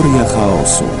Teoria chaosu.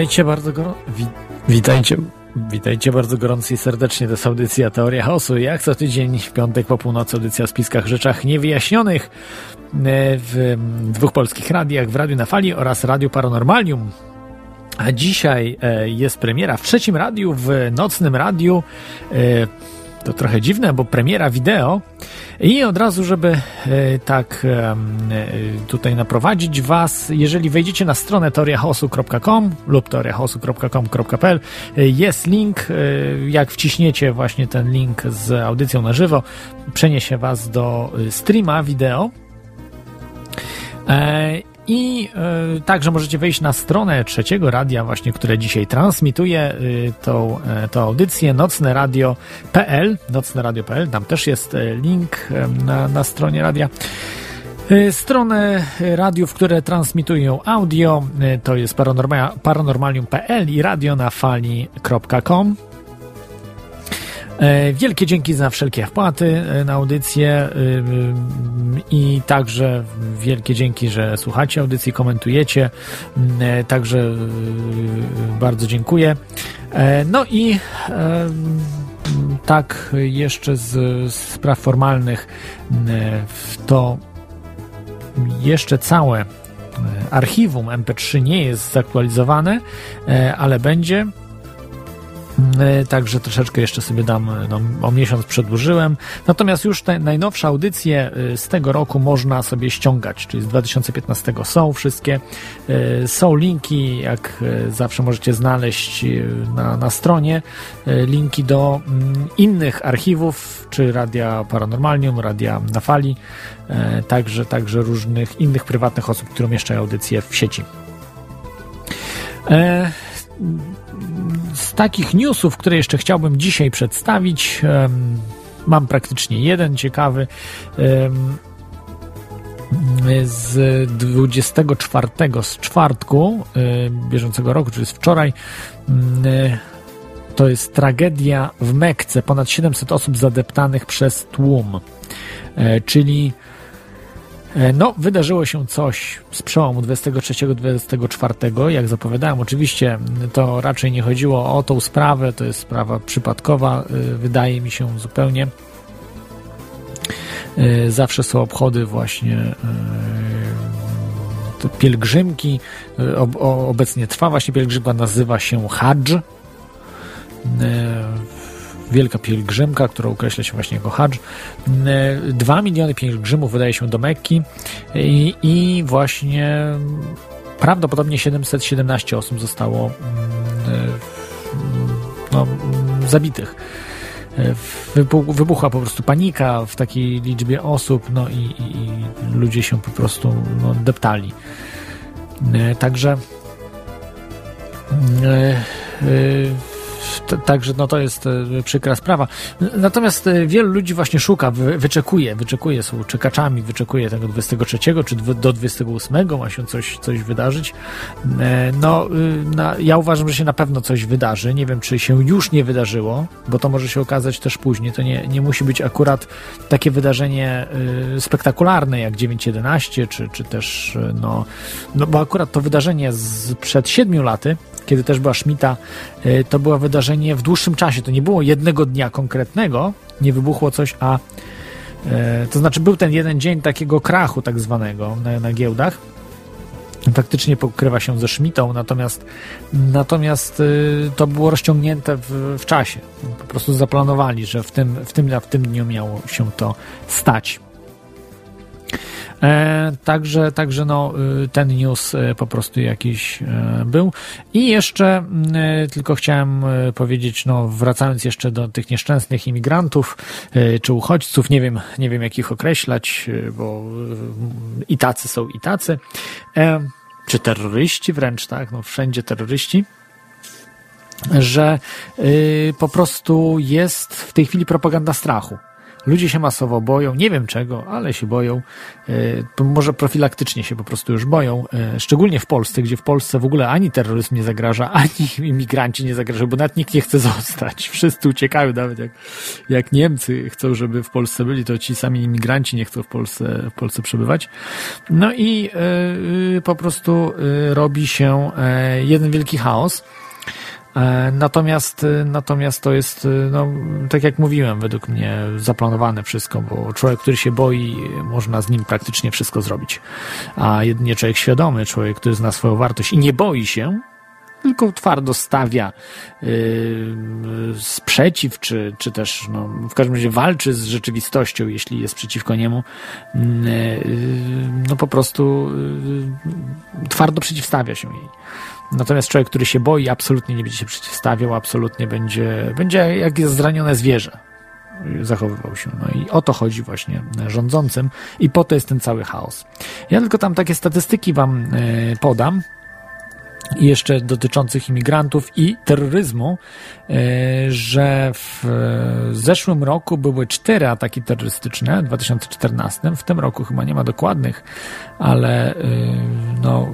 Witajcie bardzo gorąco. Wi- witajcie. Witajcie bardzo gorąco i serdecznie. To jest audycja Teoria Chaosu. Jak co tydzień w piątek po północy audycja o spiskach rzeczach niewyjaśnionych e, w dwóch polskich radiach, w Radiu na Fali oraz Radiu Paranormalium. A dzisiaj e, jest premiera w trzecim radiu, w nocnym radiu. To trochę dziwne, bo premiera wideo. I od razu, żeby e, tak e, tutaj naprowadzić Was, jeżeli wejdziecie na stronę teoriachaosu.com lub teoriachaosu.com.pl e, jest link, jak wciśniecie właśnie ten link z audycją na żywo, przeniesie Was do streama wideo. I e, także możecie wejść na stronę trzeciego radia, właśnie, które dzisiaj transmituje e, tą, e, tą audycję, nocneradio.pl, nocneradio.pl, tam też jest e, link e, na, na stronie radia. Stronę radiów, które transmitują audio, to jest paranorma- paranormalium.pl i radionafali.com. E, Wielkie dzięki za wszelkie wpłaty e, na audycję y, i także wielkie dzięki, że słuchacie audycji, komentujecie. Mm, e, Także bardzo dziękuję. E, No i e, tak jeszcze z spraw formalnych e, to jeszcze całe e, archiwum MP3 nie jest zaktualizowane, e, ale będzie. E, Także troszeczkę jeszcze sobie dam, e, no, o miesiąc przedłużyłem. Natomiast już te najnowsze audycje e, z tego roku można sobie ściągać, czyli z 2015 są wszystkie. Są linki, jak zawsze możecie znaleźć na, na stronie, linki do mm, innych archiwów, czy Radia Paranormalium, Radia na Fali, także, także różnych innych prywatnych osób, które umieszczają audycje w sieci. E, z takich newsów, które jeszcze chciałbym dzisiaj przedstawić, mam praktycznie jeden ciekawy. z 24 z czwartku em, bieżącego roku, czyli z wczoraj, mm, e, to jest tragedia w Mekce. Ponad 700 osób zadeptanych przez tłum. E, Czyli E, No, wydarzyło się coś z przełomu 23-24. Jak zapowiadałem, oczywiście to raczej nie chodziło o tą sprawę, to jest sprawa przypadkowa, y, wydaje mi się zupełnie. Y, Zawsze są obchody właśnie pielgrzymki. Obecnie trwa właśnie pielgrzymka, nazywa się Hadż. Wielka pielgrzymka, która określa się właśnie jako. E, Dwa miliony pielgrzymów wydaje się do Mekki i, i właśnie prawdopodobnie 717 osób zostało mm, e, no, mm, zabitych. E, Wybu- wybuchła po prostu panika w takiej liczbie osób, no i, i, i ludzie się po prostu no, deptali. E, Także T- Także no to jest e, przykra sprawa. Natomiast e, wielu ludzi właśnie szuka, wy, wyczekuje, wyczekuje, są czekaczami, wyczekuje tego 23 czy do 28 ma się coś, coś wydarzyć. E, No, y, na, ja uważam, że się na pewno coś wydarzy. Nie wiem, czy się już nie wydarzyło, bo to może się okazać też później. To nie, nie musi być akurat takie wydarzenie y, spektakularne jak 9.11, czy, czy też, y, no, no bo akurat to wydarzenie z przed 7 laty kiedy też była Schmidta, y, to było wydarzenie w dłuższym czasie. To nie było jednego dnia konkretnego, nie wybuchło coś, a y, to znaczy był ten jeden dzień takiego krachu tak zwanego na, na giełdach. Faktycznie pokrywa się ze Schmidtą, natomiast, natomiast y, to było rozciągnięte w, w czasie. Po prostu zaplanowali, że w tym, w, tym, w tym dniu miało się to stać. E, także, także no, y, ten news e, po prostu jakiś e, był. I jeszcze e, tylko chciałem e, powiedzieć, no, wracając jeszcze do tych nieszczęsnych imigrantów czy uchodźców, nie wiem, nie wiem jak ich określać, bo i tacy są i tacy, czy terroryści wręcz, tak, no wszędzie terroryści że y, po prostu jest w tej chwili propaganda strachu. Ludzie się masowo boją, nie wiem czego, ale się boją. E, może profilaktycznie się po prostu już boją. E, szczególnie w Polsce, gdzie w Polsce w ogóle ani terroryzm nie zagraża, ani imigranci nie zagrażają, bo nawet nikt nie chce zostać. Wszyscy uciekają, nawet jak, jak Niemcy chcą, żeby w Polsce byli, to ci sami imigranci nie chcą w Polsce, w Polsce przebywać. No i e, po prostu robi się jeden wielki chaos. E, natomiast, e, natomiast to jest, e, no, tak jak mówiłem, według mnie zaplanowane wszystko, bo człowiek, który się boi, można z nim praktycznie wszystko zrobić. A jedynie człowiek świadomy, człowiek, który zna swoją wartość i nie boi się, tylko twardo stawia yy, sprzeciw, czy, czy też no, w każdym razie walczy z rzeczywistością, jeśli jest przeciwko niemu, yy, no po prostu yy, twardo przeciwstawia się jej. Natomiast człowiek, który się boi, absolutnie nie będzie się przeciwstawiał, absolutnie będzie, będzie jak jest zranione zwierzę zachowywał się. No i o to chodzi właśnie rządzącym i po to jest ten cały chaos. Ja tylko tam takie statystyki wam e, podam i jeszcze dotyczących imigrantów i terroryzmu, e, że w zeszłym roku były cztery ataki terrorystyczne, w 2014, w tym roku chyba nie ma dokładnych, ale e, no,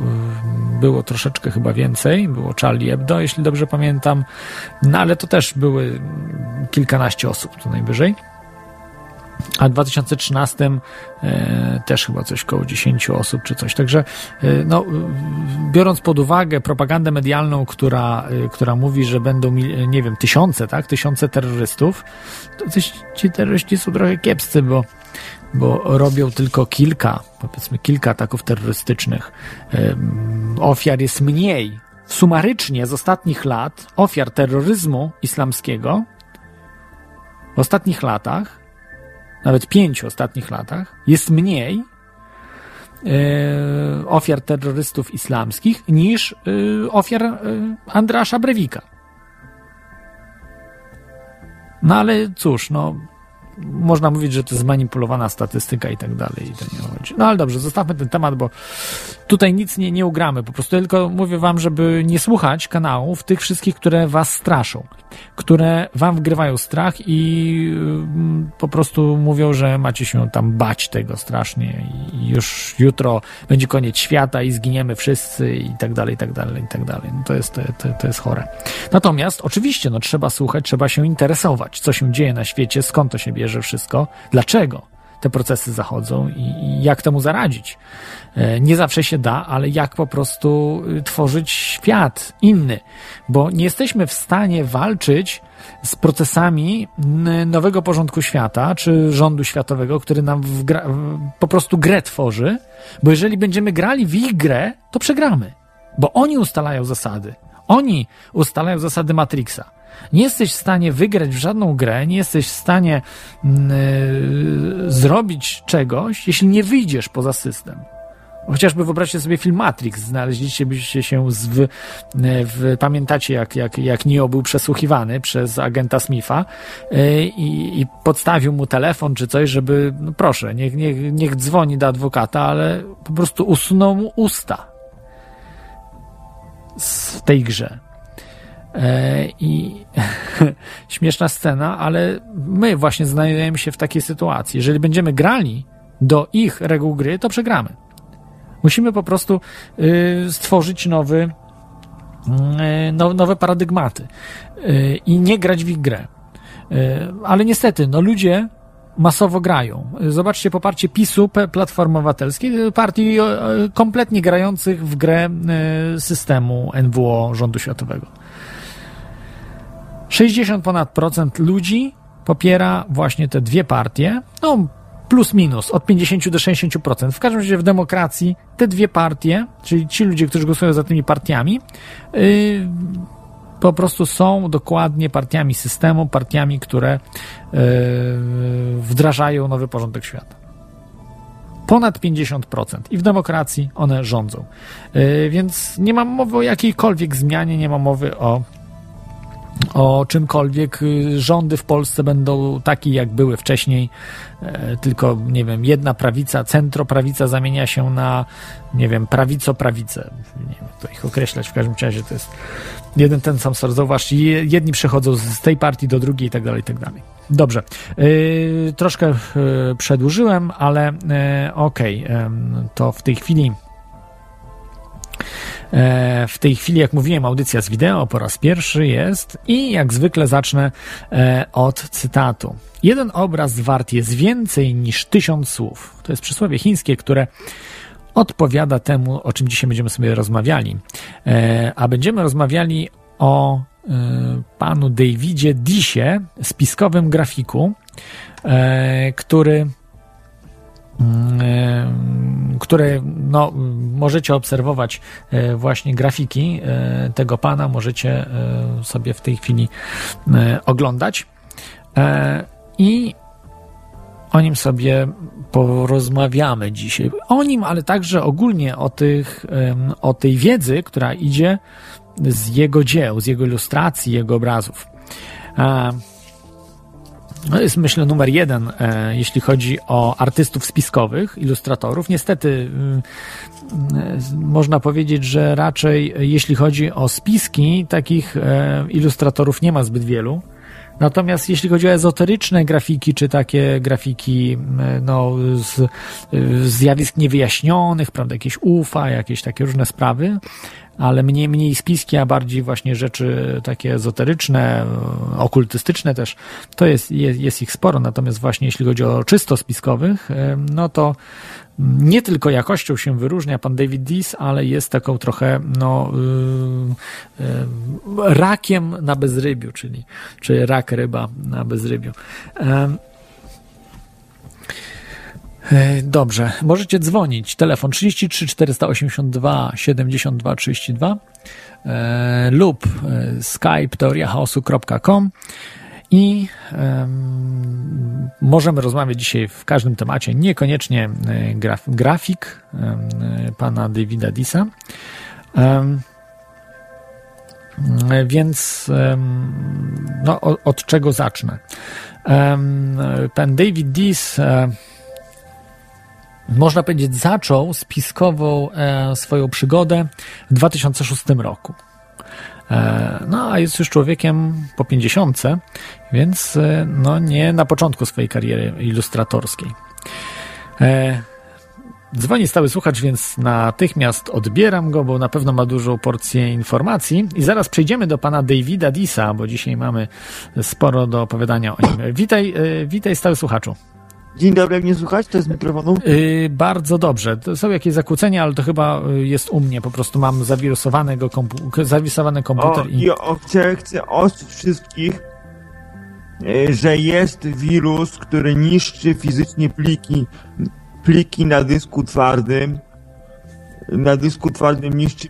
było troszeczkę chyba więcej, było Charlie Hebdo, jeśli dobrze pamiętam, no ale to też były kilkanaście osób co najwyżej. A w 2013 e, też chyba coś koło 10 osób czy coś. Także e, no, biorąc pod uwagę propagandę medialną, która, e, która mówi, że będą, nie wiem, tysiące, tak? Tysiące terrorystów, to ci terroryści są trochę kiepscy, bo, bo robią tylko kilka, powiedzmy kilka ataków terrorystycznych. Ofiar jest mniej. Sumarycznie z ostatnich lat ofiar terroryzmu islamskiego w ostatnich latach nawet pięciu ostatnich latach, jest mniej e, ofiar terrorystów islamskich niż e, ofiar e, Andrasza Brewika. No ale cóż, no można mówić, że to jest zmanipulowana statystyka i tak dalej. I to nie chodzi. No ale dobrze, zostawmy ten temat, bo tutaj nic nie, nie ugramy. Po prostu tylko mówię wam, żeby nie słuchać kanałów tych wszystkich, które was straszą, które wam wgrywają strach i mm, po prostu mówią, że macie się tam bać tego strasznie i już jutro będzie koniec świata i zginiemy wszyscy i tak dalej, i tak dalej, i tak dalej. No to jest, to, to, jest chore. Natomiast oczywiście, no trzeba słuchać, trzeba się interesować, co się dzieje na świecie, skąd to się bierze wszystko, dlaczego te procesy zachodzą i, i jak temu zaradzić. E, nie zawsze się da, ale jak po prostu y, tworzyć świat inny, bo nie jesteśmy w stanie walczyć z procesami nowego porządku świata, czy rządu światowego, który nam gra, po prostu grę tworzy, bo jeżeli będziemy grali w ich grę, to przegramy, bo oni ustalają zasady. Oni ustalają zasady Matrixa. Nie jesteś w stanie wygrać w żadną grę, nie jesteś w stanie yy, zrobić czegoś, jeśli nie wyjdziesz poza system. Chociażby wyobraźcie sobie film Matrix, znaleźliście byście się z, w, w, pamiętacie jak, jak, jak Neo był przesłuchiwany przez agenta Smitha yy, i, podstawił mu telefon czy coś, żeby, no proszę, niech, niech, niech dzwoni do adwokata, ale po prostu usunął mu usta w tej grze. E, I śmieszna scena, ale my właśnie znajdujemy się w takiej sytuacji. Jeżeli będziemy grali do ich reguł gry, to przegramy. Musimy po prostu y, stworzyć nowy, y, nowe paradygmaty y, i nie grać w ich grę. Ale niestety, no ludzie masowo grają. Zobaczcie poparcie PiSu, Platformy Obywatelskiej, partii kompletnie grających w grę systemu NWO rządu światowego. 60 ponad procent ludzi popiera właśnie te dwie partie, no plus minus od 50 do 60%. W każdym razie w demokracji te dwie partie, czyli ci ludzie, którzy głosują za tymi partiami, yy, po prostu są dokładnie partiami systemu, partiami, które yy, wdrażają nowy porządek świata. Ponad 50%. I w demokracji one rządzą. Yy, więc nie ma mowy o jakiejkolwiek zmianie, nie ma mowy o o czymkolwiek. Y, rządy w Polsce będą takie, jak były wcześniej, e, tylko, nie wiem, jedna prawica, centroprawica zamienia się na, nie wiem, prawico-prawicę. Nie wiem, to ich określać, w każdym razie to jest jeden ten sam sort. Zauważ, jedni przechodzą z tej partii do drugiej i tak dalej, i tak dalej. Dobrze. Yy, troszkę yy, przedłużyłem, ale yy, okej, okay. to w tej chwili w tej chwili, jak mówiłem, audycja z wideo po raz pierwszy jest i jak zwykle zacznę e, od cytatu. Jeden obraz wart jest więcej niż tysiąc słów. To jest przysłowie chińskie, które odpowiada temu, o czym dzisiaj będziemy sobie rozmawiali. E, a będziemy rozmawiali o panu Davidzie Disie, spiskowym grafiku, który które no, możecie obserwować e, właśnie grafiki e, tego pana, możecie e, sobie w tej chwili oglądać. I o nim sobie porozmawiamy dzisiaj. O nim, ale także ogólnie o, tych, o tej wiedzy, która idzie z jego dzieł, z jego ilustracji, jego obrazów. To jest myślę numer jeden, e, jeśli chodzi o artystów spiskowych, ilustratorów. Niestety e, można powiedzieć, że raczej jeśli chodzi o spiski, takich e, ilustratorów nie ma zbyt wielu. Natomiast jeśli chodzi o ezoteryczne grafiki, czy takie grafiki no, z, z zjawisk niewyjaśnionych, prawda, jakieś UFA, jakieś takie różne sprawy, ale mniej, mniej spiski, a bardziej właśnie rzeczy takie ezoteryczne, okultystyczne też, to jest, jest, jest ich sporo. Natomiast właśnie jeśli chodzi o czysto spiskowych, no to nie tylko jakością się wyróżnia pan David Dees, ale jest taką trochę no, yy, yy, rakiem na bezrybiu, czyli, czyli rak ryba na bezrybiu. Yy. Dobrze, możecie dzwonić. Telefon 33 482 72 32 e, lub e, skype teoriachaosu.com i um, możemy rozmawiać dzisiaj w każdym temacie, niekoniecznie e, graf, grafik um, pana Davida Disa. Więc no, od, od czego zacznę? Pan David Dis można powiedzieć, zaczął spiskową e, swoją przygodę w 2006 roku. E, no, a jest już człowiekiem po 50, więc e, no, nie na początku swojej kariery ilustratorskiej. E, dzwoni stały słuchacz, więc natychmiast odbieram go, bo na pewno ma dużą porcję informacji. I zaraz przejdziemy do pana Davida Disa, bo dzisiaj mamy sporo do opowiadania o nim. Witaj, e, witaj stały słuchaczu. Dzień dobry, jak mnie słuchać? To jest mikrofonu? Yy, bardzo dobrze. To są jakieś zakłócenia, ale to chyba y, jest u mnie. Po prostu mam zawirusowanego kompu zawirusowany komputer. O, i... o, chcę, chcę ostrzyć wszystkich, yy, że jest wirus, który niszczy fizycznie pliki, pliki na dysku twardym. Na dysku twardym niszczy,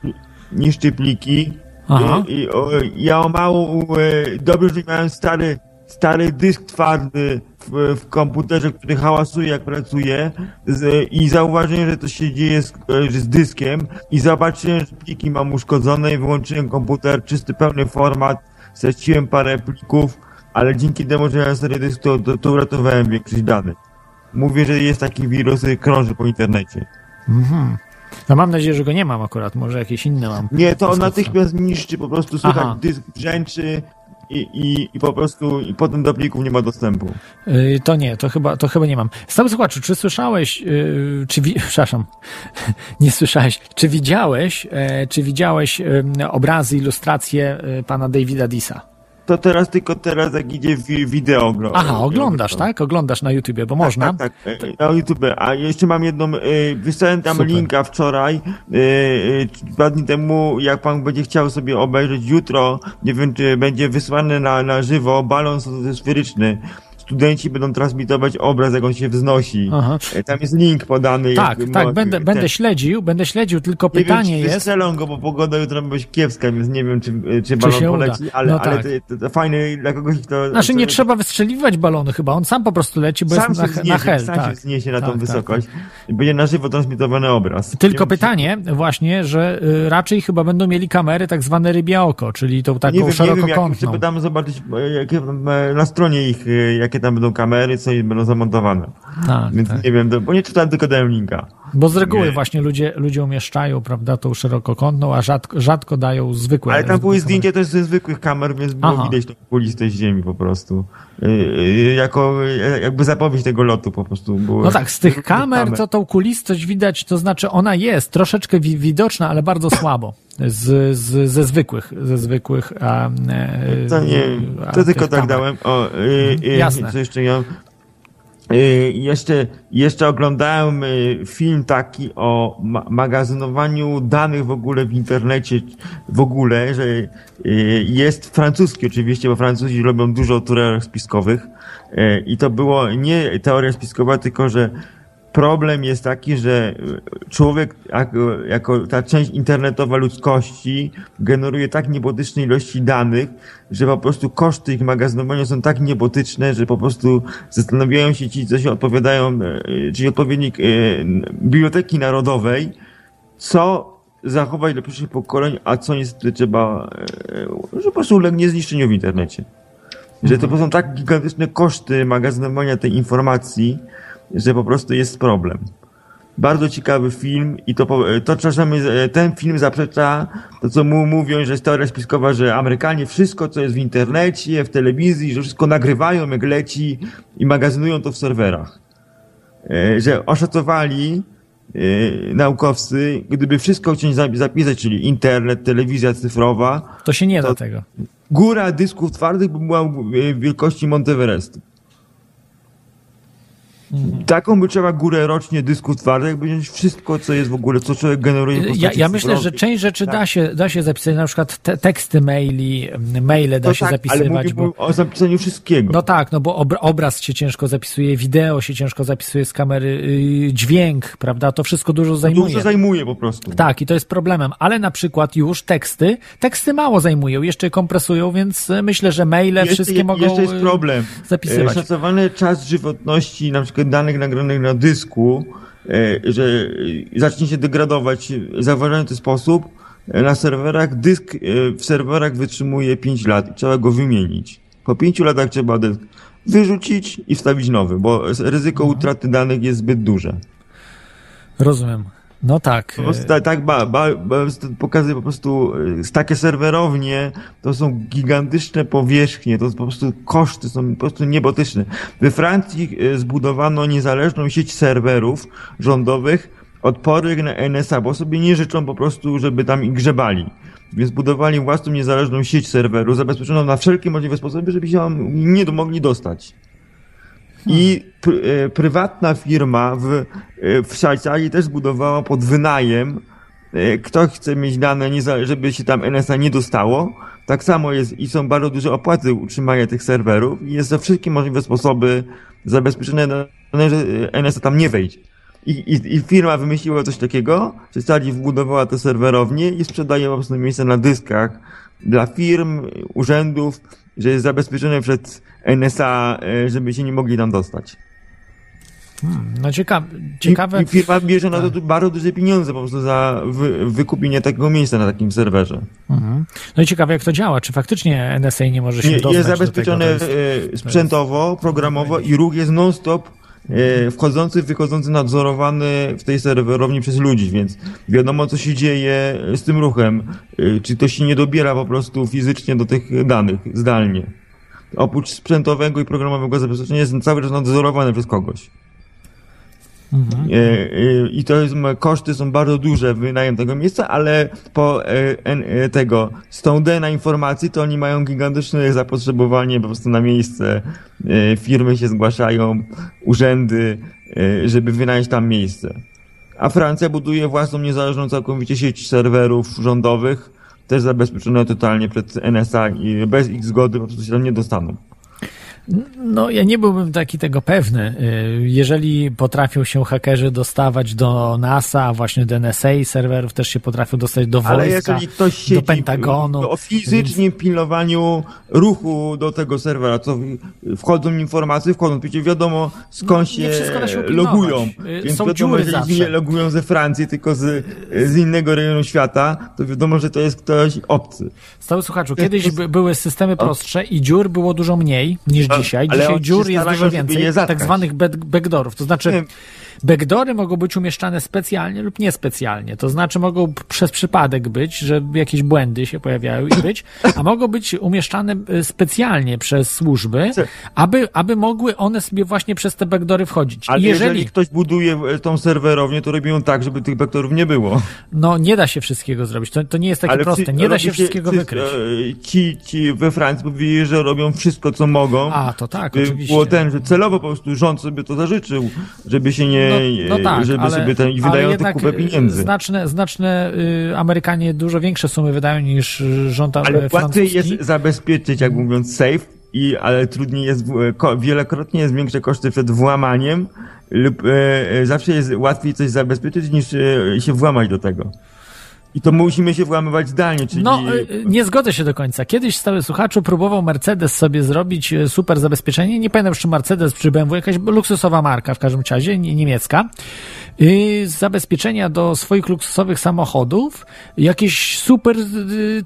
niszczy pliki. Aha. I, i o, ja o mało, y, dobrze, że miałem stary, stary dysk twardy w, w komputerze, który hałasuje jak pracuje z, i zauważyłem, że to się dzieje z, z dyskiem i zobaczyłem, że pliki mam uszkodzone i wyłączyłem komputer, czysty, pełny format, straciłem parę plików, ale dzięki temu, że miałem stary dysk, to, to, to uratowałem większość danych. Mówię, że jest taki wirus, krąży po internecie. Mhm. No mam nadzieję, że go nie mam akurat, może jakieś inne mam. Nie, to on natychmiast niszczy, po prostu słychać dysk brzęczy, i, i, i po prostu i potem do plików nie ma dostępu. Yy, to nie, to chyba, to chyba nie mam. Stały słuchaczu, czy słyszałeś, yy, czy wi- przepraszam, nie słyszałeś, czy widziałeś, yy, czy widziałeś obrazy, ilustracje y, pana Davida Disa? To teraz tylko teraz jak idzie wi- wideo. gro- Aha, oglądasz, tak? Oglądasz na YouTubie, bo można. Tak, tak, tak, na YouTube. A jeszcze mam jedną, y, wysłałem tam Super. linka wczoraj, y, dwa dni temu, jak pan będzie chciał sobie obejrzeć jutro, nie wiem, czy będzie wysłany na, na żywo balon sferyczny. Studenci będą transmitować obraz, jak on się wznosi. Aha. Y, Tam jest link podany. Tak, jak- tak, mo- będę, ten- będę śledził, będę śledził, tylko nie pytanie wiem, czy jest. wystrzelą go, bo pogoda jutro być kiepska, więc nie wiem, czy, czy balon uda. poleci, ale, No ale tak. to, to, fajne dla kogoś, kto... Znaczy nie trzeba wystrzeliwać balonu chyba, on sam po prostu leci, bo sam jest na, wzniesie, na hel. sam tak. się wzniesie na Tak, tą tak, wysokość i będzie na żywo transmitowany obraz. Tylko Nie wiem, pytanie właśnie, że y, raczej chyba będą mieli kamery tak zwane rybie oko, czyli tą czy- taką Nie wiem, nie wiem, jak szerokokątną. tam zobaczyć, e, jakie, e, na stronie ich, e, jakie tam będą kamery, co im będą zamontowane. tak, Więc tak. nie wiem, bo nie czytałem, tylko dałem linka. Bo z reguły Nie. właśnie ludzie, ludzie umieszczają, prawda, tą szerokokątną, a rzadko, rzadko dają zwykłe. Ale tam były zdjęcia też ze zwykłych kamer, więc było Aha. widać tą kulistę ziemi po prostu. E, e, Jako, e, jakby zapowiedź tego lotu po prostu. Było No tak, z tych kamer to tą kulistość widać, to znaczy ona jest troszeczkę wi widoczna, ale bardzo słabo. Z, z, ze zwykłych, ze zwykłych. A, e, To nie, to tylko tych tak kamer. dałem. O, y, y, Jasne. Co jeszcze ja? Y, jeszcze, jeszcze oglądałem y, film taki o ma magazynowaniu danych w ogóle w internecie, w ogóle, że y, jest francuski oczywiście, bo Francuzi robią dużo o teoriach spiskowych i to było nie teoria spiskowa, tylko że problem jest taki, że człowiek jako, jako ta część internetowa ludzkości generuje tak niebotyczne ilości danych, że po prostu koszty ich magazynowania są tak niebotyczne, że po prostu zastanawiają się ci, co się odpowiadają, e, czyli odpowiednik e, Biblioteki Narodowej, co zachować dla przyszłych pokoleń, a co niestety trzeba, e, że po prostu ulegnie zniszczeniu w internecie. Że to są tak gigantyczne koszty magazynowania tej informacji, że po prostu jest problem. Bardzo ciekawy film i to, to czasami ten film zaprzecza to, co mu mówią, że jest teoria spiskowa, że Amerykanie wszystko, co jest w internecie, w telewizji, że wszystko nagrywają, jak leci i magazynują to w serwerach. E, Że oszacowali e, naukowcy, gdyby wszystko chcieć zapi- zapisać, czyli internet, telewizja cyfrowa, To się nie da To- tego. góra dysków twardych by była wielkości Monteverestu. Taką by trzeba górę rocznie dysków twardych, jakby wziąć wszystko, co jest w ogóle, co człowiek generuje Ja, ja myślę, że część rzeczy Tak. da, się, da się zapisać, na przykład te, teksty maili, maile da To się tak, ale zapisywać, mówię bo... o zapisaniu wszystkiego. No tak, no bo obra- obraz się ciężko zapisuje, wideo się ciężko zapisuje z kamery, yy, dźwięk, prawda, to wszystko dużo zajmuje. Dużo zajmuje po prostu. Tak, i to jest problemem, ale na przykład już teksty, teksty mało zajmują, jeszcze kompresują, więc e, myślę, że maile Jeszcze, wszystkie mogą jeszcze jest e, problem. zapisywać. E, Szacowany czas żywotności na przykład danych nagranych na dysku, e, że zacznie się degradować w zauważający sposób, e, na serwerach dysk e, w serwerach wytrzymuje 5 lat i trzeba go wymienić. Po 5 latach trzeba dysk wyrzucić i wstawić nowy, bo ryzyko Mhm. utraty danych jest zbyt duże. Rozumiem. No tak. Po prostu tak, tak ba, ba, ba, pokazuje po prostu y, takie serwerownie to są gigantyczne powierzchnie, to po prostu koszty są po prostu niebotyczne. We Francji y, zbudowano niezależną sieć serwerów rządowych odpornych na NSA, bo sobie nie życzą po prostu, żeby tam ich grzebali. Więc budowali własną niezależną sieć serwerów, zabezpieczoną na wszelkie możliwe sposoby, żeby się nie mogli dostać. I pr, e, prywatna firma w, e, w Szwajcarii też zbudowała pod wynajem. e, Kto chce mieć dane, żeby się tam NSA nie dostało. Tak samo jest i są bardzo duże opłaty utrzymania tych serwerów i jest za wszystkie możliwe sposoby zabezpieczone, że NSA tam nie wejdzie. I, i, I firma wymyśliła coś takiego, że Stali wbudowała te serwerownie i sprzedaje po prostu miejsca na dyskach dla firm, urzędów, że jest zabezpieczone przed NSA, e, żeby się nie mogli tam dostać. No cieka ciekawe. I, firma bierze na to du- bardzo duże pieniądze po prostu za wy, wykupienie takiego miejsca na takim serwerze. Mhm. No i ciekawe jak to działa, czy faktycznie NSA nie może się Nie, dostać jest do zabezpieczone jest- e, sprzętowo, programowo i ruch jest non-stop wchodzący, wychodzący, nadzorowany w tej serwerowni przez ludzi, więc wiadomo co się dzieje z tym ruchem. E, Czy to się nie dobiera po prostu fizycznie do tych danych zdalnie. Oprócz sprzętowego i programowego zabezpieczenia jest cały czas nadzorowane przez kogoś. E, e, I to jest, koszty są bardzo duże, wynajem tego miejsca, ale po e, en- e, tego Snowdena informacji, to oni mają gigantyczne zapotrzebowanie po prostu na miejsce. Firmy się zgłaszają, urzędy, żeby wynająć tam miejsce. A Francja buduje własną niezależną całkowicie sieć serwerów rządowych, też zabezpieczone totalnie przed NSA i bez ich zgody po prostu się tam nie dostaną. No, ja nie byłbym taki tego pewny. Y, Jeżeli potrafią się hakerzy dostawać do NASA, właśnie do NSA serwerów też się potrafią dostać do Ale wojska, do Pentagonu. o fizycznym pilnowaniu ruchu do tego serwera, to wchodzą informacje, wchodzą, przecież wiadomo skąd się da się upilnować. logują. Y, Więc są wiadomo, dziury jeżeli zawsze. nie logują ze Francji, tylko z, z innego rejonu świata, to wiadomo, że to jest ktoś obcy. Stały słuchaczu, kiedyś by, były systemy prostsze i dziur było dużo mniej niż dzisiaj. Dzisiaj dziur jest dużo więcej, tak zwanych back- backdoorów. To znaczy, Nie. backdoory mogą być umieszczane specjalnie lub niespecjalnie. To znaczy, mogą przez przypadek być, że jakieś błędy się pojawiają i być, a mogą być umieszczane y, specjalnie przez służby, aby, aby mogły one sobie właśnie przez te backdoory wchodzić. Ale jeżeli... jeżeli, ktoś buduje e, tą serwerownię, to robią tak, żeby tych vektorów nie było. no nie da się wszystkiego zrobić, to, to nie jest takie Ale proste, nie da robi się wszystkiego wykryć. e, Ci, ci we Francji powiedzieli, że robią wszystko, co mogą. A, to tak, oczywiście. Było ten, że celowo po prostu rząd sobie to zażyczył, żeby się nie, No, no tak, żeby ale, sobie ten, i ale wydają jednak kupę pieniędzy. Znaczne, znaczne y, Amerykanie dużo większe sumy wydają niż y, rząd Ale ale łatwiej francuski. jest zabezpieczyć, jak mówiąc, safe, i, ale trudniej jest, wielokrotnie jest większe koszty przed włamaniem, lub e, zawsze jest łatwiej coś zabezpieczyć, niż e, się włamać do tego. I to musimy się włamywać zdalnie, czyli... No, y, y, nie zgodzę się do końca. Kiedyś stały słuchaczu próbował Mercedes sobie zrobić y, super zabezpieczenie. Nie pamiętam, czy Mercedes, czy BMW, jakaś luksusowa marka w każdym razie, nie- niemiecka. Z zabezpieczenia do swoich luksusowych samochodów jakieś super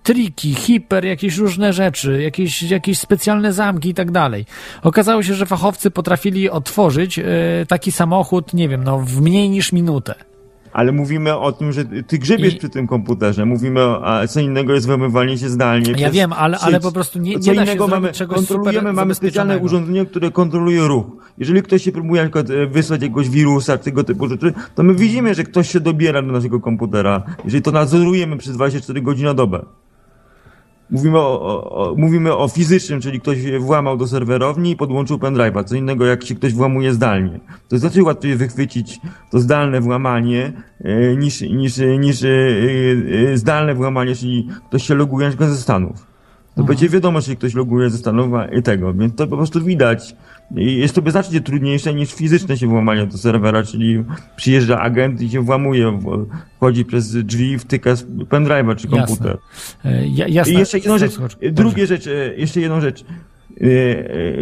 triki, hiper, jakieś różne rzeczy, jakieś, jakieś specjalne zamki i tak dalej. Okazało się, że fachowcy potrafili otworzyć taki samochód, nie wiem, no w mniej niż minutę. Ale mówimy o tym, że ty grzebiesz I- przy tym komputerze. Mówimy o, a co innego jest włamywanie się zdalnie. Ja wiem, ale- ale po prostu nie- co nie da się innego zrobić mamy, czegoś kontrolujemy, mamy specjalne urządzenie, które kontroluje ruch. Jeżeli ktoś się próbuje na przykład e, wysłać jakiegoś wirusa, tego typu rzeczy, to my widzimy, że ktoś się dobiera do naszego komputera. Jeżeli to nadzorujemy przez 24 godziny na dobę. Mówimy o, o, mówimy o fizycznym, czyli ktoś włamał do serwerowni i podłączył pendrive'a. Co innego, jak się ktoś włamuje zdalnie. To jest znacznie łatwiej wychwycić to zdalne włamanie e, niż, niż, niż e, e, zdalne włamanie, czyli ktoś się loguje na przykład ze Stanów. To będzie wiadomo, czy ktoś loguje ze Stanów a- i tego, więc to po prostu widać. I jest to znacznie trudniejsze niż fizyczne się włamanie do serwera, czyli przyjeżdża agent i się włamuje, wchodzi przez drzwi, wtyka pendrive'a czy komputer. Jasne. Y, Ja, jasne. I jeszcze jedną rzecz, drugie rzecz, e, jeszcze jedną rzecz. E,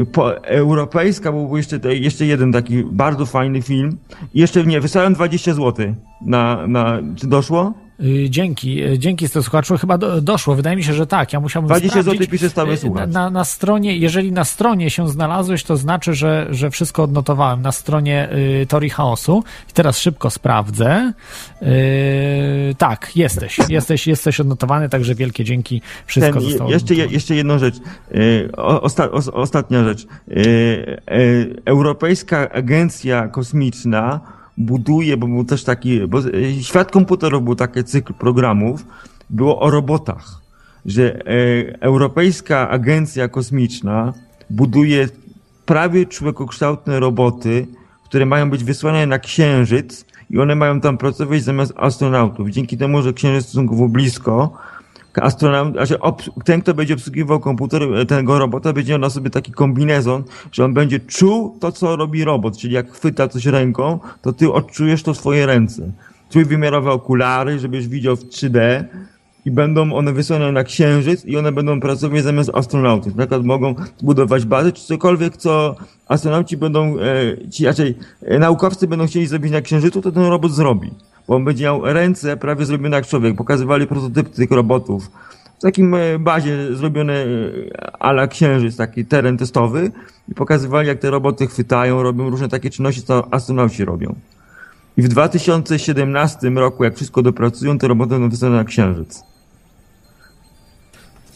e, Po, europejska, bo był jeszcze, jeszcze jeden taki bardzo fajny film. Jeszcze nie, wysłałem 20 zł na, na, czy doszło? Y, Dzięki, y, dzięki to słuchaczu. Chyba do, doszło. Wydaje mi się, że tak. Ja musiałbym 20 sprawdzić. złotych pisze stały Y, słuchacz. Na, na stronie, jeżeli na stronie się znalazłeś, to znaczy, że, że wszystko odnotowałem. Na stronie y, Tori Chaosu. I teraz szybko sprawdzę. Y, tak, jesteś. Jesteś, jesteś odnotowany, także wielkie dzięki. Wszystko Ten, zostało jeszcze, je- jeszcze jedną rzecz. O- Osta, os, ostatnia rzecz. E, Europejska Agencja Kosmiczna buduje, bo był też taki, bo e, świat komputerów był taki cykl programów, było o robotach, że e, Europejska Agencja Kosmiczna buduje prawie człowiekokształtne roboty, które mają być wysłane na Księżyc i one mają tam pracować zamiast astronautów. Dzięki temu, że Księżyc stosunkowo blisko, astronaut, znaczy ten, kto będzie obsługiwał komputer e, tego robota, będzie miał na sobie taki kombinezon, że on będzie czuł to, co robi robot, czyli jak chwyta coś ręką, to ty odczujesz to w swoje ręce. Trójwymiarowe okulary, żebyś widział w 3D i będą one wysłane na księżyc i one będą pracować zamiast astronautów. Na przykład mogą budować bazy, czy cokolwiek, co astronauci będą, e, ci, raczej e, naukowcy będą chcieli zrobić na księżycu, to ten robot zrobi. Bo on będzie miał ręce prawie zrobione jak człowiek. Pokazywali prototypy tych robotów. W takim e, bazie zrobione ala księżyc, taki teren testowy i pokazywali, jak te roboty chwytają, robią różne takie czynności, co astronauci robią. I w 2017 roku, jak wszystko dopracują, te roboty będą wysłane na księżyc.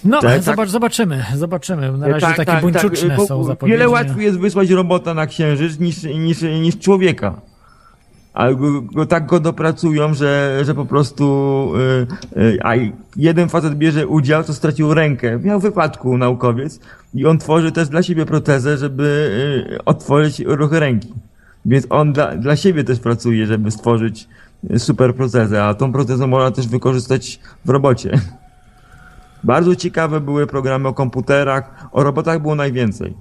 No, Tak, zobacz, tak. zobaczymy, zobaczymy. Na razie Tak, takie tak, buńczuczne bo są zapowiedzi. Wiele łatwiej jest wysłać robota na księżyc niż, niż, niż człowieka. Ale go, tak go dopracują, że, że po prostu y, y, a jeden facet bierze udział, to stracił rękę. Miał wypadku naukowiec i on tworzy też dla siebie protezę, żeby y, otworzyć ruchy ręki. Więc on dla, dla siebie też pracuje, żeby stworzyć super protezę, a tą protezę można też wykorzystać w robocie. Bardzo ciekawe były programy o komputerach, o robotach było najwięcej.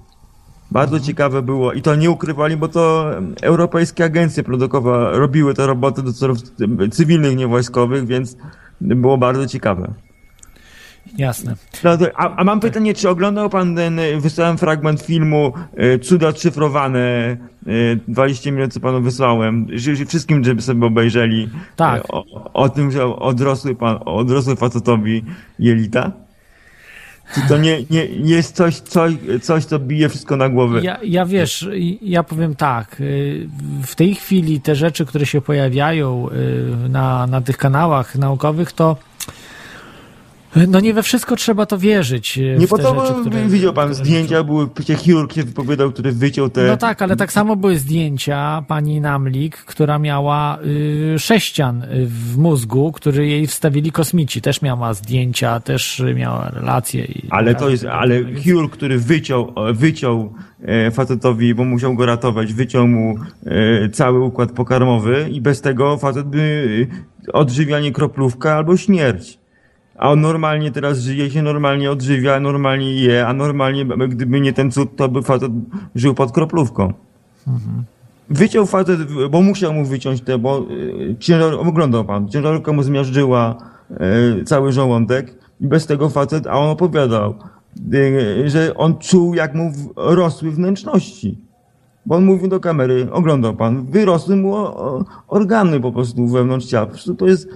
Bardzo ciekawe było i to nie ukrywali, bo to europejskie agencje produkowe robiły te roboty do celów cywilnych, nie wojskowych, więc było bardzo ciekawe. Jasne. No a, a mam pytanie, czy oglądał pan ten, y, wysłałem fragment filmu y, Cuda szyfrowane, y, 20 minut co panu wysłałem, wszystkim, żeby sobie obejrzeli Tak. y, o, o tym, że odrosły pan, odrosły facetowi jelita? Czy to nie, nie jest coś, coś, coś, co bije wszystko na głowę? Ja, ja wiesz, ja powiem tak, y, w tej chwili te rzeczy, które się pojawiają y, na, na tych kanałach naukowych, to no nie we wszystko trzeba to wierzyć. y, Nie w po te to, rzeczy, które, widział pan zdjęcia, były, przecież chirurg się wypowiadał, który wyciął te... No tak, ale tak samo były zdjęcia pani Namlik, która miała y, sześcian w mózgu, który jej wstawili kosmici. Też miała zdjęcia, też miała relacje. Ale to jest, ale Więc- chirurg, który wyciął, e, wyciął e, facetowi, bo musiał go ratować, wyciął mu e, cały układ pokarmowy i bez tego facet by e, odżywianie kroplówka albo śmierć. A on normalnie teraz żyje, się normalnie odżywia, normalnie je, a normalnie, gdyby nie ten cud, to by facet żył pod kroplówką. Wyciął facet, bo musiał mu wyciąć te, bo y, ciężar, oglądał pan, ciężarówka mu zmiażdżyła y, cały żołądek i bez tego facet, a on opowiadał, y, że on czuł jak mu rosły wnętrzności. Bo on mówił do kamery, oglądał pan, wyrosły mu o, o, organy po prostu wewnątrz ciała. Po prostu to jest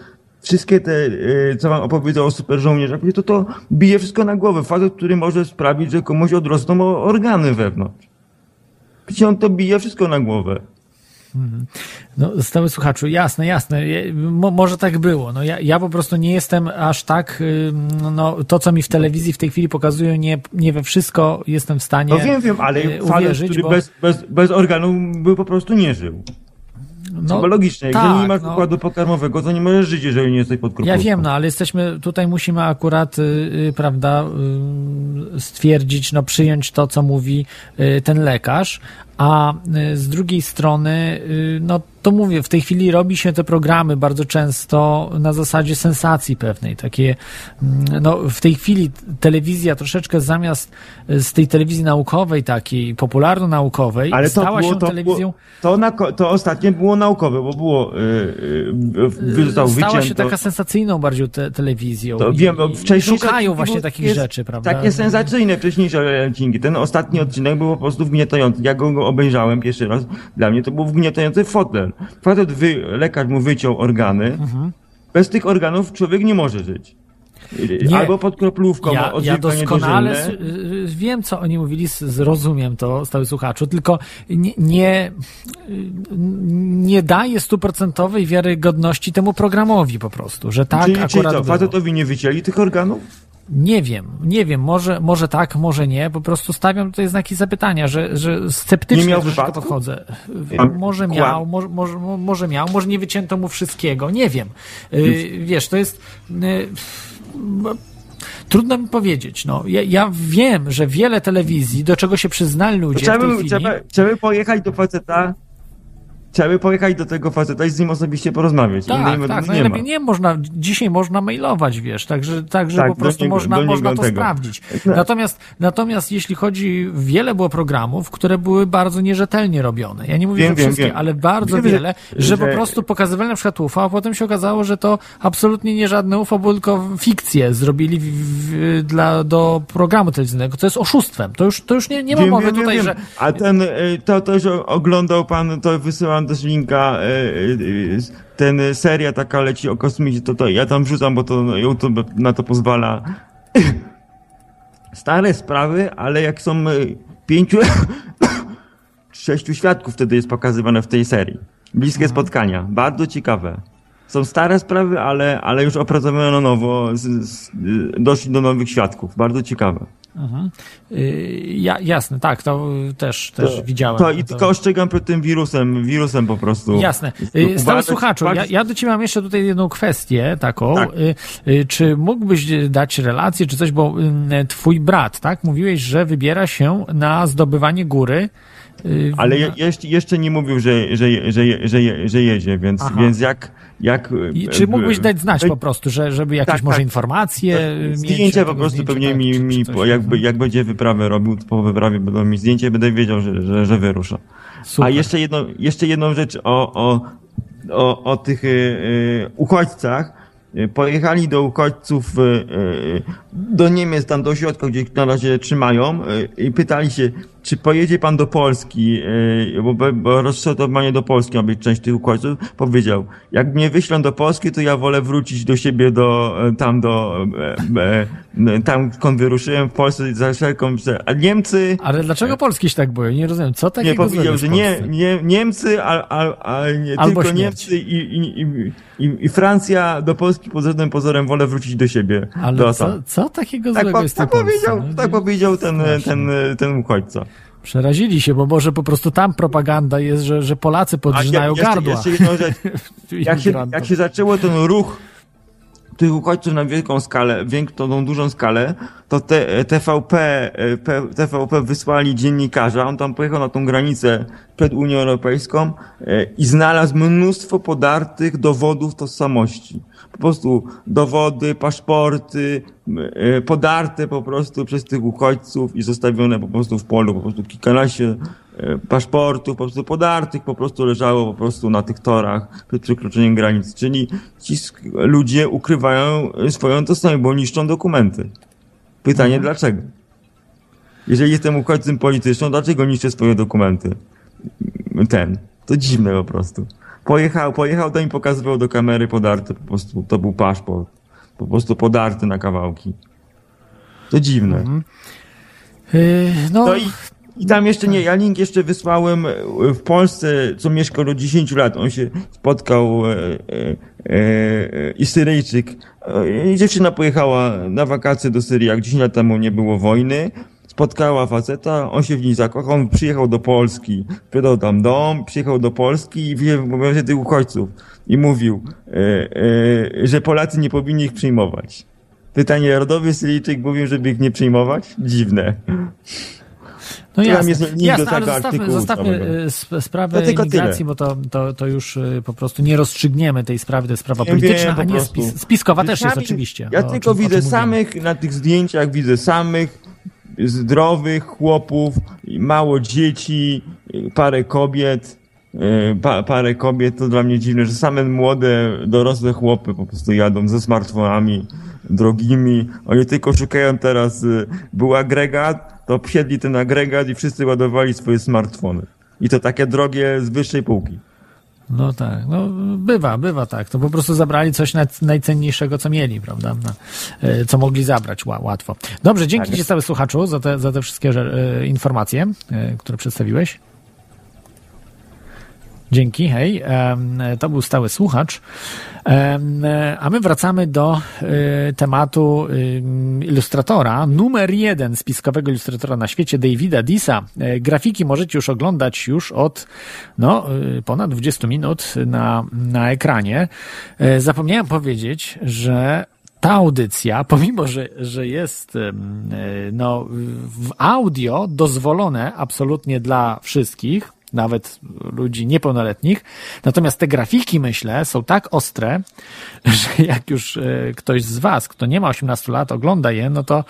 wszystkie te, y, co wam opowiedział o super żołnierzach, to to bije wszystko na głowę. Facet, który może sprawić, że komuś odrosną organy wewnątrz. Przecież on to bije wszystko na głowę. No, stały słuchaczu, jasne, jasne. Mo, może tak było. No, ja, ja po prostu nie jestem aż tak, ym, no, to co mi w telewizji w tej chwili pokazują, nie, nie we wszystko jestem w stanie No wiem, wiem, ale y, facet, uwierzyć, który bo- bez, bez, bez organów by po prostu nie żył. No, bo logicznie, tak, jeżeli nie masz no. układu pokarmowego, to nie możesz żyć, jeżeli nie jesteś pod Ja kroplówką. wiem, no ale jesteśmy, tutaj musimy akurat, y, y, prawda, y, stwierdzić, no przyjąć to, co mówi ten lekarz, a y, z drugiej strony, y, no to mówię, w tej chwili robi się te programy bardzo często na zasadzie sensacji pewnej, takie, mm, no w tej chwili telewizja troszeczkę zamiast y, z tej telewizji naukowej, takiej popularno-naukowej, Ale to stała było, się to, telewizją... było, to, na, to ostatnie było naukowe, bo było, yy, yy, Stała się wycięto. taka sensacyjną bardziej te, telewizją. To i- wiem, wcześniejsze Szukają właśnie takich rzeczy, prawda? Takie sensacyjne wcześniejsze odcinki. Ten ostatni odcinek był po prostu wgniatający. Ja go, go obejrzałem pierwszy raz. Dla mnie to był wgniatający fotel. Facet wy, lekarz mu wyciął organy. Mhm. Bez tych organów człowiek nie może żyć. Nie. Albo pod kroplówką, Ja, ja doskonale dożylne. s- y, wiem, co oni mówili, zrozumiem to, stały słuchaczu, tylko nie, nie, y, nie daje stuprocentowej wiarygodności temu programowi po prostu, że tak czyli, czyli akurat co, było. facetowi nie wycięli tych organów? Nie wiem, nie wiem, może, może tak, może nie, po prostu stawiam tutaj znaki zapytania, że, że sceptycznie Nie miał wypadku? podchodzę. Pan Może miał, może, może, może miał, może nie wycięto mu wszystkiego, nie wiem. Y, Wiesz, to jest... y, bo- Trudno mi powiedzieć. No, ja, ja wiem, że wiele telewizji, do czego się przyznali ludzie Trzeba w tej chwili, trzeba by pojechać do faceta, trzeba by pojechać do tego faceta i z nim osobiście porozmawiać. Innej Tak, tak, nie najlepiej ma. nie można, dzisiaj można mailować, wiesz, także, także Tak, po prostu niego- można, można to tego. sprawdzić. Tak. Natomiast, natomiast jeśli chodzi, wiele było programów, które były bardzo nierzetelnie robione. Ja nie mówię, Wiem, że wiem, wszystkie, wiem. ale bardzo wiele, że, że- po prostu pokazywali na przykład UFO, a potem się okazało, że to absolutnie nie żadne UFO, bo tylko fikcję zrobili w, w, dla, do programu telewizyjnego, co jest oszustwem. To już, to już nie, nie ma mowy tutaj, wiem. że A ten, y, to też oglądał pan, to wysyłam też linka, y, y, y, ten seria taka leci o kosmicie, to, to ja tam wrzucam, bo to YouTube na to pozwala. Stare sprawy, ale jak są pięciu, sześciu świadków wtedy jest pokazywane w tej serii. Bliskie Mhm. spotkania, bardzo ciekawe. Są stare sprawy, ale, ale już opracowano na nowo, z, z, doszli do nowych świadków. Bardzo ciekawe. Mhm. Ja, jasne, tak, to też, też to, widziałem. To i tylko ostrzegam przed tym wirusem, wirusem po prostu. Jasne. Stały słuchaczu, ja, ja do Ciebie mam jeszcze tutaj jedną kwestię taką. Tak. Czy mógłbyś dać relację, czy coś, bo Twój brat, tak, mówiłeś, że wybiera się na zdobywanie góry. Ale je, jeszcze, nie mówił, że, że, że, że, że jedzie, więc, więc jak jak... I czy mógłbyś dać znać po prostu, że, żeby jakieś tak, może tak, informacje tak, Zdjęcia po prostu zdjęcia, pewnie tak, mi, mi jakby, jak będzie wyprawę robił, po wyprawie będą mi zdjęcie, będę wiedział, że, że, że wyrusza. Super. A jeszcze jedno, jeszcze jedną rzecz o, o, o, o tych y, y, uchodźcach Y, pojechali do uchodźców y, y, do Niemiec, tam do ośrodka, gdzie na razie trzymają i pytali się, czy pojedzie pan do Polski, bo, bo rozszotowanie do Polski ma być część tych uchodźców. Powiedział, jak mnie wyślą do Polski, to ja wolę wrócić do siebie, do, tam do, tam skąd wyruszyłem w Polsce za wszelką, a Niemcy... Ale dlaczego Polski się tak boją? Nie rozumiem, co takiego Nie, powiedział, że nie, nie, Niemcy, a, a, a nie tylko śmierć. Niemcy i, i, i, i, Francja do Polski pod żadnym pozorem wolę wrócić do siebie. Ale do co, co takiego tak, złego jest tak powiedział, no, tak powiedział ten, ten, ten uchodźca. Przerazili się, bo może po prostu tam propaganda jest, że, że Polacy jeszcze, gardła. Jeszcze rzecz. jak, się, jak się zaczęło ten ruch tych uchodźców na wielką skalę, tą dużą skalę, to te, TVP, TVP wysłali dziennikarza, on tam pojechał na tą granicę przed Unią Europejską e, i znalazł mnóstwo podartych dowodów tożsamości. Po prostu dowody, paszporty, e, podarte po prostu przez tych uchodźców i zostawione po prostu w polu, po prostu kilkanaście e, paszportów po prostu podartych po prostu leżało po prostu na tych torach przed przekroczeniem granic. Czyli ci ludzie ukrywają swoją tożsamość, bo niszczą dokumenty. Pytanie mhm. dlaczego? Jeżeli jestem uchodźcą politycznym, dlaczego niszczę swoje dokumenty? Ten. To dziwne po prostu. Pojechał, pojechał to i pokazywał do kamery podarty, po prostu to był paszport. Po prostu podarty na kawałki. To dziwne. Mhm. Yy, no, no i, i tam jeszcze nie, ja link jeszcze wysłałem w Polsce, co mieszkał do 10 lat. On się spotkał e, e, e, i Syryjczyk. E, dziewczyna pojechała na wakacje do Syrii, jak 10 lat temu nie było wojny spotkała faceta, on się w niej zakochał, on przyjechał do Polski, sprzedał tam dom, przyjechał do Polski i wie się tych uchodźców i mówił, e, e, że Polacy nie powinni ich przyjmować. Pytanie, rodowy Syryjczyk mówił, żeby ich nie przyjmować? Dziwne. No jasne, jest jasne ale zostawmy, zostawmy e, sprawę no imigracji, bo to, to, to już po prostu nie rozstrzygniemy tej sprawy, to jest sprawa polityczna, wiem, a nie spis, spiskowa też jest oczywiście. Ja tylko czym, widzę samych, na tych zdjęciach widzę samych zdrowych chłopów, mało dzieci, parę kobiet. E, pa, parę kobiet, to dla mnie dziwne, że same młode, dorosłe chłopy po prostu jadą ze smartfonami drogimi. Oni tylko szukają teraz, e, był agregat, to wsiedli ten agregat i wszyscy ładowali swoje smartfony. I to takie drogie z wyższej półki. No tak, no bywa, bywa tak. To po prostu zabrali coś najcenniejszego, co mieli, prawda? No, co mogli zabrać łatwo. Dobrze, dzięki tak. Ci cały słuchaczu za te, za te wszystkie e, informacje, e, które przedstawiłeś. Dzięki, hej. To był stały słuchacz. A my wracamy do e, tematu ilustratora, numer jeden spiskowego ilustratora na świecie, Davida Disa. E, grafiki możecie już oglądać już od no, e, ponad 20 minut na, na ekranie. Zapomniałem powiedzieć, że ta audycja, pomimo że, że jest no, w audio dozwolone absolutnie dla wszystkich, nawet ludzi niepełnoletnich. Natomiast te grafiki, myślę, są tak ostre, że jak już e, ktoś z Was, kto nie ma 18 lat, ogląda je, no to,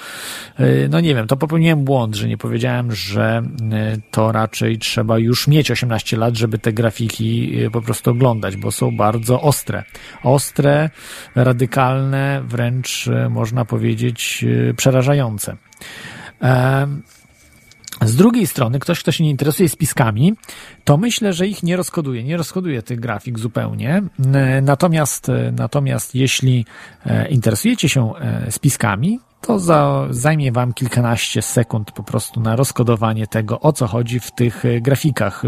e, no nie wiem, to popełniłem błąd, że nie powiedziałem, że e, to raczej trzeba już mieć 18 lat, żeby te grafiki po prostu oglądać, bo są bardzo ostre. Ostre, radykalne, wręcz można powiedzieć przerażające. Z drugiej strony, ktoś, kto się nie interesuje spiskami, to myślę, że ich nie rozkoduje. Nie rozkoduje tych grafik zupełnie. Natomiast, natomiast jeśli e, interesujecie się e, spiskami, to za, zajmie Wam kilkanaście sekund po prostu na rozkodowanie tego, o co chodzi w tych e, grafikach,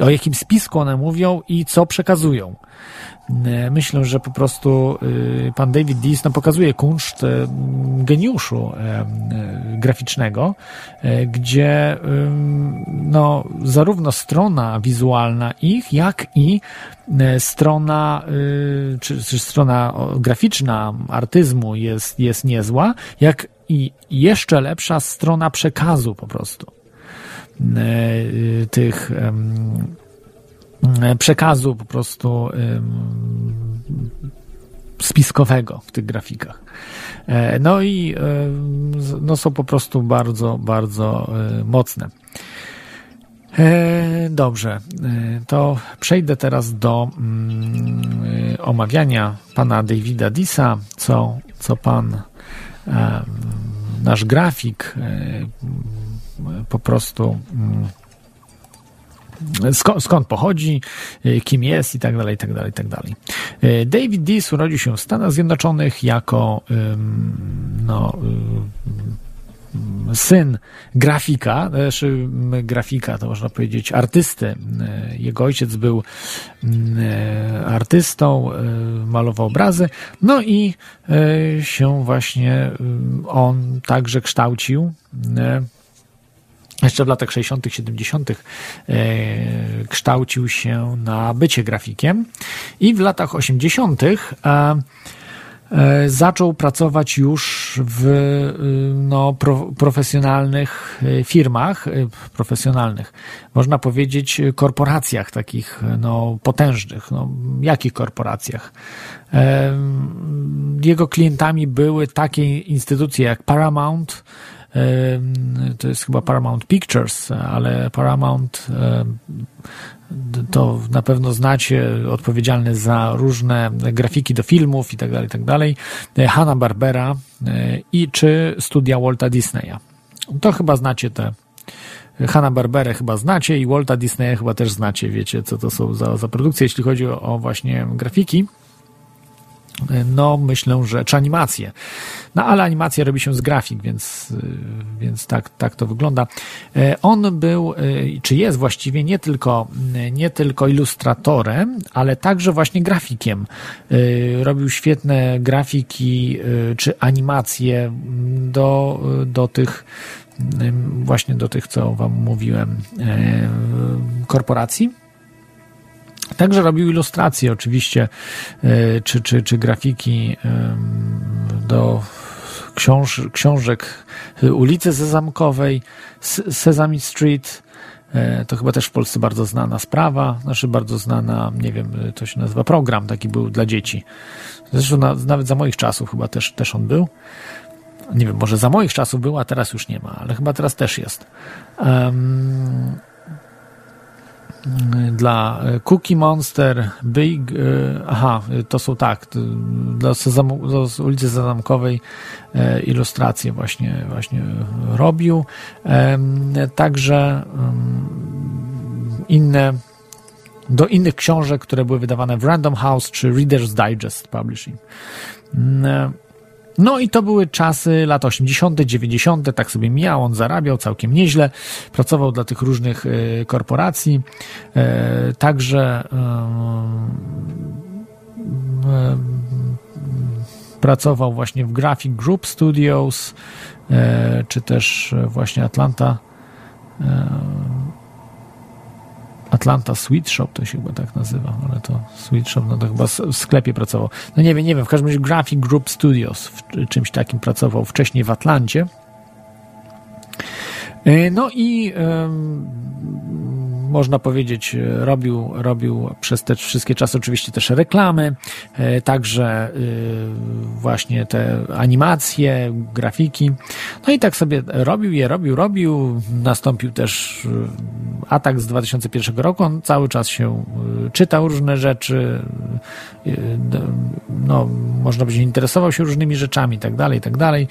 o jakim spisku one mówią i co przekazują. E, myślę, że po prostu e, pan David Dees no, pokazuje kunszt geniuszu graficznego, gdzie no, zarówno strona wizualna ich, jak i strona, czy, czy strona graficzna artyzmu jest, jest niezła, jak i jeszcze lepsza strona przekazu po prostu. Tych przekazu po prostu spiskowego w tych grafikach. E, no i no są po prostu bardzo, bardzo e, mocne. E, dobrze, to przejdę teraz do mm, omawiania pana Davida Disa, co, co pan, nasz grafik po prostu mm, skąd, skąd pochodzi, y, kim jest i tak dalej, i tak dalej, i tak dalej. Y, David Dees urodził się w Stanach Zjednoczonych jako no, y, syn grafika, znaczy grafika to można powiedzieć artysty. Jego ojciec był artystą, malował obrazy, no i się właśnie on także kształcił jeszcze w latach 60., 70. E, kształcił się na bycie grafikiem i w latach 80. E, e, zaczął pracować już w no, pro, profesjonalnych firmach, profesjonalnych, można powiedzieć korporacjach takich no, potężnych. No, jakich korporacjach? Jego klientami były takie instytucje jak Paramount, to jest chyba Paramount Pictures, ale Paramount to na pewno znacie, odpowiedzialny za różne grafiki do filmów i tak dalej, tak dalej. Hanna Barbera e, i czy studia Walta Disneya. To chyba znacie te Hanna Barberę chyba znacie i Walta Disneya chyba też znacie, wiecie co to są za, za produkcje, jeśli chodzi o właśnie grafiki no myślę, że czy animacje. No ale animacja robi się z grafik, więc, y, więc tak, tak to wygląda. E, on był, y, czy jest właściwie nie tylko, nie tylko ilustratorem, ale także właśnie grafikiem. E, robił świetne grafiki czy animacje do, do tych właśnie do tych, co wam mówiłem, e, korporacji. Także robił ilustracje oczywiście, e, czy, czy, czy grafiki do książ książek ulicy Sezamkowej, Sesame Street, e, to chyba też w Polsce bardzo znana sprawa, znaczy bardzo znana, nie wiem, to się nazywa program, taki był dla dzieci. Zresztą na, nawet za moich czasów chyba też, też on był. Nie wiem, może za moich czasów był, a teraz już nie ma, ale chyba teraz też jest. Um, dla Cookie Monster, Big, e, aha, to są tak, dla, Sezam, dla ulicy Sezamkowej e, ilustracje właśnie, właśnie robił. Także inne, do innych książek, które były wydawane w Random House czy Reader's Digest Publishing. No i to były czasy lat 80., 90., tak sobie miał, on zarabiał całkiem nieźle, pracował dla tych różnych y, korporacji, y, także y, pracował właśnie w Graphic Group Studios, czy też właśnie Atlanta Atlanta Sweet Shop to się chyba tak nazywa, ale to Sweet Shop, no to chyba w sklepie pracował. No nie wiem, nie wiem, w każdym razie Graphic Group Studios w czymś takim pracował wcześniej w Atlancie. E, no i um, można powiedzieć, e, robił, robił przez te wszystkie czasy oczywiście też reklamy, e, także e, właśnie te animacje, grafiki. No i tak sobie robił je, robił, robił. Nastąpił też atak z 2001 roku. On cały czas się czytał różne rzeczy, no, można powiedzieć, interesował się różnymi rzeczami tak dalej, tak dalej.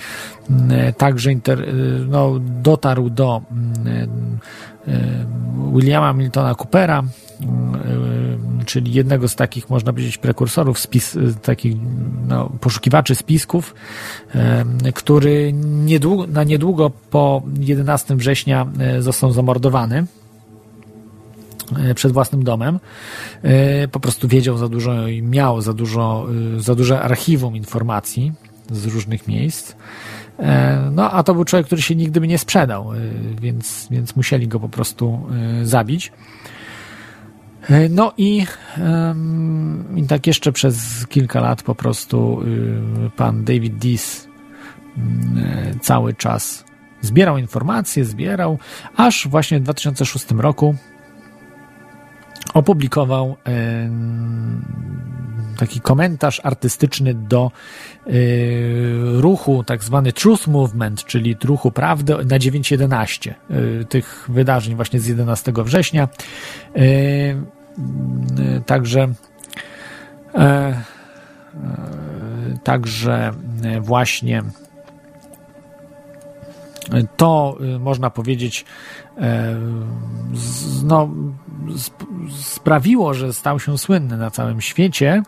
Także inter, no, dotarł do Williama Miltona Coopera, czyli jednego z takich, można powiedzieć, prekursorów, spis, takich no, poszukiwaczy spisków, który niedługo, na niedługo po 11 września został zamordowany przed własnym domem. Po prostu wiedział za dużo i miał za dużo, za duże archiwum informacji z różnych miejsc. No, a to był człowiek, który się nigdy by nie sprzedał, więc, więc musieli go po prostu zabić. E, no i, i tak jeszcze przez kilka lat po prostu y, pan David Dees mm, e, cały czas zbierał informacje, zbierał, aż właśnie w 2006 roku opublikował taki komentarz artystyczny do y, ruchu, tak zwany Truth Movement, czyli ruchu prawdy na 9.11 y, tych wydarzeń właśnie z 11 września. Y, także e, także właśnie to można powiedzieć no, sprawiło, że stał się słynny na całym świecie,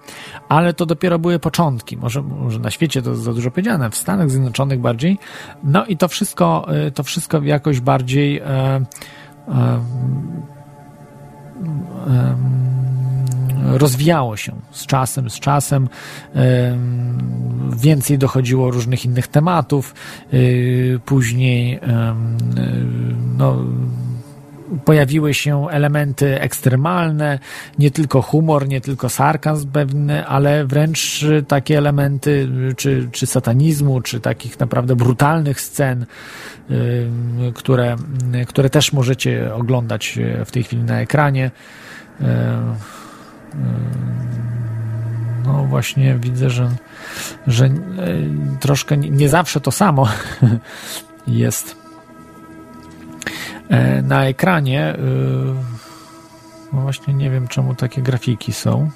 ale to dopiero były początki. Może, może na świecie to za dużo powiedziane, w Stanach Zjednoczonych bardziej. No i to wszystko, e, to wszystko jakoś bardziej e, e, e, rozwijało się z czasem, z czasem. Więcej dochodziło różnych innych tematów, y, później no, pojawiły się elementy ekstremalne, nie tylko humor, nie tylko sarkazm pewny, ale wręcz takie elementy czy, czy satanizmu, czy takich naprawdę brutalnych scen, które, które też możecie oglądać w tej chwili na ekranie no właśnie widzę, że, że e, troszkę nie zawsze to samo jest e, na ekranie. E, no właśnie nie wiem, czemu takie grafiki są.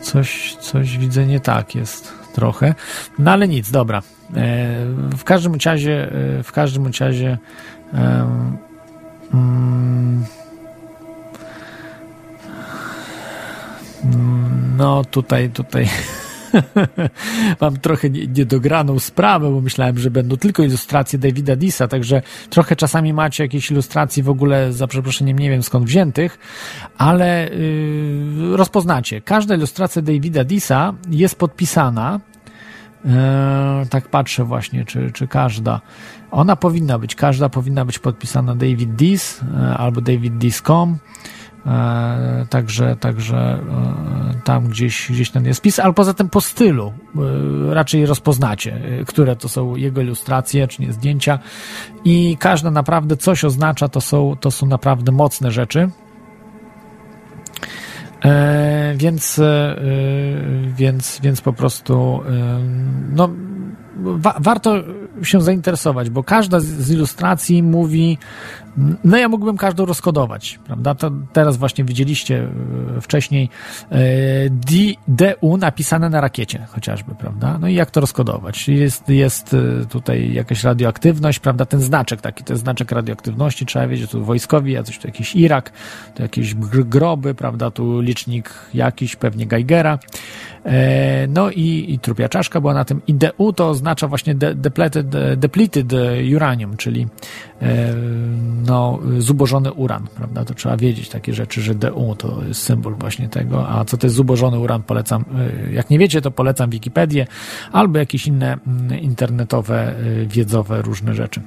Coś, coś widzę nie tak jest trochę. No ale nic, dobra. W każdym razie, w każdym razie um, No tutaj, tutaj mam trochę niedograną sprawę, bo myślałem, że będą tylko ilustracje Davida Disa, także trochę czasami macie jakieś ilustracje w ogóle, za przeproszeniem, nie wiem skąd wziętych, ale yy, rozpoznacie. Każda ilustracja Davida Disa jest podpisana. Yy, tak patrzę właśnie, czy, czy każda. Ona powinna być, każda powinna być podpisana David Dis yy, albo David Dis.com. E, także, także e, tam gdzieś, gdzieś ten jest spis, ale poza tym po stylu e, raczej rozpoznacie, które to są jego ilustracje, czy nie zdjęcia i każda naprawdę coś oznacza, to są, to są naprawdę mocne rzeczy. więc, więc, więc po prostu no, wa warto się zainteresować, bo każda z ilustracji mówi no ja mógłbym każdą rozkodować, prawda? To teraz właśnie widzieliście e, wcześniej e, DU napisane na rakiecie chociażby, prawda? No i jak to rozkodować? Jest, jest e, tutaj jakaś radioaktywność, prawda? Ten znaczek taki, to jest znaczek radioaktywności, trzeba wiedzieć, tu wojskowi, a coś tu jakiś Irak, tu jakieś groby, prawda? Tu licznik jakiś, pewnie Geigera. No i, i trupia czaszka była na tym. I DU to oznacza właśnie de, depleted, depleted uranium, czyli no, zubożony uran, prawda? To trzeba wiedzieć takie rzeczy, że DU to jest symbol właśnie tego. A co to jest zubożony uran, polecam. Y, jak nie wiecie, to polecam Wikipedię albo jakieś inne mm, internetowe, y, wiedzowe różne rzeczy.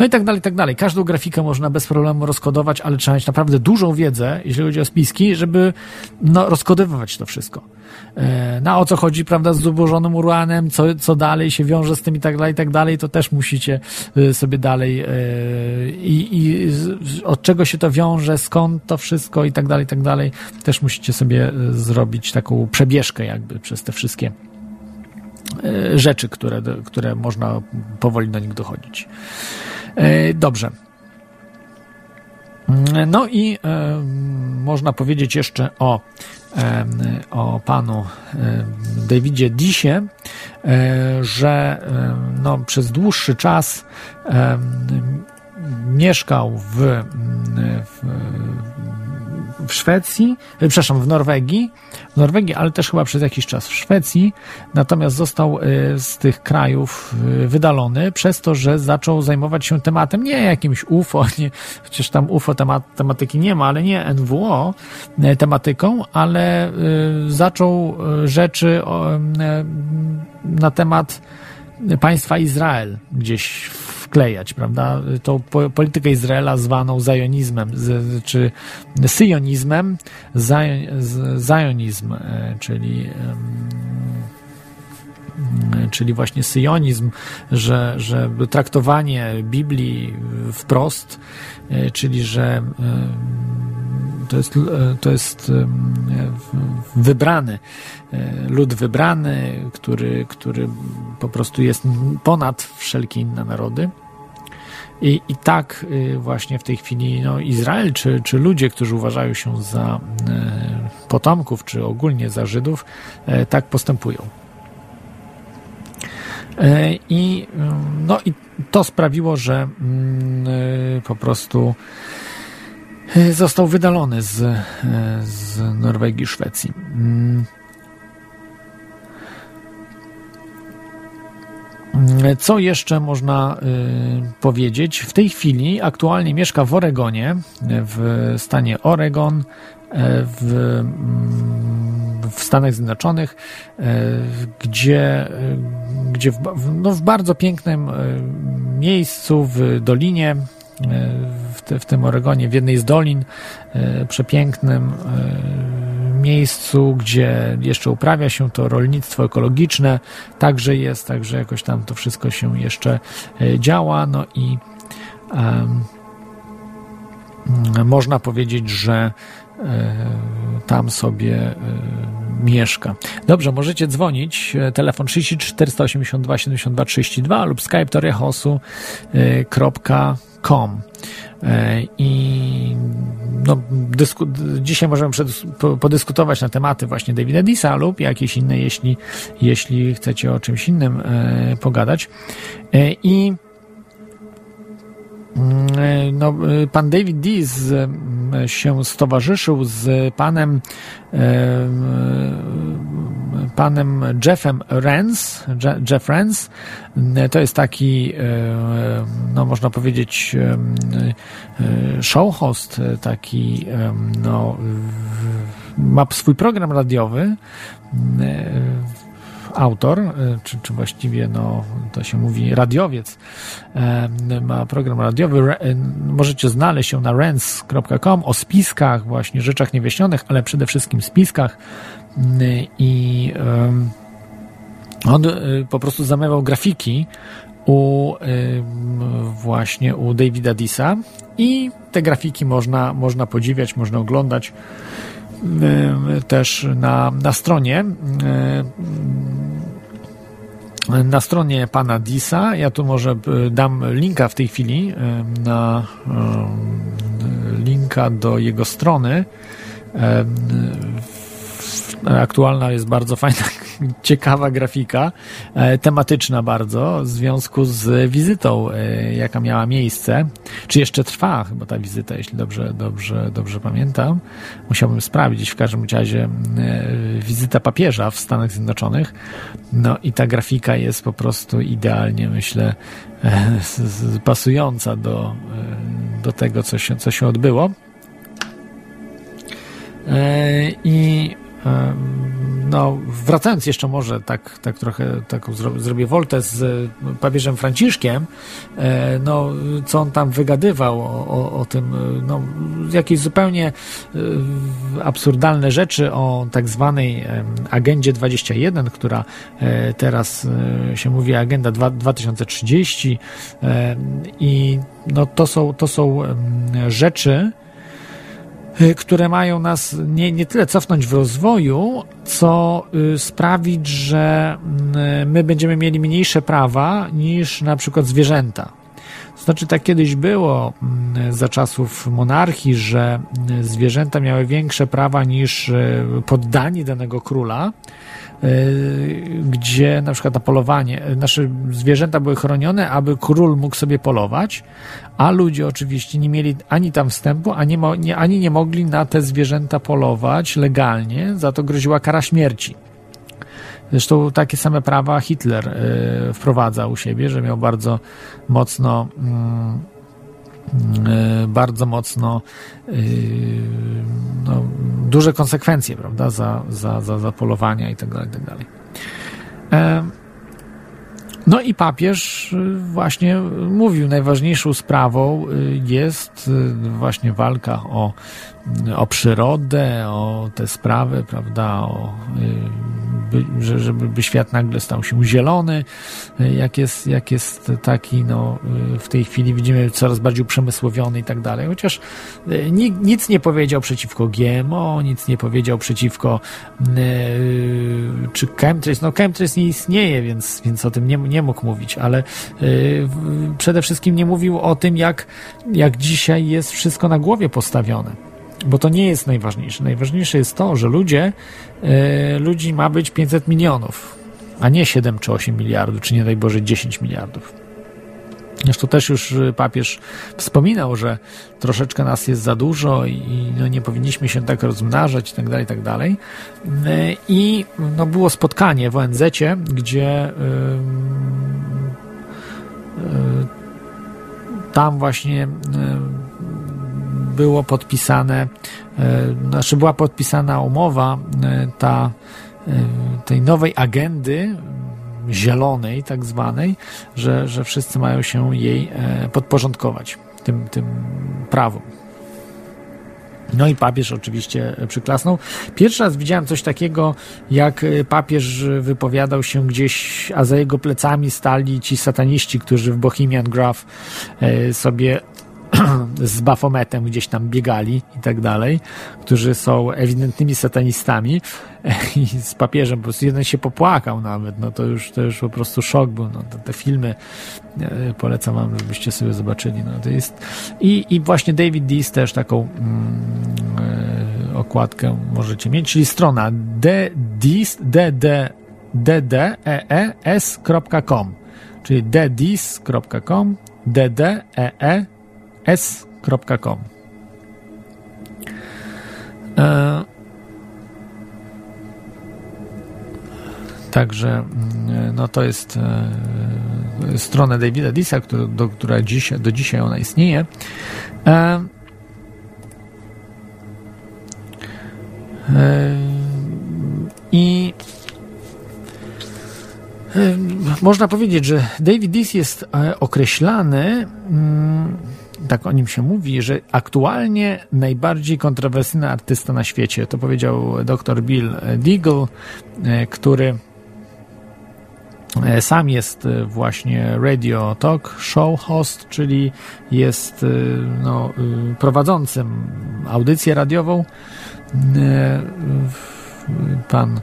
No i tak dalej, tak dalej. Każdą grafikę można bez problemu rozkodować, ale trzeba mieć naprawdę dużą wiedzę, jeśli chodzi o spiski, żeby no, rozkodowywać to wszystko. E, na o co chodzi, prawda, z zubożonym uranem, co, co dalej się wiąże z tym i tak dalej, i tak dalej, to też musicie sobie dalej e, i, i od czego się to wiąże, skąd to wszystko i tak dalej, i tak dalej, też musicie sobie e, zrobić taką przebieżkę jakby przez te wszystkie rzeczy, które, które można powoli do nich dochodzić. Dobrze. No i e, można powiedzieć jeszcze o, e, o panu e, Davidzie Disie, że no, przez dłuższy czas mieszkał w, w, w Szwecji, przepraszam, w Norwegii, w Norwegii, ale też chyba przez jakiś czas w Szwecji, natomiast został z tych krajów wydalony przez to, że zaczął zajmować się tematem, nie jakimś UFO, nie, przecież tam UFO temat, tematyki nie ma, ale nie NWO tematyką, ale zaczął rzeczy na temat państwa Izrael gdzieś wklejać, prawda? Tą politykę Izraela zwaną zajonizmem, czy syjonizmem, zajonizm, czyli czyli właśnie syjonizm, że, że traktowanie Biblii wprost, czyli że to jest, to jest wybrany, lud wybrany, który, który po prostu jest ponad wszelkie inne narody. I, I tak właśnie w tej chwili no, Izrael, czy, czy ludzie, którzy uważają się za potomków, czy ogólnie za Żydów, tak postępują. I, no, i to sprawiło, że po prostu został wydalony z, z Norwegii, Szwecji. Co jeszcze można powiedzieć? W tej chwili aktualnie mieszka w Oregonie, w stanie Oregon, w, w Stanach Zjednoczonych, gdzie, gdzie w, no w bardzo pięknym miejscu, w dolinie, w, tym Oregonie, w jednej z dolin, przepięknym miejscu, gdzie jeszcze uprawia się to rolnictwo ekologiczne, także jest, także jakoś tam to wszystko się jeszcze działa, no i um, można powiedzieć, że tam sobie mieszka. Dobrze, możecie dzwonić. Telefon 33 482 72 32 lub skype torehosu.com i no, dysku, dzisiaj możemy przed, po, podyskutować na tematy właśnie Davida Disa lub jakieś inne, jeśli, jeśli chcecie o czymś innym e, pogadać. E, I no, pan David Dees się stowarzyszył z panem panem Jeffem Renz, Jeff Renz. To jest taki, no można powiedzieć, show host, taki, no, ma swój program radiowy autor, e, czy, czy właściwie no, to się mówi radiowiec, e, ma program radiowy. E, możecie znaleźć ją na rens.com o spiskach, właśnie rzeczach niewyjaśnionych, ale przede wszystkim spiskach i on po prostu zamawiał grafiki u właśnie u Davida Disa i te grafiki można, można podziwiać, można oglądać też na, na stronie na stronie pana Disa. Ja tu może dam linka w tej chwili na linka do jego strony. Aktualna jest bardzo fajna, ciekawa grafika, e, tematyczna bardzo, w związku z wizytą, e, jaka miała miejsce. Czy jeszcze trwa chyba ta wizyta, jeśli dobrze, dobrze, dobrze pamiętam. Musiałbym sprawdzić. W każdym razie e, wizyta papieża w Stanach Zjednoczonych. No i ta grafika jest po prostu idealnie, myślę, pasująca do, do tego, co się, co się odbyło. I no, wracając jeszcze może tak, tak trochę taką zrobię woltę z papieżem Franciszkiem, e, no, co on tam wygadywał o, o, o tym, no, jakieś zupełnie e, absurdalne rzeczy o tak zwanej agendzie 21, która e, teraz się mówi agenda 2030 i no, to są, to są rzeczy, które mają nas nie, nie tyle cofnąć w rozwoju, co y, sprawić, że y, my będziemy mieli mniejsze prawa niż na przykład zwierzęta. Znaczy, tak kiedyś było za czasów monarchii, że zwierzęta miały większe prawa niż poddani danego króla, gdzie na przykład na polowanie, nasze zwierzęta były chronione, aby król mógł sobie polować, a ludzie oczywiście nie mieli ani tam wstępu, ani nie, ani nie mogli na te zwierzęta polować legalnie, za to groziła kara śmierci. Zresztą takie same prawa Hitler y, wprowadzał u siebie, że miał bardzo mocno y, bardzo mocno y, no, duże konsekwencje, prawda, za, za, za, za polowania i tak dalej, tak dalej. E, no i papież właśnie mówił, najważniejszą sprawą jest właśnie walka o, o przyrodę, o te sprawy, prawda, o by, że, żeby by świat nagle stał się zielony, jak jest, jak jest taki, no w tej chwili widzimy coraz bardziej uprzemysłowiony i tak dalej, chociaż e, nic nie powiedział przeciwko GMO, nic nie powiedział przeciwko e, czy chemtrails, no chemtrails nie istnieje, więc, więc o tym nie, nie mógł mówić, ale e, przede wszystkim nie mówił o tym, jak, jak dzisiaj jest wszystko na głowie postawione bo to nie jest najważniejsze. Najważniejsze jest to, że ludzie, e, ludzi ma być 500 milionów, a nie 7 czy 8 miliardów, czy nie daj Boże 10 miliardów. Zresztą też już papież wspominał, że troszeczkę nas jest za dużo i no, nie powinniśmy się tak rozmnażać i tak dalej, i. E, no, było spotkanie w ONZ-cie, gdzie yy, tam właśnie było podpisane, e, znaczy była podpisana umowa e, ta, e, tej nowej agendy zielonej, tak zwanej, że, że wszyscy mają się jej podporządkować, tym, tym prawom. No i papież oczywiście przyklasnął. Pierwszy raz widziałem coś takiego, jak papież wypowiadał się gdzieś, a za jego plecami stali ci sataniści, którzy w Bohemian Graph sobie z Bafometem gdzieś tam biegali i tak dalej, którzy są ewidentnymi satanistami i z papieżem po prostu jeden się popłakał nawet, no to już, to już po prostu szok był, no te, te filmy e, polecam wam, żebyście sobie zobaczyli, no to jest i, i właśnie David Dees też taką mm, e, okładkę możecie mieć, czyli strona dddees dddees.com czyli ddis.com ddee s.com. E, także mm, no to jest e, strona Davida Disa, który, do, która dziś, do dzisiaj ona istnieje. E, I można powiedzieć, że David Dis jest określany mm, tak o nim się mówi, że aktualnie najbardziej kontrowersyjny artysta na świecie. To powiedział dr Bill Deagle, e, który e, sam jest e, właśnie radio talk show host, czyli jest no, prowadzącym audycję radiową. Pan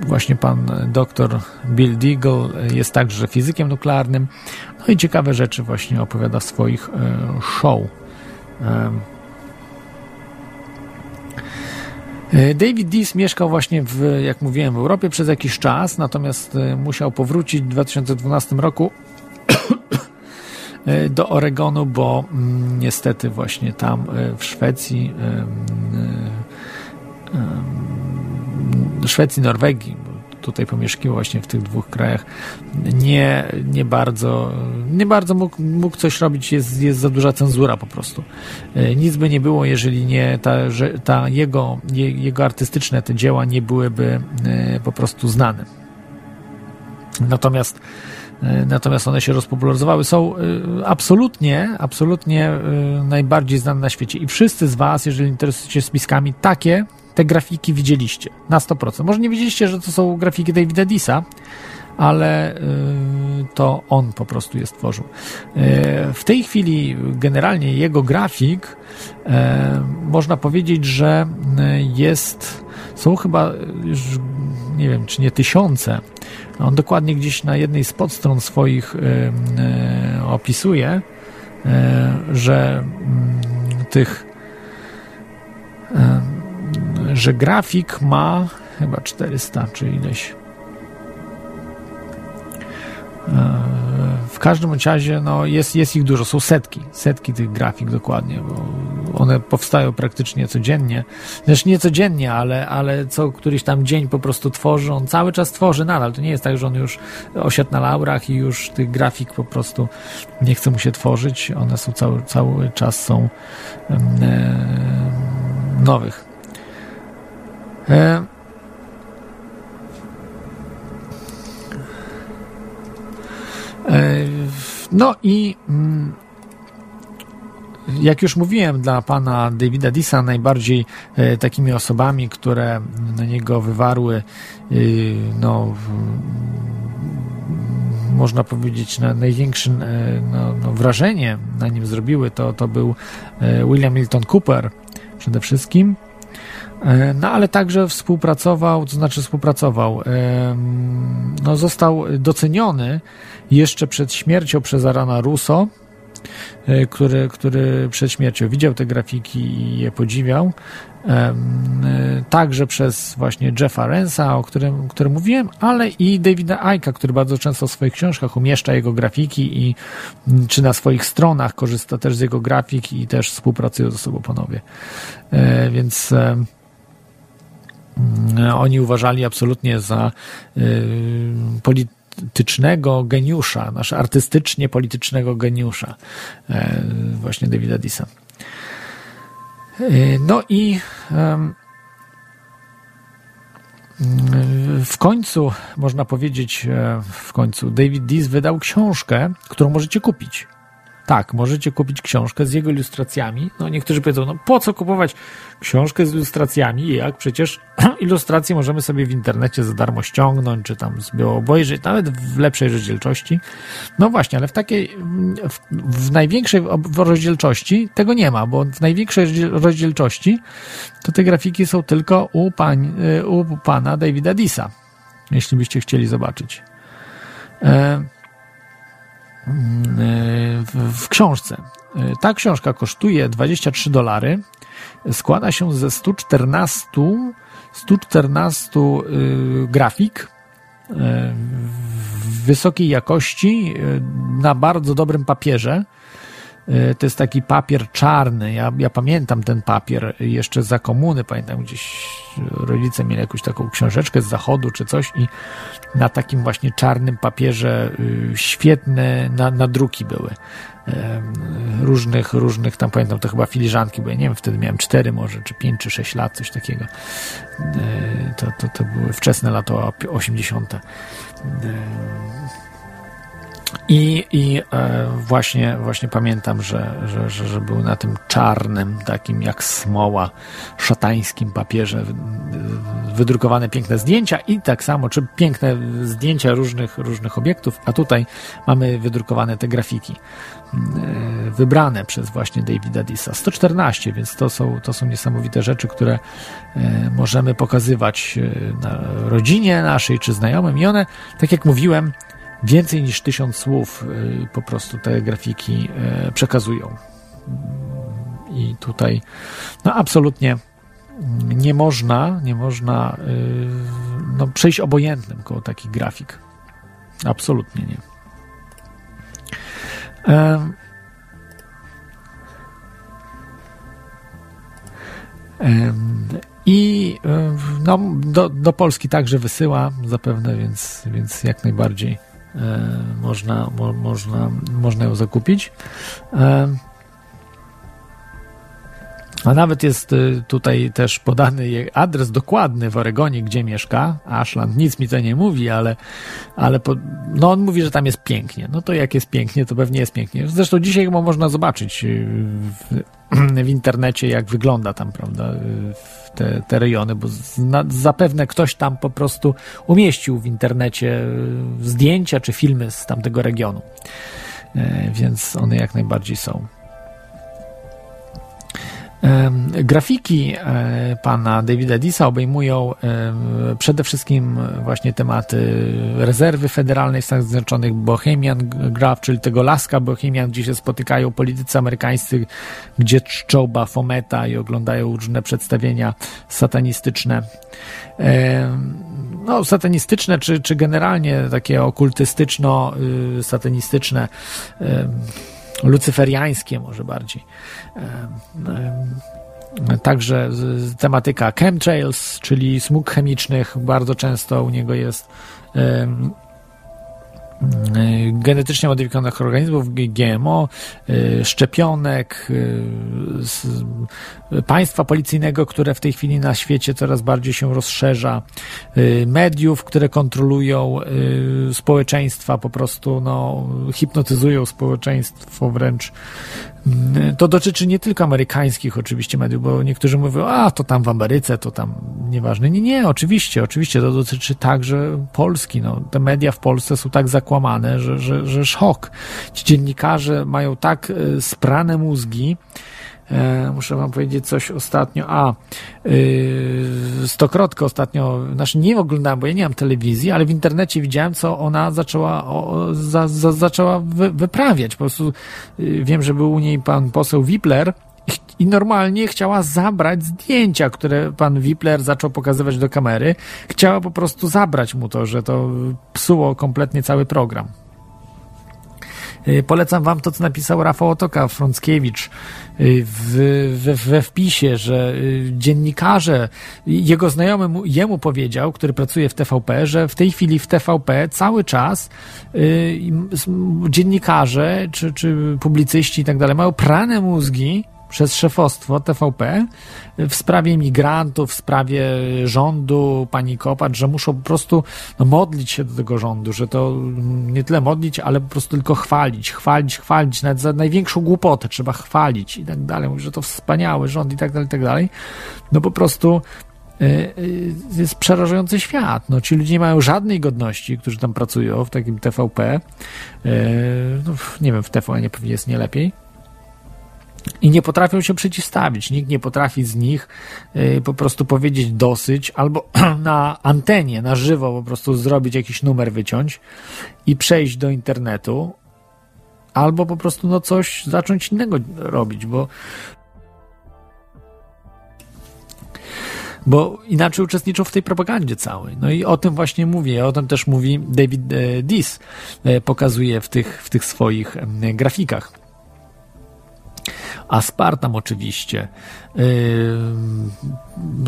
właśnie pan dr Bill Deagle jest także fizykiem nuklearnym. No i ciekawe rzeczy właśnie opowiada w swoich e, show. E, David Dees mieszkał właśnie w, jak mówiłem, w Europie przez jakiś czas, natomiast e, musiał powrócić w 2012 roku do Oregonu, bo mm, niestety właśnie tam w Szwecji Szwecji, Norwegii, tutaj pomieszkiwał właśnie w tych dwóch krajach, nie, nie bardzo, nie bardzo mógł, mógł coś robić, jest, jest za duża cenzura po prostu. E, nic by nie było, jeżeli nie ta, że, ta jego, jego artystyczne te dzieła nie byłyby e, po prostu znane. Natomiast e, Natomiast one się rozpopularyzowały. Są absolutnie, absolutnie najbardziej znane na świecie. I wszyscy z Was, jeżeli interesujecie się spiskami, takie te grafiki widzieliście na 100%. Może nie wiedzieliście, że to są grafiki Davida Disa, ale y, to on po prostu je stworzył. Y, w tej chwili generalnie jego grafik y, można powiedzieć, że jest, są chyba już nie wiem, czy nie tysiące. On dokładnie gdzieś na jednej z podstron swoich opisuje, że mm, tych że grafik ma chyba 400 czy ileś. E, w każdym razie no, jest, jest ich dużo, są setki, setki tych grafik dokładnie, bo one powstają praktycznie codziennie. Zresztą nie codziennie, ale, ale co któryś tam dzień po prostu tworzy, on cały czas tworzy nadal. To nie jest tak, że on już osiadł na laurach i już tych grafik po prostu nie chce mu się tworzyć. One są cały, cały czas są e, nowych. E, E, no i mm, jak już mówiłem, dla pana Davida Disa najbardziej e, takimi osobami, które na niego wywarły no, można powiedzieć, na największe no, no, wrażenie na nim zrobiły, to, to był William Milton Cooper przede wszystkim. No ale także współpracował, to znaczy współpracował, no został doceniony jeszcze przed śmiercią przez Arana Russo, e, który, który przed śmiercią widział te grafiki i je podziwiał. E, także przez właśnie Jeffa Rensa, o którym, którym mówiłem, ale i Davida Aika, który bardzo często w swoich książkach umieszcza jego grafiki i czy na swoich stronach korzysta też z jego grafik i też współpracują ze sobą panowie. E, więc oni uważali absolutnie za polit politycznego geniusza, nasz artystycznie politycznego geniusza, e, właśnie Davida Disa. E, no i w końcu, można powiedzieć, e, w końcu David Dis wydał książkę, którą możecie kupić. Tak, możecie kupić książkę z jego ilustracjami. No niektórzy powiedzą, no po co kupować książkę z ilustracjami, jak przecież ilustracje możemy sobie w internecie za darmo ściągnąć, czy tam sobie obejrzeć, nawet w lepszej rozdzielczości. No właśnie, ale w takiej, w, w największej rozdzielczości tego nie ma, bo w największej rozdzielczości to te grafiki są tylko u, pań, u pana Davida Disa, jeśli byście chcieli zobaczyć. E w książce. Ta książka kosztuje 23 dolary. Składa się ze 114, 114 y, grafik w wysokiej jakości y, na bardzo dobrym papierze. To jest taki papier czarny. Ja, ja pamiętam ten papier jeszcze za komuny. Pamiętam gdzieś rodzice mieli jakąś taką książeczkę z zachodu czy coś i na takim właśnie czarnym papierze y, świetne na, nadruki były. Różnych, różnych, tam pamiętam, to chyba filiżanki, bo ja nie wiem, wtedy miałem cztery może, czy pięć, czy sześć lat, coś takiego. E, to, to, to były wczesne lata 80. I, i e, właśnie, właśnie pamiętam, że, że, że, że był na tym czarnym, takim jak smoła, szatańskim papierze wydrukowane piękne zdjęcia i tak samo, czy piękne zdjęcia różnych, różnych obiektów, a tutaj mamy wydrukowane te grafiki e, wybrane przez właśnie Davida Disa. 114, więc to są, to są niesamowite rzeczy, które e, możemy pokazywać na rodzinie naszej czy znajomym i one, tak jak mówiłem, więcej niż tysiąc słów y, po prostu te grafiki y, przekazują. I tutaj no absolutnie nie można, nie można y, no, przejść obojętnym koło takich grafik. Absolutnie nie. I no, do, do Polski także wysyła zapewne, więc, więc jak najbardziej można, mo, można, można ją zakupić. E, a nawet jest y, tutaj też podany adres dokładny w Oregonie, gdzie mieszka. Ashland nic mi to nie mówi, ale, ale po, no on mówi, że tam jest pięknie. No to jak jest pięknie, to pewnie jest pięknie. Zresztą dzisiaj chyba można zobaczyć y, w, w internecie, jak wygląda tam, prawda, y, te, te rejony, bo na, zapewne ktoś tam po prostu umieścił w internecie zdjęcia czy filmy z tamtego regionu. E, więc one jak najbardziej są. Grafiki e, pana Davida Disa obejmują przede wszystkim właśnie tematy rezerwy federalnej w Stanach Zjednoczonych, Bohemian Graph, czyli tego laska Bohemian, gdzie się spotykają politycy amerykańscy, gdzie czczą Bafometa i oglądają różne przedstawienia satanistyczne. No, satanistyczne, czy, czy generalnie takie okultystyczno-satanistyczne lucyferiańskie może bardziej. Także tematyka chemtrails, czyli smug chemicznych, bardzo często u niego jest genetycznie modyfikowanych organizmów, GMO, y, szczepionek, y, państwa policyjnego, które w tej chwili na świecie coraz bardziej się rozszerza, mediów, które kontrolują społeczeństwa, po prostu no, hipnotyzują społeczeństwo wręcz. To dotyczy nie tylko amerykańskich oczywiście mediów, bo niektórzy mówią, a to tam w Ameryce, to tam nieważne. Nie, nie, oczywiście, oczywiście to dotyczy także Polski. No, te media w Polsce są tak zakłamane, że, że, że szok. Ci dziennikarze mają tak e, sprane mózgi, muszę wam powiedzieć coś ostatnio. A, yy, ostatnio, znaczy nie oglądałem, bo ja nie mam telewizji, ale w internecie widziałem, co ona zaczęła, o, za, za, zaczęła wy, wyprawiać. Po prostu yy, wiem, że był u niej pan poseł Wipler, i normalnie chciała zabrać zdjęcia, które pan Wipler zaczął pokazywać do kamery. Chciała po prostu zabrać mu to, że to psuło kompletnie cały program. Y, polecam wam to, co napisał Rafał Otoka, Frąckiewicz y, w, we, we wpisie, że y, dziennikarze, jego znajomy mu, jemu powiedział, który pracuje w TVP, że w tej chwili w TVP cały czas dziennikarze czy, czy publicyści i tak dalej mają prane mózgi przez szefostwo TVP w sprawie migrantów, w sprawie rządu, pani Kopacz, że muszą po prostu no, modlić się do tego rządu, że to nie tyle modlić, ale po prostu tylko chwalić, chwalić, chwalić, nawet za największą głupotę trzeba chwalić i tak dalej, Mówi, że to wspaniały rząd i tak dalej, i tak dalej. No po prostu y, y, jest przerażający świat. No, ci ludzie nie mają żadnej godności, którzy tam pracują w takim TVP. Y, no, nie wiem, w TVN pewnie jest nie lepiej i nie potrafią się przeciwstawić. Nikt nie potrafi z nich y, po prostu powiedzieć dosyć, albo na antenie, na żywo po prostu zrobić jakiś numer, wyciąć i przejść do internetu, albo po prostu no coś zacząć innego robić, bo bo inaczej uczestniczą w tej propagandzie całej. No i o tym właśnie mówię, o tym też mówi David e, Dis, e, pokazuje w tych, w tych swoich grafikach. Aspartam oczywiście, yy,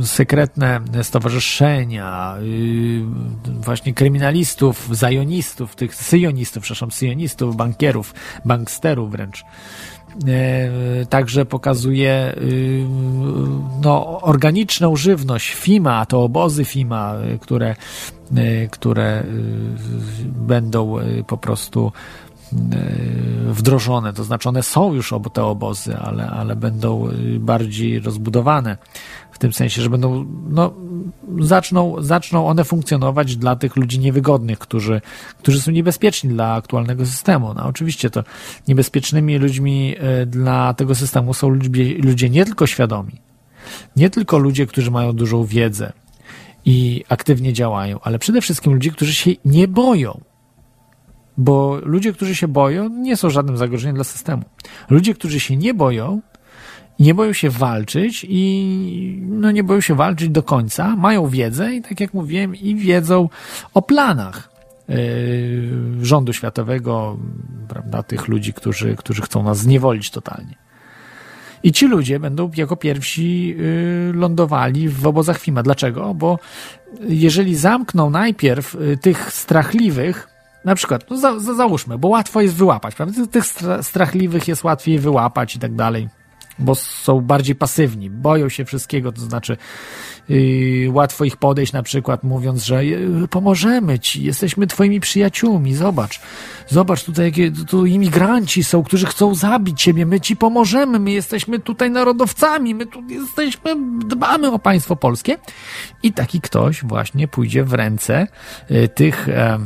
sekretne stowarzyszenia, yy, właśnie kryminalistów, zajonistów, tych syjonistów, przepraszam, syjonistów, bankierów, banksterów wręcz. Także pokazuje no, organiczną żywność FIMA, to obozy FIMA, które, które będą po prostu wdrożone, to znaczy one są już te obozy, ale, ale będą y, bardziej rozbudowane w tym sensie, że będą, no, zaczną, zaczną one funkcjonować dla tych ludzi niewygodnych, którzy, którzy są niebezpieczni dla aktualnego systemu. No, oczywiście to niebezpiecznymi ludźmi e, dla tego systemu są ludzie, ludzie nie tylko świadomi, nie tylko ludzie, którzy mają dużą wiedzę i aktywnie działają, ale przede wszystkim ludzie, którzy się nie boją bo ludzie, którzy się boją, nie są żadnym zagrożeniem dla systemu. Ludzie, którzy się nie boją, nie boją się walczyć i no nie boją się walczyć do końca, mają wiedzę i tak jak mówiłem, i wiedzą o planach yy, rządu światowego, prawda, tych ludzi, którzy, którzy chcą nas zniewolić totalnie. I ci ludzie będą jako pierwsi yy, lądowali w obozach FIMA. Dlaczego? Bo jeżeli zamkną najpierw yy, tych strachliwych, na przykład, no za, za, załóżmy, bo łatwo jest wyłapać, prawda? Tych strachliwych jest łatwiej wyłapać i tak dalej, bo są bardziej pasywni, boją się wszystkiego, to znaczy yy, łatwo ich podejść na przykład mówiąc, że yy, pomożemy ci, jesteśmy twoimi przyjaciółmi, zobacz, zobacz tutaj jakie tu imigranci są, którzy chcą zabić ciebie, my ci pomożemy, my jesteśmy tutaj narodowcami, my tu jesteśmy, dbamy o państwo polskie i taki ktoś właśnie pójdzie w ręce yy, tych e,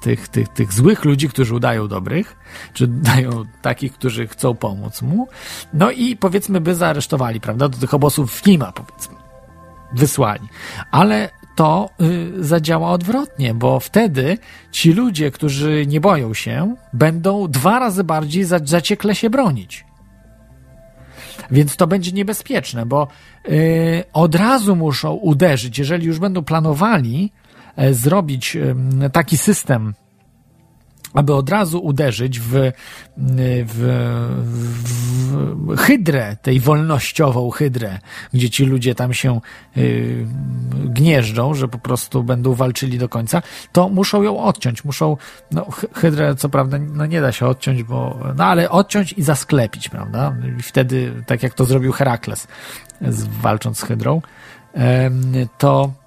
tych, tych, tych złych ludzi, którzy udają dobrych, czy dają takich, którzy chcą pomóc mu. No i powiedzmy by zaaresztowali, prawda? Do tych obozów nie ma, powiedzmy. Wysłali. Ale to y, zadziała odwrotnie, bo wtedy ci ludzie, którzy nie boją się, będą dwa razy bardziej za, zaciekle się bronić. Więc to będzie niebezpieczne, bo y, od razu muszą uderzyć, jeżeli już będą planowali zrobić y, taki system aby od razu uderzyć w, w, w hydrę, tej wolnościową hydrę, gdzie ci ludzie tam się y, gnieżdżą, że po prostu będą walczyli do końca, to muszą ją odciąć. Muszą, no, hydrę co prawda no, nie da się odciąć, bo, no ale odciąć i zasklepić, prawda? I wtedy, tak jak to zrobił Herakles, z, walcząc z hydrą, y, to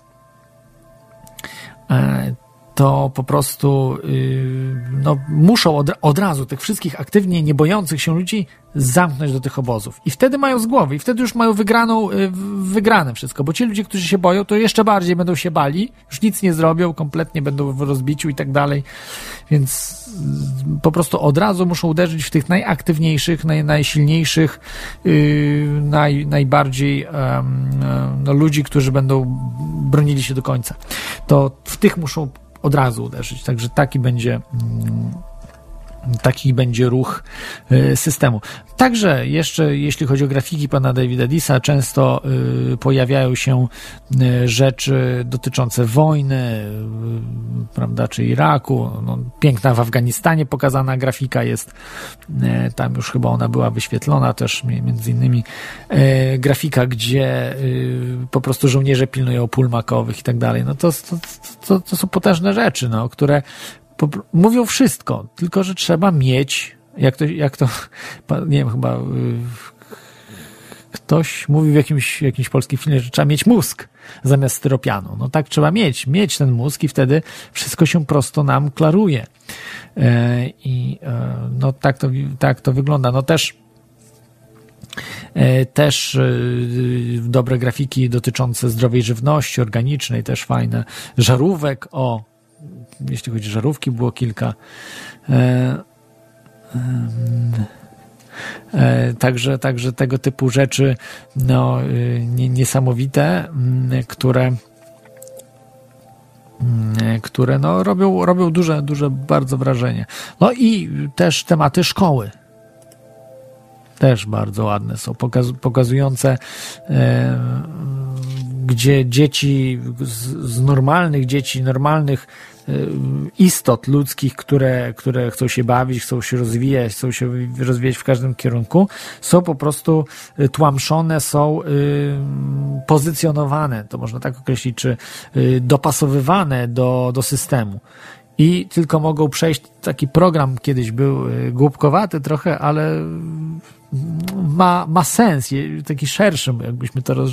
e, to po prostu yy, no, muszą od, od razu tych wszystkich aktywnie nie bojących się ludzi zamknąć do tych obozów. I wtedy mają z głowy, i wtedy już mają wygraną, yy, wygrane wszystko, bo ci ludzie, którzy się boją, to jeszcze bardziej będą się bali, już nic nie zrobią, kompletnie będą w rozbiciu i tak dalej. Więc yy, po prostu od razu muszą uderzyć w tych najaktywniejszych, naj, najsilniejszych, yy, naj, najbardziej no, ludzi, którzy będą bronili się do końca. To w tych muszą od razu uderzyć. Także taki będzie. Taki będzie ruch y, systemu. Także jeszcze jeśli chodzi o grafiki pana Davida Disa, często y, pojawiają się y, rzeczy dotyczące wojny, prawda, czy Iraku. No, piękna w Afganistanie pokazana grafika jest, tam już chyba ona była wyświetlona też między innymi grafika, gdzie po prostu żołnierze pilnują pól makowych i tak dalej. No to, to, to, to są potężne rzeczy, no, które mówią wszystko, tylko że trzeba mieć, jak to, jak to nie wiem, chyba y, ktoś mówił w jakimś, jakimś polskim filmie, że trzeba mieć mózg zamiast styropianu. No tak trzeba mieć, mieć ten mózg i wtedy wszystko się prosto nam klaruje. E, I e, no tak to, tak to wygląda. No też e, też dobre grafiki dotyczące zdrowej żywności organicznej, też fajne. Żarówek, o, jeśli chodzi o żarówki, było kilka. E, e, także, także tego typu rzeczy no, niesamowite, które które no, robią, robią duże, duże bardzo wrażenie. No i też tematy szkoły. Też bardzo ładne są, pokaz, pokazujące e, gdzie dzieci z, z normalnych dzieci, normalnych Y, istot ludzkich, które, które chcą się bawić, chcą się rozwijać, chcą się rozwijać w każdym kierunku, są po prostu y, tłamszone, są y, pozycjonowane, to można tak określić, czy dopasowywane do, do systemu i tylko mogą przejść. Taki program kiedyś był głupkowaty trochę, ale ma, ma sens, taki szerszy, jakbyśmy to roz...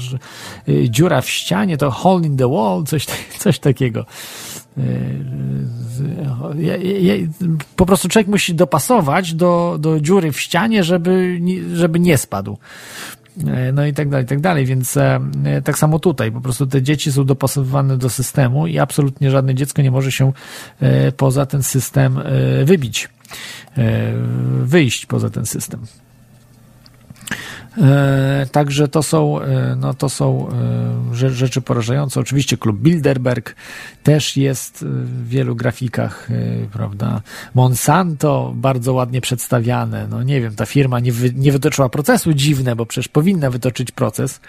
dziura w ścianie, to hole in the wall, coś, coś takiego. Po prostu człowiek musi dopasować do, do dziury w ścianie, żeby, żeby nie spadł. No i tak dalej, i tak dalej, więc e, tak samo tutaj, po prostu te dzieci są dopasowywane do systemu i absolutnie żadne dziecko nie może się e, poza ten system e, wybić, wyjść poza ten system. E, także to są, e, no to są e, rzeczy porażające. Oczywiście klub Bilderberg też jest w wielu grafikach, prawda? Monsanto bardzo ładnie przedstawiane. No nie wiem, ta firma nie, wy, nie wytoczyła procesu dziwne, bo przecież powinna wytoczyć proces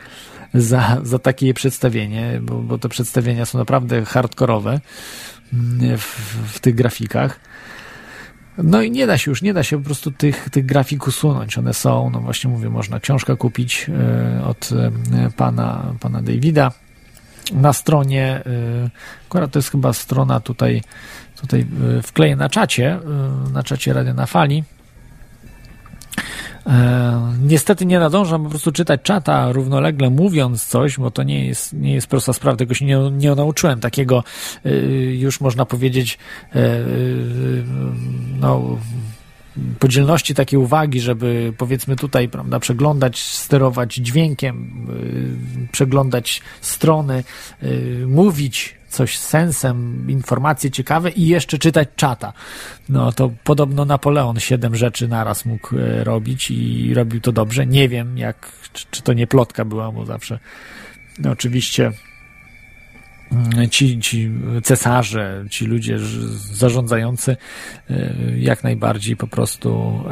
za, za takie przedstawienie, bo, bo te przedstawienia są naprawdę hardkorowe mm, w, w tych grafikach. No i nie da się już, nie da się po prostu tych, tych grafik usunąć. One są, no właśnie mówię, można książkę kupić e, od e, pana, pana Davida na stronie, e, akurat to jest chyba strona tutaj, tutaj wkleję na czacie, na czacie Radia na Fali, E, niestety nie nadążam po prostu czytać czata równolegle mówiąc coś, bo to nie jest, nie jest prosta sprawa, tego się nie, nie nauczyłem takiego, e, już można powiedzieć, e, no, podzielności takiej uwagi, żeby powiedzmy tutaj, prawda, przeglądać, sterować dźwiękiem, przeglądać strony, mówić coś z sensem, informacje ciekawe i jeszcze czytać czata. No to podobno Napoleon siedem rzeczy naraz mógł e, robić i robił to dobrze. Nie wiem, jak, czy, czy to nie plotka była mu zawsze. No, oczywiście mm, ci, ci cesarze, ci ludzie zarządzający e, jak najbardziej po prostu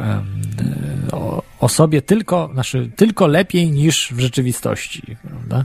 o, o sobie tylko, znaczy tylko lepiej niż w rzeczywistości, prawda?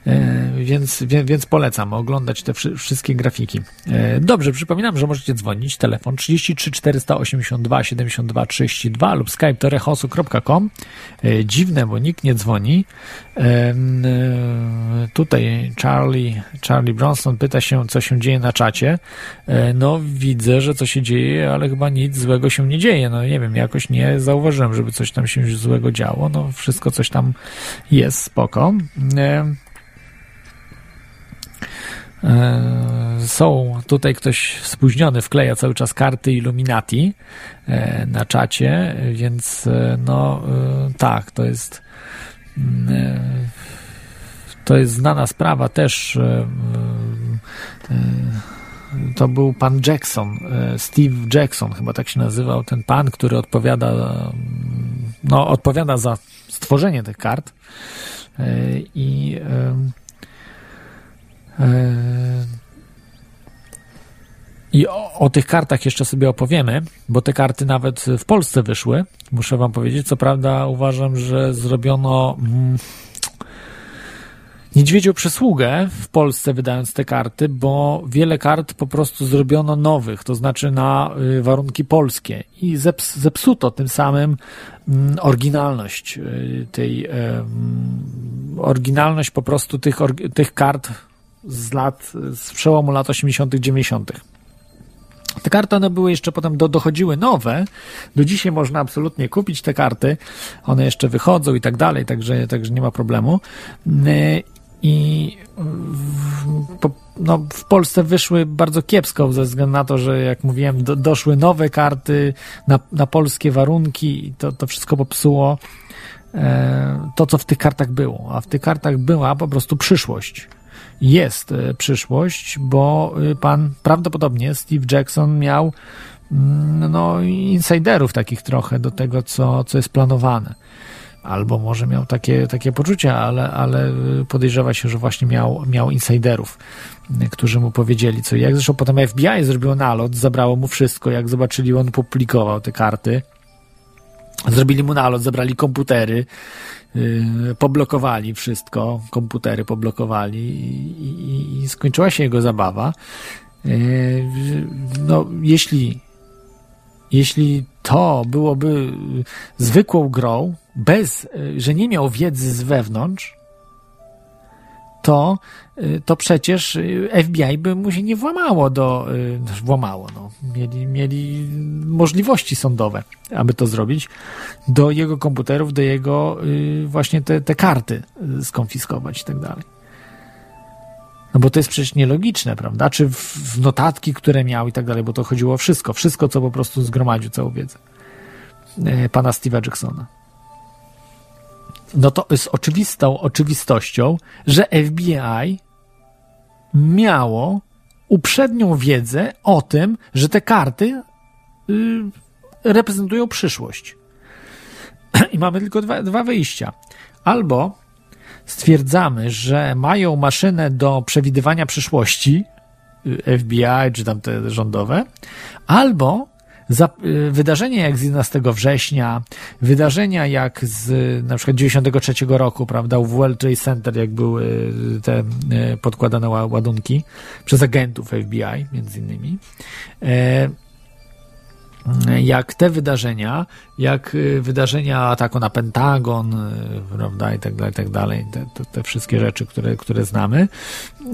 więc, więc polecam oglądać te wszystkie grafiki. E, dobrze, przypominam, że możecie dzwonić. Telefon 33 482 72 32 lub skype to rechosu.com. E, dziwne, bo nikt nie dzwoni. Tutaj Charlie, Charlie Bronson pyta się, co się dzieje na czacie. No, widzę, że co się dzieje, ale chyba nic złego się nie dzieje. No, nie wiem, jakoś nie zauważyłem, żeby coś tam się złego działo. No, wszystko coś tam jest, spoko. E, są tutaj ktoś spóźniony, wkleja cały czas karty Illuminati e, na czacie, więc e, no tak, to jest mm, to jest znana sprawa też to był pan Jackson, Steve Jackson, chyba tak się nazywał, ten pan, który odpowiada no, odpowiada za stworzenie tych kart i I o, o, tych kartach jeszcze sobie opowiemy, bo te karty nawet w Polsce wyszły. Muszę Wam powiedzieć, co prawda uważam, że zrobiono mm, niedźwiedzią przysługę w Polsce wydając te karty, bo wiele kart po prostu zrobiono nowych, to znaczy na y, warunki polskie i zeps zepsuto tym samym mm, oryginalność y, tej, y, oryginalność po prostu tych, tych kart z lat, z przełomu lat 80., 90. Te karty one były jeszcze potem do, dochodziły nowe. Do dzisiaj można absolutnie kupić te karty. One jeszcze wychodzą i tak dalej, także, także nie ma problemu. Y, I w, no, w Polsce wyszły bardzo kiepsko ze względu na to, że jak mówiłem, do, doszły nowe karty na, na polskie warunki i to, to wszystko popsuło e, to, co w tych kartach było. A w tych kartach była po prostu przyszłość jest e, przyszłość, bo e, pan prawdopodobnie Steve Jackson miał mm, no, insiderów takich trochę do tego, co, co jest planowane. Albo może miał takie, takie poczucia, ale, ale e, podejrzewa się, że właśnie miał, miał insiderów, którzy mu powiedzieli co jak. Zresztą potem FBI zrobiło nalot, zabrało mu wszystko, jak zobaczyli, on publikował te karty. Zrobili mu nalot, zabrali komputery, poblokowali wszystko, komputery poblokowali i, i, i skończyła się jego zabawa. Yy, no, jeśli, jeśli to byłoby zwykłą grą, bez, że nie miał wiedzy z wewnątrz, to, y, to przecież y, FBI by mu się nie włamało do, y, włamało, no. Mieli, mieli możliwości sądowe, aby to zrobić, do jego komputerów, do jego właśnie te, te karty skonfiskować i tak dalej. No bo to jest przecież nielogiczne, prawda? Czy w notatki, które miał i tak dalej, bo to chodziło o wszystko, wszystko, co po prostu zgromadził, całą wiedzę pana Steve'a Jacksona no to jest oczywistą oczywistością, że FBI miało uprzednią wiedzę o tym, że te karty y, reprezentują przyszłość. I mamy tylko dwa, dwa wyjścia. Albo stwierdzamy, że mają maszynę do przewidywania przyszłości, y, FBI czy tam te rządowe, albo wydarzenia jak z 11 września, wydarzenia jak z na przykład 93 roku, prawda, w World Trade Center, jak były te y, podkładane ładunki przez agentów FBI, między innymi. E, jak te wydarzenia, jak y, wydarzenia ataku na Pentagon, prawda, i tak dalej, i tak dalej, te, te, te wszystkie rzeczy, które, które znamy,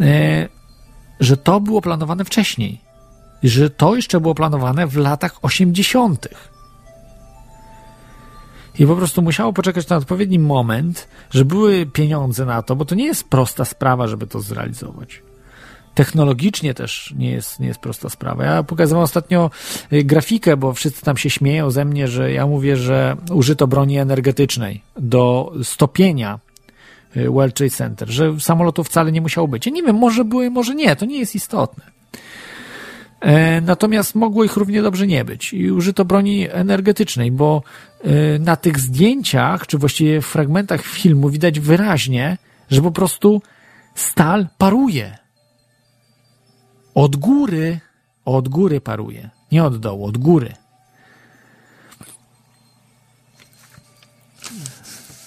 e, że to było planowane wcześniej że to jeszcze było planowane w latach 80. I po prostu musiało poczekać na odpowiedni moment, że były pieniądze na to, bo to nie jest prosta sprawa, żeby to zrealizować. Technologicznie też nie jest, nie jest prosta sprawa. Ja pokazywałem ostatnio y, grafikę, bo wszyscy tam się śmieją ze mnie, że ja mówię, że użyto broni energetycznej do stopienia y, World Trade Center, że samolotów wcale nie musiało być. Ja nie wiem, może były, może nie, to nie jest istotne. E, natomiast mogło ich równie dobrze nie być i użyto broni energetycznej, bo e, na tych zdjęciach, czy właściwie w fragmentach filmu widać wyraźnie, że po prostu stal paruje. Od góry, od góry paruje. Nie od dołu, od góry.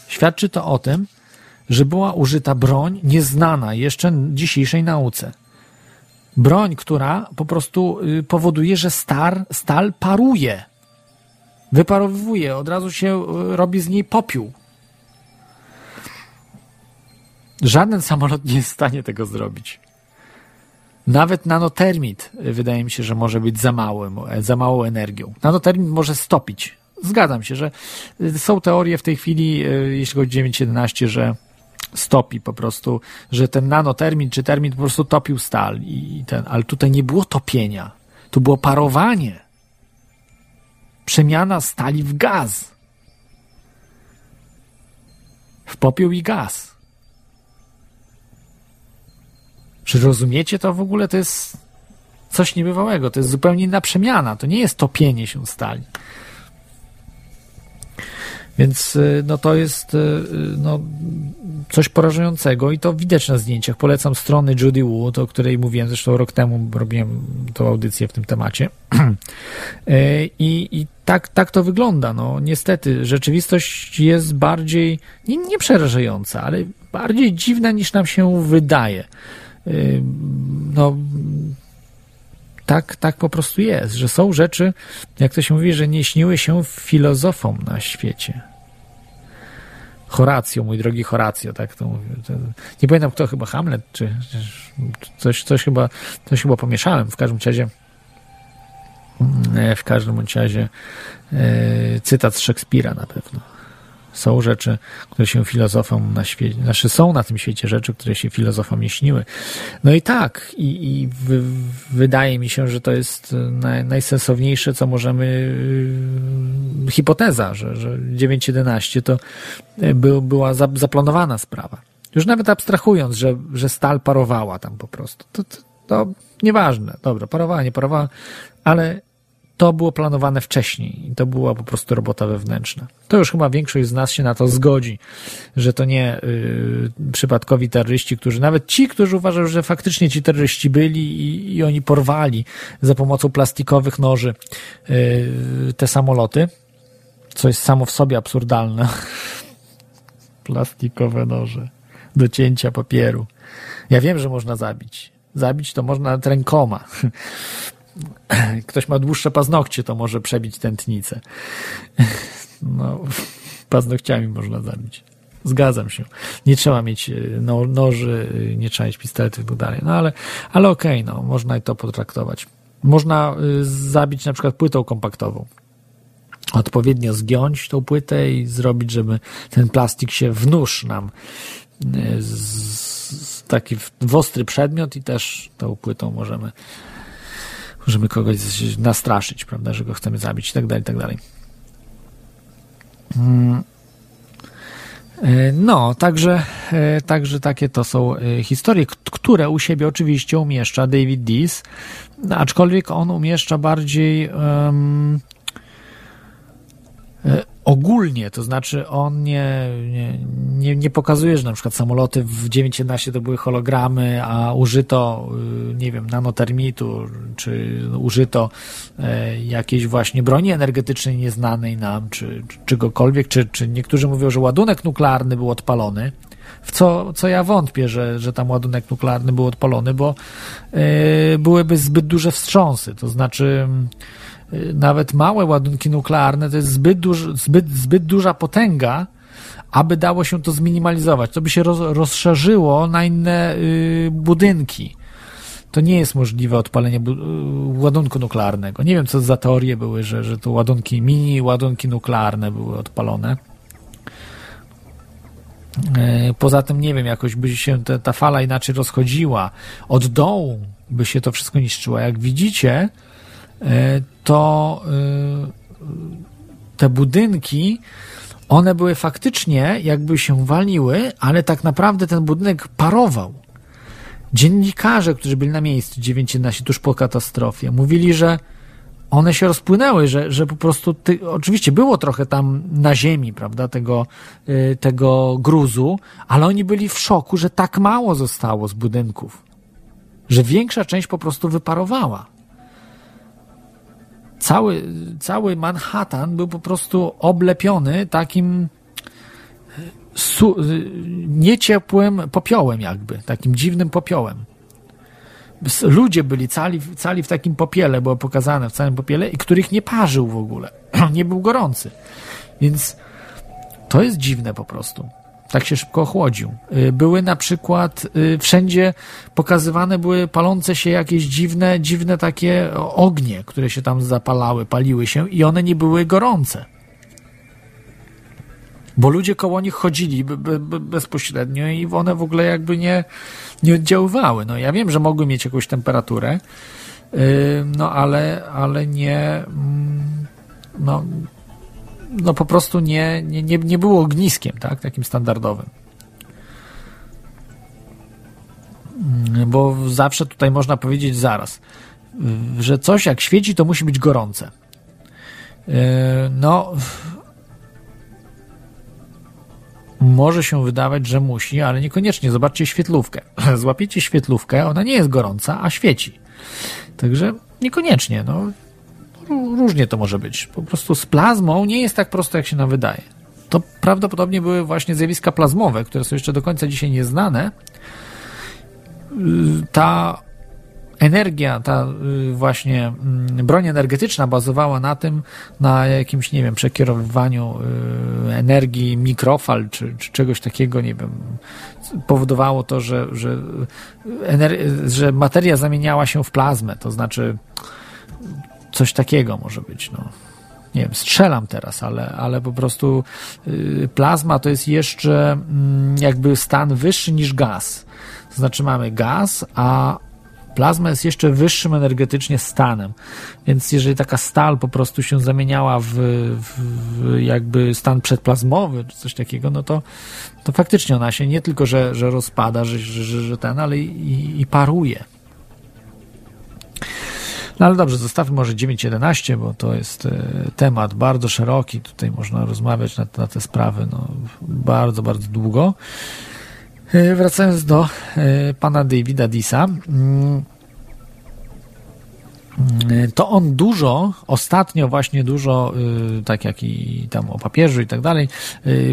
Świadczy to o tym, że była użyta broń nieznana jeszcze dzisiejszej nauce. Broń, która po prostu y, powoduje, że star, stal paruje. Wyparowuje, od razu się y, robi z niej popiół. Żaden samolot nie jest w stanie tego zrobić. Nawet nanotermit y, wydaje mi się, że może być za małym, za małą energią. Nanotermit może stopić. Zgadzam się, że są teorie w tej chwili, jeśli chodzi o 911, że stopi po prostu, że ten nanotermin czy termin po prostu topił stal i ten, ale tutaj nie było topienia. Tu było parowanie. Przemiana stali w gaz. W popiół i gaz. Czy rozumiecie to w ogóle? To jest coś niebywałego. To jest zupełnie inna przemiana. To nie jest topienie się stali. Więc y, no to jest y, y, no, coś porażającego i to widać na zdjęciach. Polecam strony Judy Wood, o której mówiłem zresztą rok temu, robiłem tą audycję w tym temacie. I, i tak, tak to wygląda. No, niestety, rzeczywistość jest bardziej, nie, nie przerażająca, ale bardziej dziwna niż nam się wydaje. No, tak, tak po prostu jest, że są rzeczy, jak to się mówi, że nie śniły się filozofom na świecie. Horacjo, mój drogi Horacjo, tak to mówię. Nie pamiętam kto, chyba Hamlet, czy, coś, coś, chyba, coś chyba pomieszałem. W każdym razie mm, w każdym razie e, cytat z Szekspira na pewno. Są rzeczy, które się filozofom na świecie, znaczy są na tym świecie rzeczy, które się filozofom nie śniły. No i tak, i, i wydaje mi się, że to jest naj, najsensowniejsze, co możemy, yy, hipoteza, że, że 9.11 to by, była za, zaplanowana sprawa. Już nawet abstrahując, że, że stal parowała tam po prostu. To, to, to nieważne. Dobra, parowała, nie parowała, ale to było planowane wcześniej i to była po prostu robota wewnętrzna. To już chyba większość z nas się na to zgodzi, że to nie y, przypadkowi terroryści, którzy, nawet ci, którzy uważają, że faktycznie ci terroryści byli i, i oni porwali za pomocą plastikowych noży y, te samoloty, co jest samo w sobie absurdalne. Plastikowe noże do cięcia papieru. Ja wiem, że można zabić. Zabić to można rękoma ktoś ma dłuższe paznokcie, to może przebić tętnicę. No, paznokciami można zabić. Zgadzam się. Nie trzeba mieć e, no, noży, e, nie trzeba mieć pistoletów i tak dalej. No ale, ale okej, okay, no, można i to potraktować. Można e, zabić na przykład płytą kompaktową. Odpowiednio zgiąć tą płytę i zrobić, żeby ten plastik się wnóż nam z, taki w ostry przedmiot i też tą płytą możemy możemy kogoś nastraszyć, prawda, że go chcemy zabić i tak dalej, i tak dalej. Mm. E, no, także, e, także takie to są e, historie, które u siebie oczywiście umieszcza David Dees, aczkolwiek on umieszcza bardziej um, ogólnie, to znaczy on nie, nie, nie, nie pokazuje, że na przykład samoloty w 911 to były hologramy, a użyto, y, nie wiem, nanotermitu, czy użyto e, jakiejś właśnie broni energetycznej nieznanej nam, czy, czy czegokolwiek, czy, czy niektórzy mówią, że ładunek nuklearny był odpalony, w co, co ja wątpię, że, że tam ładunek nuklearny był odpalony, bo y, byłyby zbyt duże wstrząsy, to znaczy nawet małe ładunki nuklearne to jest zbyt, duż, zbyt, zbyt duża potęga, aby dało się to zminimalizować. To by się roz, rozszerzyło na inne y, budynki. To nie jest możliwe odpalenie y, ładunku nuklearnego. Nie wiem, co za teorie były, że, że to ładunki mini, ładunki nuklearne były odpalone. Y, poza tym nie wiem, jakoś by się te, ta fala inaczej rozchodziła. Od dołu by się to wszystko niszczyło. Jak widzicie, E, to e, te budynki, one były faktycznie, jakby się waliły, ale tak naprawdę ten budynek parował. Dziennikarze, którzy byli na miejscu 9.11 tuż po katastrofie, mówili, że one się rozpłynęły, że, że po prostu, ty, oczywiście było trochę tam na ziemi, prawda, tego, y, tego gruzu, ale oni byli w szoku, że tak mało zostało z budynków, że większa część po prostu wyparowała. Cały, cały Manhattan był po prostu oblepiony takim su, nieciepłym popiołem jakby, takim dziwnym popiołem. Ludzie byli cali, cali w takim popiele, było pokazane w całym popiele, i których nie parzył w ogóle. nie był gorący. Więc to jest dziwne po prostu. Tak się szybko ochłodził. Y, były na przykład y, wszędzie pokazywane były palące się jakieś dziwne, dziwne takie ognie, które się tam zapalały, paliły się i one nie były gorące bo ludzie koło nich chodzili bezpośrednio i one w ogóle jakby nie, nie oddziaływały. No ja wiem, że mogły mieć jakąś temperaturę, no ale, ale nie, mm, no, no po prostu nie, nie, nie, nie było ogniskiem, tak, takim standardowym. Mm, bo zawsze tutaj można powiedzieć zaraz, że coś jak świeci, to musi być gorące. No, może się wydawać, że musi, ale niekoniecznie. Zobaczcie świetlówkę. Złapiecie świetlówkę, ona nie jest gorąca, a świeci. Także niekoniecznie. No, różnie to może być. Po prostu z plazmą nie jest tak prosto, jak się nam wydaje. To prawdopodobnie były właśnie zjawiska plazmowe, które są jeszcze do końca dzisiaj nieznane. Ta energia, ta y, właśnie mm, broń energetyczna bazowała na tym, na jakimś, nie wiem, przekierowywaniu y, energii mikrofal, czy, czy czegoś takiego, nie wiem, powodowało to, że, że, że materia zamieniała się w plazmę, to znaczy coś takiego może być, no. Nie wiem, strzelam teraz, ale, ale po prostu y, plazma to jest jeszcze mm, jakby stan wyższy niż gaz. To znaczy mamy gaz, a Plazma jest jeszcze wyższym energetycznie stanem, więc jeżeli taka stal po prostu się zamieniała w, w jakby stan przedplazmowy czy coś takiego, no to, to faktycznie ona się nie tylko, że, że rozpada, że, że, że ten, ale i, i paruje. No ale dobrze, zostawmy może 9.11, bo to jest e, temat bardzo szeroki. Tutaj można rozmawiać na, na te sprawy no, bardzo, bardzo długo. E, wracając do e, pana Davida Disa, mm, to on dużo, ostatnio właśnie dużo, tak jak i tam o papieżu i tak dalej,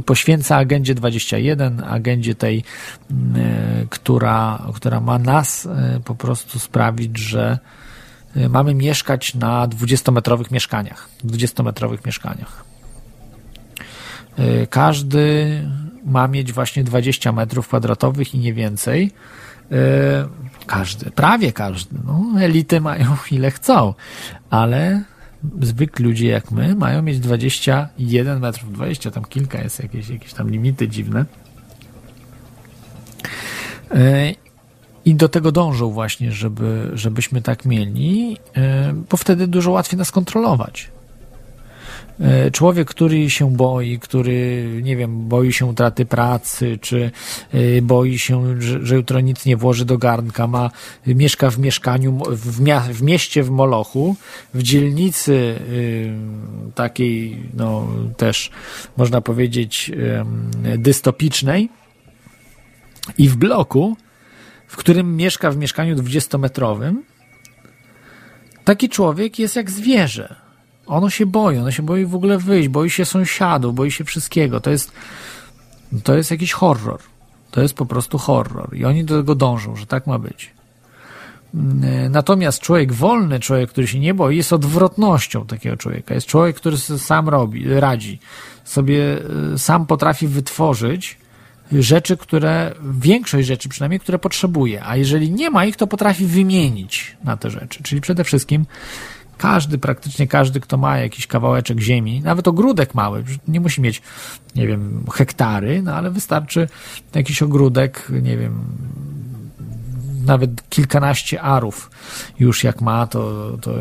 poświęca agendzie 21, agendzie tej, mm, która, która ma nas po prostu sprawić, że mamy mieszkać na 20-metrowych mieszkaniach. 20-metrowych mieszkaniach. Każdy ma mieć właśnie 20 metrów kwadratowych i nie więcej. E, każdy, prawie każdy. No, elity mają ile chcą, ale zwykli ludzie jak my mają mieć 21 metrów, 20, tam kilka jest jakieś, jakieś tam limity dziwne. I do tego dążą właśnie, żeby, żebyśmy tak mieli, e, bo wtedy dużo łatwiej nas kontrolować. E, człowiek, który się boi, który, nie wiem, boi się utraty pracy, czy e, boi się, że, że jutro nic nie włoży do garnka, ma, mieszka w mieszkaniu, w, mia, w mieście w Molochu, w dzielnicy y, takiej, no też można powiedzieć, y, dystopicznej i w bloku, w którym mieszka w mieszkaniu dwudziestometrowym, taki człowiek jest jak zwierzę ono się boi, ono się boi w ogóle wyjść, boi się sąsiadów, boi się wszystkiego. To jest, to jest jakiś horror. To jest po prostu horror. I oni do tego dążą, że tak ma być. Mm, natomiast człowiek wolny, człowiek, który się nie boi, jest odwrotnością takiego człowieka. Jest człowiek, który sam robi, radzi. Sobie y, sam potrafi wytworzyć rzeczy, które, większość rzeczy przynajmniej, które potrzebuje. A jeżeli nie ma ich, to potrafi wymienić na te rzeczy. Czyli przede wszystkim każdy, praktycznie każdy, kto ma jakiś kawałeczek ziemi, nawet ogródek mały, nie musi mieć, nie wiem, hektary, no ale wystarczy jakiś ogródek, nie wiem, nawet kilkanaście arów już jak ma, to, to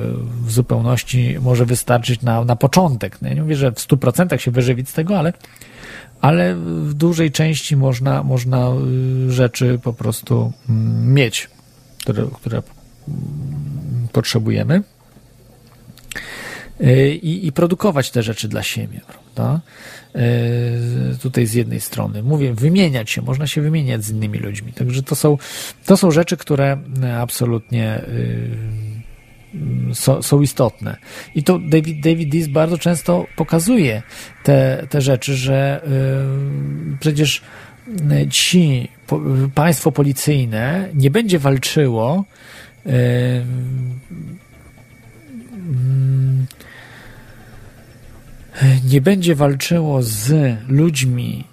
w zupełności może wystarczyć na, na początek. No ja nie mówię, że w 100% się wyżywić z tego, ale, ale w dużej części można, można y, rzeczy po prostu mm, mieć, które, które mm, potrzebujemy. Y, I, i, produkować te rzeczy dla siebie, prawda? Y, tutaj z jednej strony. Mówię, wymieniać się, można się wymieniać z innymi ludźmi. Także to są, to są rzeczy, które absolutnie są, są istotne. I to David, David Dees bardzo często pokazuje te, te rzeczy, że yy, przecież ci po, państwo policyjne nie będzie walczyło yy, nie będzie walczyło z ludźmi,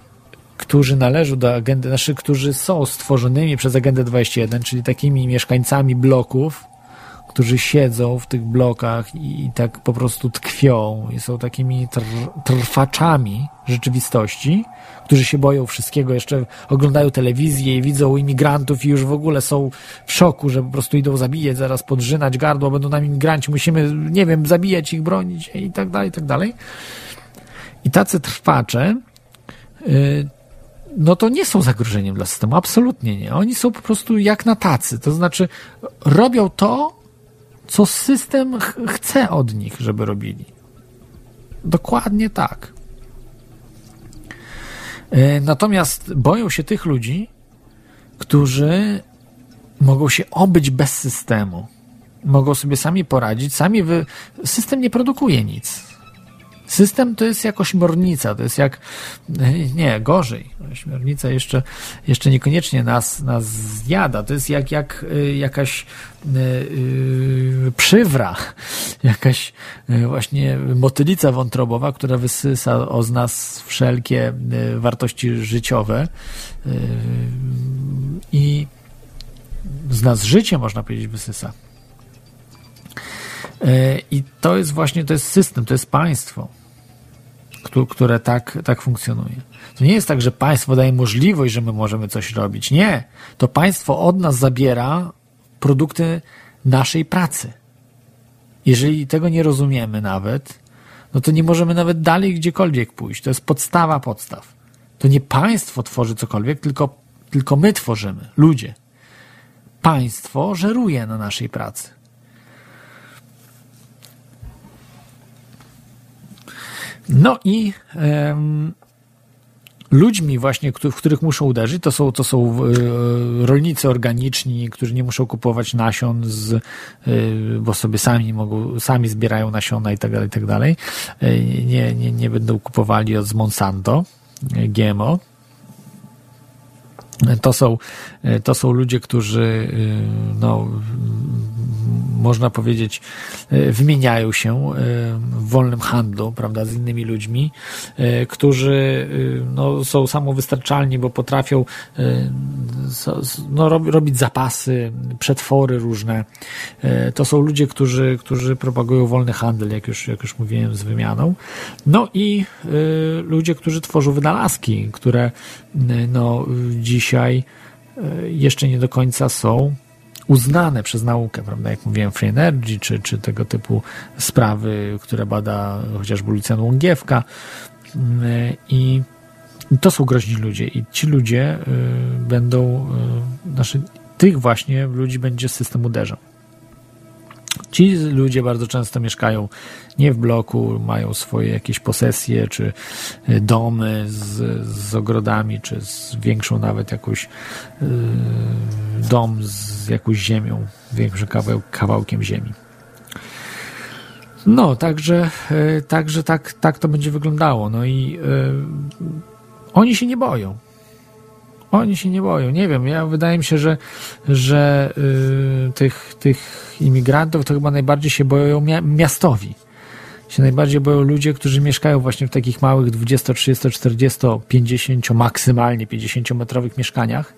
którzy należą do agendy, znaczy, którzy są stworzonymi przez agendę 21, czyli takimi mieszkańcami bloków, którzy siedzą w tych blokach i, i tak po prostu tkwią i są takimi tr trwaczami rzeczywistości, którzy się boją wszystkiego, jeszcze oglądają telewizję i widzą imigrantów i już w ogóle są w szoku, że po prostu idą zabijać, zaraz podrzynać gardło, będą nam imigranci, musimy, nie wiem, zabijać ich, bronić i tak dalej, i tak dalej. I tacy trwacze yy, no to nie są zagrożeniem dla systemu, absolutnie nie. Oni są po prostu jak na tacy, to znaczy robią to, co system ch chce od nich, żeby robili. Dokładnie tak. E, natomiast boją się tych ludzi, którzy mogą się obyć bez systemu. Mogą sobie sami poradzić, sami wy... system nie produkuje nic. System to jest jak ośmiornica, to jest jak, nie, gorzej. Ośmiornica jeszcze, jeszcze niekoniecznie nas, nas zjada, to jest jak, jak y, jakaś yy, przywra, jakaś yy, właśnie motylica wątrobowa, która wysysa z nas wszelkie yy, wartości życiowe i z nas życie, można powiedzieć, wysysa. E, I to jest właśnie, to jest system, to jest państwo, które tak, tak funkcjonuje. To nie jest tak, że państwo daje możliwość, że my możemy coś robić. Nie. To państwo od nas zabiera produkty naszej pracy. Jeżeli tego nie rozumiemy nawet, no to nie możemy nawet dalej gdziekolwiek pójść. To jest podstawa podstaw. To nie państwo tworzy cokolwiek, tylko, tylko my tworzymy, ludzie. Państwo żeruje na naszej pracy. No i ludźmi właśnie, w których muszą uderzyć, to są, to są e, rolnicy organiczni, którzy nie muszą kupować nasion, z, e, bo sobie sami mogą, sami zbierają nasiona i tak dalej, i tak dalej. E, nie, nie, nie będą kupowali od Monsanto GMO. To są, to są ludzie, którzy no, można powiedzieć, e, wymieniają się e, w wolnym handlu, prawda, z innymi ludźmi, e, którzy no, są samowystarczalni, bo potrafią no, robić zapasy, przetwory różne. To są ludzie, którzy, którzy propagują wolny handel, jak już, jak już mówiłem, z wymianą. No i ludzie, którzy tworzą wynalazki, które no, dzisiaj jeszcze nie do końca są uznane przez naukę, prawda, jak mówiłem, free energy, czy, czy tego typu sprawy, które bada chociażby Lucjan Łągiewka. I to są groźni ludzie. I ci ludzie y, będą, y, znaczy tych właśnie ludzi będzie system uderzał. Ci ludzie bardzo często mieszkają nie w bloku, mają swoje jakieś posesje, czy y, domy z, z ogrodami, czy z większą nawet jakąś yy, dom z jakąś ziemią, większym kawał, kawałkiem ziemi. No, także, yy, także tak, tak to będzie wyglądało. No i yy, oni się nie boją. Oni się nie boją. Nie wiem, ja wydaje mi się, że, że yy, tych, tych imigrantów to chyba najbardziej się boją mia miastowi. Się najbardziej boją ludzie, którzy mieszkają właśnie w takich małych 20, 30, 40, 50, maksymalnie 50 metrowych mieszkaniach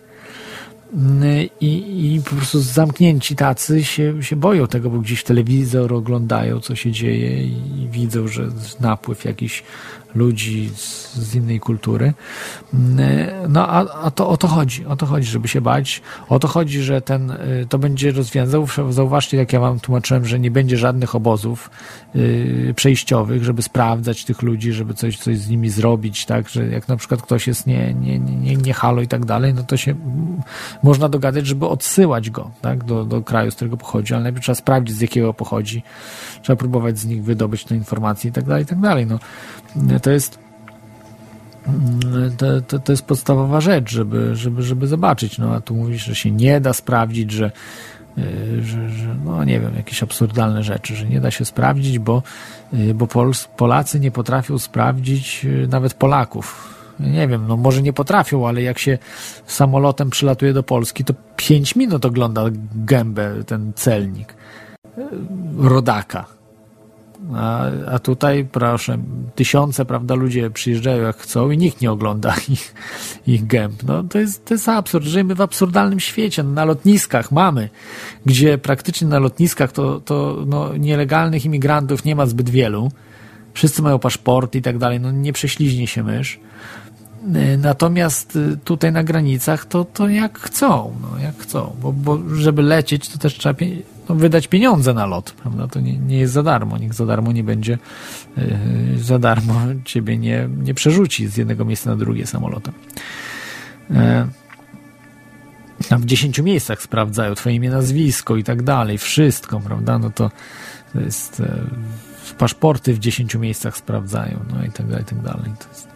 i, i po prostu zamknięci tacy się, się boją tego, bo gdzieś telewizor oglądają, co się dzieje i widzą, że napływ jakiś ludzi z, z, innej kultury. No a, a, to o to chodzi, o to chodzi, żeby się bać. O to chodzi, że ten, y, to będzie rozwiązał. Zauważcie, jak ja wam tłumaczyłem, że nie będzie żadnych obozów yy, przejściowych, żeby sprawdzać tych ludzi, żeby coś, coś z nimi zrobić, tak, że jak na przykład ktoś jest nie, nie, nie, nie halo i tak dalej, no to się można dogadać, żeby odsyłać go, tak, do, do kraju, z którego pochodzi, ale najpierw trzeba sprawdzić, z jakiego pochodzi, trzeba próbować z nich wydobyć te informacje i tak dalej, i tak dalej, no to jest to, to, to, jest podstawowa rzecz, żeby, żeby, żeby zobaczyć. No a tu mówisz, że się nie da sprawdzić, że, że, że no nie wiem, jakieś absurdalne rzeczy, że nie da się sprawdzić, bo, bo Pols, Polacy nie potrafią sprawdzić y, nawet Polaków. Nie wiem, no może nie potrafią, ale jak się samolotem przylatuje do Polski, to 5 minut ogląda gębę ten celnik rodaka a, a tutaj, proszę, tysiące, prawda, ludzie przyjeżdżają jak chcą i nikt nie ogląda ich, ich gęb. No, to jest, to jest absurd. Żyjemy w absurdalnym świecie. Na lotniskach mamy, gdzie praktycznie na lotniskach to, to no, nielegalnych imigrantów nie ma zbyt wielu. Wszyscy mają paszporty i tak dalej. No, nie prześliźnie się mysz. Natomiast y, tutaj na granicach to, to jak chcą, no, jak chcą, bo, bo żeby lecieć, to też trzeba no, wydać pieniądze na lot, prawda? To nie, nie jest za darmo, nikt za darmo nie będzie, yy, za darmo ciebie nie, nie przerzuci z jednego miejsca na drugie samolotem. Yy. W dziesięciu miejscach sprawdzają twoje imię, nazwisko i tak dalej, wszystko, prawda? No to, to jest e, paszporty w dziesięciu miejscach sprawdzają, no i tak dalej, i tak dalej. To jest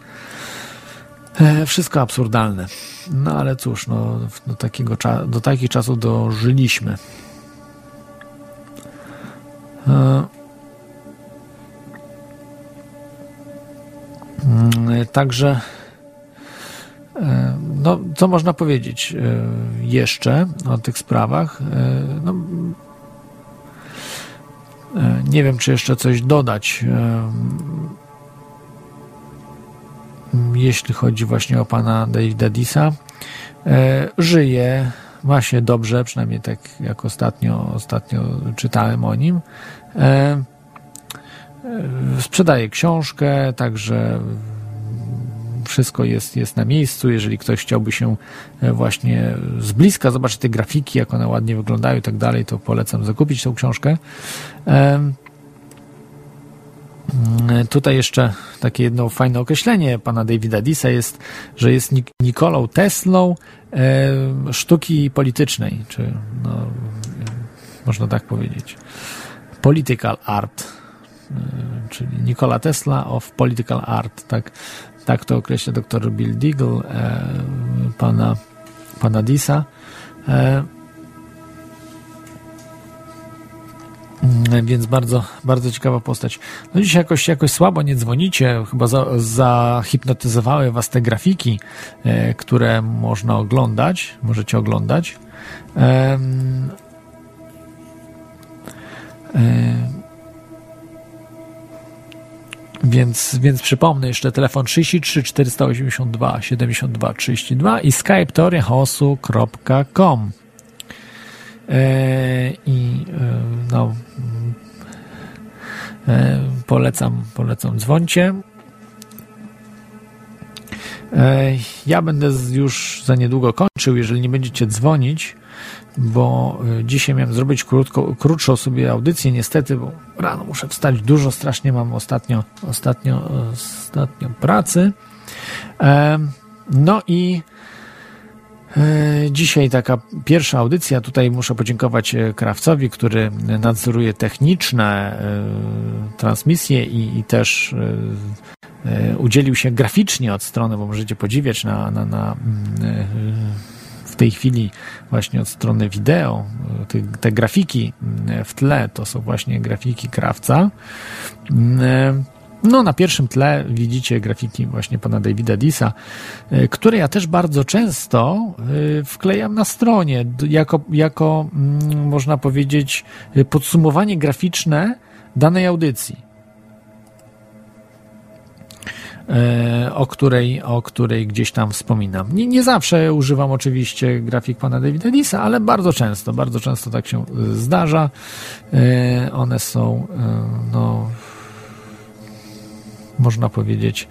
e, wszystko absurdalne. No ale cóż, no, do, takiego, do takich czasów dożyliśmy. E, mm, także, e, no, co można powiedzieć e, jeszcze o tych sprawach? No, nie wiem, czy jeszcze coś dodać, jeśli chodzi właśnie o pana Davida Disa. Żyje się dobrze, przynajmniej tak jak ostatnio, ostatnio czytałem o nim. E, e, sprzedaje książkę, także wszystko jest, jest na miejscu. Jeżeli ktoś chciałby się e, właśnie z bliska zobaczyć te grafiki, jak one ładnie wyglądają i tak dalej, to polecam zakupić tą książkę. Tutaj jeszcze takie jedno fajne określenie pana Davida Disa jest, że jest Nikolą Teslą e, sztuki politycznej, czy no, można tak powiedzieć. Political art, e, czyli Nikola Tesla of political art, tak, tak to określa dr Bill Deagle, e, pana, pana Disa. Więc bardzo, bardzo ciekawa postać. No dzisiaj jakoś, jakoś słabo nie dzwonicie, chyba za, was te grafiki, e, które można oglądać, możecie oglądać. E, e, więc, więc przypomnę jeszcze telefon 33 482 72 32 i skype teoriachaosu.com. E, I e, no, e, polecam, polecam dzwoncie. Ja będę już za niedługo kończył, jeżeli nie będziecie dzwonić, bo dzisiaj miałem zrobić krótko, krótszą sobie audycję, niestety, bo rano muszę wstać dużo, strasznie mam ostatnio, ostatnio, ostatnio pracy. No i dzisiaj taka pierwsza audycja. Tutaj muszę podziękować e, Krawcowi, który nadzoruje techniczne e, transmisje i, i też udzielił się graficznie od strony, bo możecie podziwiać na, na, na mm, w tej chwili właśnie od strony wideo. Te, te grafiki mm, w tle to są właśnie grafiki Krawca. No, na pierwszym tle widzicie grafiki właśnie pana Davida Disa, e, które ja też bardzo często e, wklejam na stronie, jako, jako mm, można powiedzieć, e, podsumowanie graficzne danej audycji. o której, o której gdzieś tam wspominam. Nie, nie zawsze używam oczywiście grafik pana Davida Disa, ale bardzo często, bardzo często tak się zdarza. One są, no, można powiedzieć,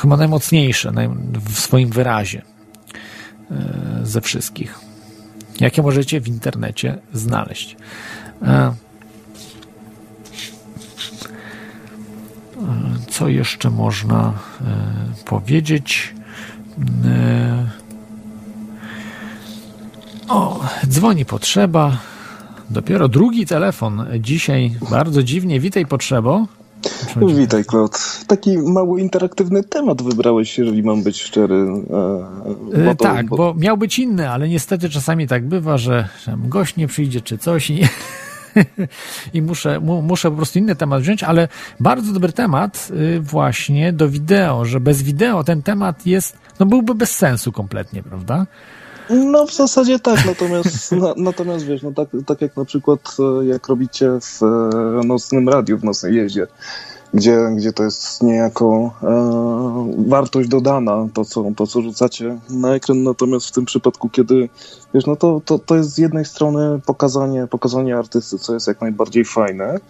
chyba najmocniejsze w swoim wyrazie ze wszystkich, jakie możecie w internecie znaleźć. Co jeszcze można e, powiedzieć? E, o, dzwoni potrzeba. Dopiero drugi telefon dzisiaj. Bardzo dziwnie. Witaj, potrzebo. Witaj, Klot. Taki mało interaktywny temat wybrałeś, jeżeli mam być szczery. E, bo to, tak, bo... bo... miał być inny, ale niestety czasami tak bywa, że gość nie przyjdzie czy coś i i muszę, mu, muszę po prostu inny temat wziąć, ale bardzo dobry temat y, właśnie do wideo, że bez wideo ten temat jest, no byłby bez sensu kompletnie, prawda? No w zasadzie tak, natomiast, na, natomiast wiesz, no tak, tak jak na przykład e, jak robicie w e, nocnym radiu, w nocnej jeździe, gdzie, gdzie to jest niejako e, wartość dodana, to co, to co rzucacie na ekran, natomiast w tym przypadku, kiedy wiesz, no to, to, to jest z jednej strony pokazanie, pokazanie artysty, co jest jak najbardziej fajne,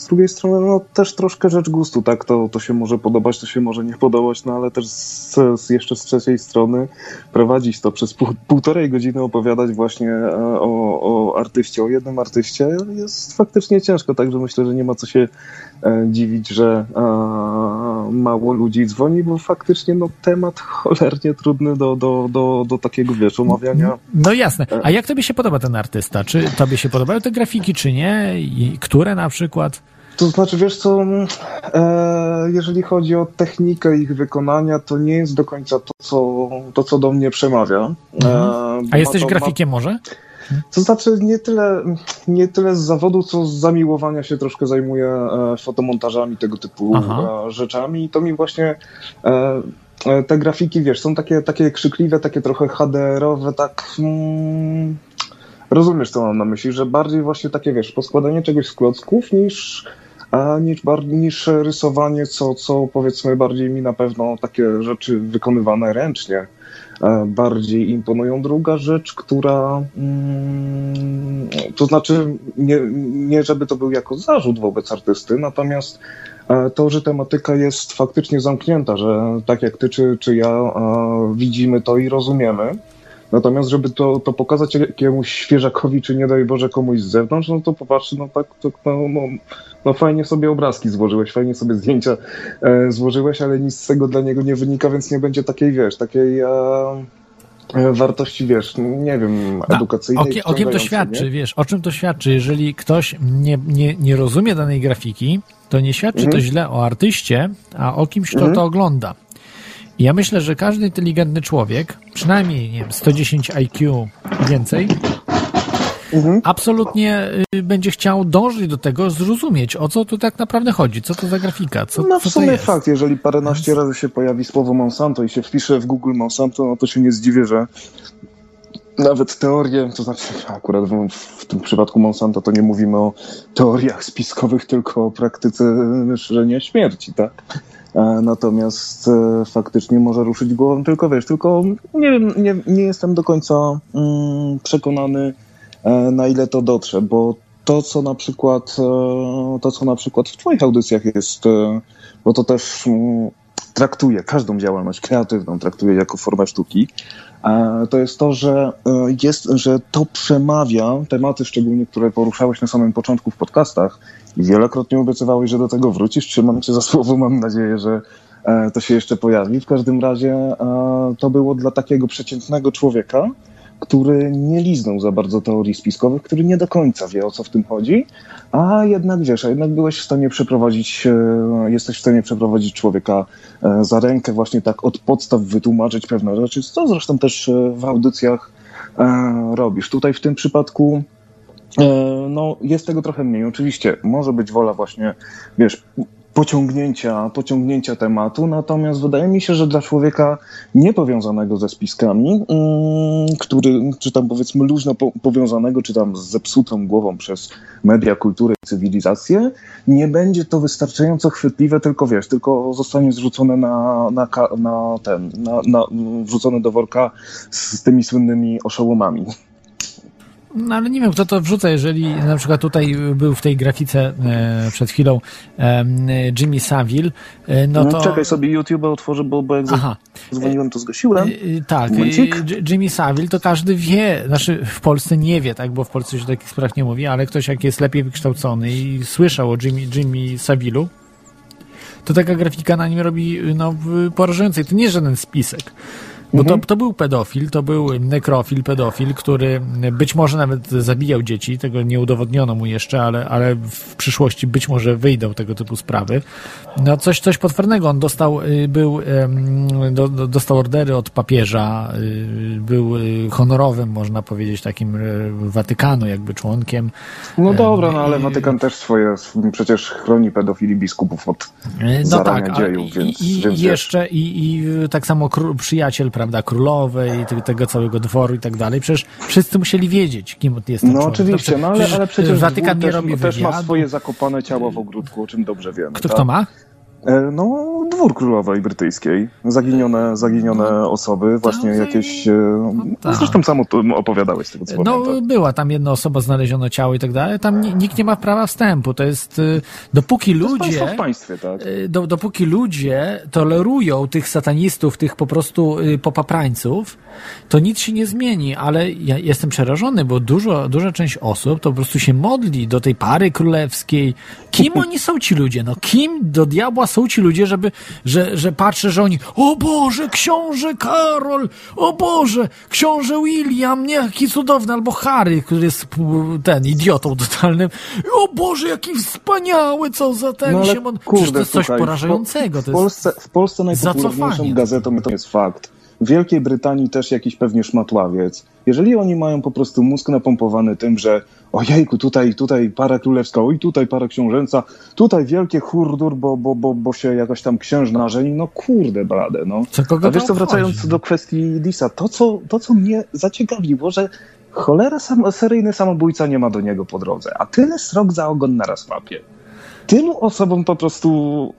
z drugiej strony, no też troszkę rzecz gustu, tak? To, to się może podobać, to się może nie podobać, no ale też z, z jeszcze z trzeciej strony prowadzić to przez pół, półtorej godziny opowiadać właśnie e, o, o artyście, o jednym artyście jest faktycznie ciężko, także myślę, że nie ma co się dziwić, że e, mało ludzi dzwoni, bo faktycznie no, temat cholernie trudny do, do, do, do takiego, wiesz, omawiania. No jasne. A jak tobie się podoba ten artysta? Czy tobie się podobają te grafiki, czy nie? I które na przykład? To znaczy, wiesz co, e, jeżeli chodzi o technikę ich wykonania, to nie jest do końca to, co, to, co do mnie przemawia. E, mhm. A jesteś to, grafikiem ma... może? To znaczy nie tyle, nie tyle z zawodu, co z zamiłowania się troszkę zajmuję e, fotomontażami, tego typu Aha. E, rzeczami i to mi właśnie e, te grafiki, wiesz, są takie, takie krzykliwe, takie trochę HDR-owe, tak... Mm, rozumiesz, co mam na myśli, że bardziej właśnie takie, wiesz, poskładanie czegoś z klocków niż a niż, niż rysowanie, co, co powiedzmy bardziej mi na pewno takie rzeczy wykonywane ręcznie bardziej imponują. Druga rzecz, która mm, to znaczy nie, nie żeby to był jako zarzut wobec artysty, natomiast e, to, że tematyka jest faktycznie zamknięta, że tak jak ty czy, czy ja e, widzimy to i rozumiemy, Natomiast, żeby to, to pokazać jakiemuś świeżakowi, czy nie daj Boże komuś z zewnątrz, no to popatrzy, no tak, to, no, no, no fajnie sobie obrazki złożyłeś, fajnie sobie zdjęcia e, złożyłeś, ale nic z tego dla niego nie wynika, więc nie będzie takiej, wiesz, takiej... E, e wartości, wiesz, nie wiem, edukacyjnej. O, o kim to świadczy, nie? wiesz, o czym to świadczy? Jeżeli ktoś nie, nie, nie rozumie danej grafiki, to nie świadczy mhm. to źle o artyście, a o kimś, kto mhm. to ogląda. I ja myślę, że każdy inteligentny człowiek, przynajmniej nie wiem, 110 IQ więcej, mhm. absolutnie y, będzie chciał dążyć do tego, zrozumieć, o co tu tak naprawdę chodzi, co to za grafika, co, no w co sumie fakt, jeżeli paręnaście razy się pojawi słowo Monsanto i się wpisze w Google Monsanto, no to się nie zdziwię, że nawet teorie, to znaczy akurat w, w, tym przypadku Monsanto to nie mówimy o teoriach spiskowych, tylko o praktyce szerzenia śmierci, tak? natomiast e, faktycznie może ruszyć głową, tylko wiesz, tylko nie wiem, nie, nie jestem do końca mm, przekonany, e, na ile to dotrze, bo to, co na przykład, e, to, co na przykład w twoich audycjach jest, bo to też mm, traktuje każdą działalność kreatywną, traktuje jako formę sztuki, to jest to, że, jest, że to przemawia tematy szczególnie, które poruszałeś na samym początku w podcastach, Wielokrotnie obiecywałeś, że do tego wrócisz. Trzymam cię za słowo. Mam nadzieję, że e, to się jeszcze pojawi. W każdym razie e, to było dla takiego przeciętnego człowieka, który nie liznął za bardzo teorii spiskowych, który nie do końca wie, o co w tym chodzi, a jednak wiesz, a jednak byłeś w stanie przeprowadzić, e, jesteś w stanie przeprowadzić człowieka za rękę, właśnie tak od podstaw wytłumaczyć pewne rzeczy, co zresztą też w audycjach robisz. Tutaj w tym przypadku E, no, jest tego trochę mniej. Oczywiście może być wola właśnie, wiesz, pociągnięcia, pociągnięcia tematu, natomiast wydaje mi się, że dla człowieka niepowiązanego ze spiskami, mm, który, czy tam powiedzmy luźno po, powiązanego, czy tam z zepsutą głową przez media, kulturę cywilizację, nie będzie to wystarczająco chwytliwe, tylko wiesz, tylko zostanie zrzucone na, na, na ten, na, na, wrzucone do worka z tymi słynnymi oszołomami. No ale nie wiem, kto to wrzuca, jeżeli na przykład tutaj był w tej grafice e, przed chwilą e, Jimmy Savile, e, no No, to... czekaj sobie YouTube otworzę, bo, bo jak Aha. dzwoniłem, to zgasiłem. Y, y, Tak, J- Jimmy Savile to każdy wie, znaczy w Polsce nie wie, tak, bo w Polsce się takich sprawach nie mówi, ale ktoś jak jest lepiej wykształcony i słyszał o Jimmy, Jimmy Savilu, to taka grafika na nim robi no, porażającej. To nie jest żaden spisek. Bo to, to był pedofil, to był nekrofil, pedofil, który być może nawet zabijał dzieci, tego nie udowodniono mu jeszcze, ale, ale w przyszłości być może wyjdą tego typu sprawy. No coś, coś potwornego. On dostał, y, był, do, do, dostał ordery od papieża, y, był y, honorowym, można powiedzieć, takim Watykanu, jakby członkiem. No dobra, no ale Watykan też swoje przecież chroni pedofili biskupów od No tak, dziejów, i, więc, i, więc i jeszcze i, i tak samo przyjaciel, prawda, królowej, tego, tego całego dworu i tak dalej. Przecież wszyscy musieli wiedzieć, kim jest ten No człowiek. oczywiście, no ale, ale przecież Watykan nie też, robi też ma wywiadu. swoje zakopane ciało w ogródku, o czym dobrze wiemy. Kto, tak? kto ma? E, No, dwór królowej brytyjskiej. Zaginione, zaginione osoby, właśnie i- jakieś... e, No. tak. Zresztą sam o tym opowiadałeś z tego, co No, pamiętam. była tam jedna osoba, znaleziono ciało i tak dalej. Tam ni- nikt nie ma prawa wstępu. To jest, y, dopóki To jest ludzie... państwo w państwie, tak? Do, dopóki ludzie tolerują tych satanistów, tych po prostu popaprańców, to nic się nie zmieni, ale ja jestem przerażony, bo dużo, duża część osób to po prostu się modli do tej pary królewskiej. Kim oni są ci ludzie? No kim do diabła są ci ludzie, żeby, że, że patrzę, że oni, o Boże, książę Karol, o Boże, książę William, nie, jaki cudowny, albo Harry, który jest ten, idiotą totalnym, o Boże, jaki wspaniały, co za ten No się... Przecież kurde, to jest coś słuchaj, porażającego. W, To jest... Polsce, w Polsce najpopularniejszą gazetą to jest fakt. W Wielkiej Brytanii też jakiś pewnie szmatławiec. Jeżeli oni mają po prostu mózg napompowany tym, że ojejku, tutaj, tutaj para królewska, oj, tutaj para książęca, tutaj wielkie hurdur, bo, bo, bo, bo się jakaś tam księżna żeni, no kurde blade, no. Co kogo A wiesz co, wracając do kwestii Disa, to co, to co mnie zaciekawiło, że cholera sam, seryjny samobójca nie ma do niego po drodze, a tyle srok za ogon naraz łapie. Tylu osobom po prostu,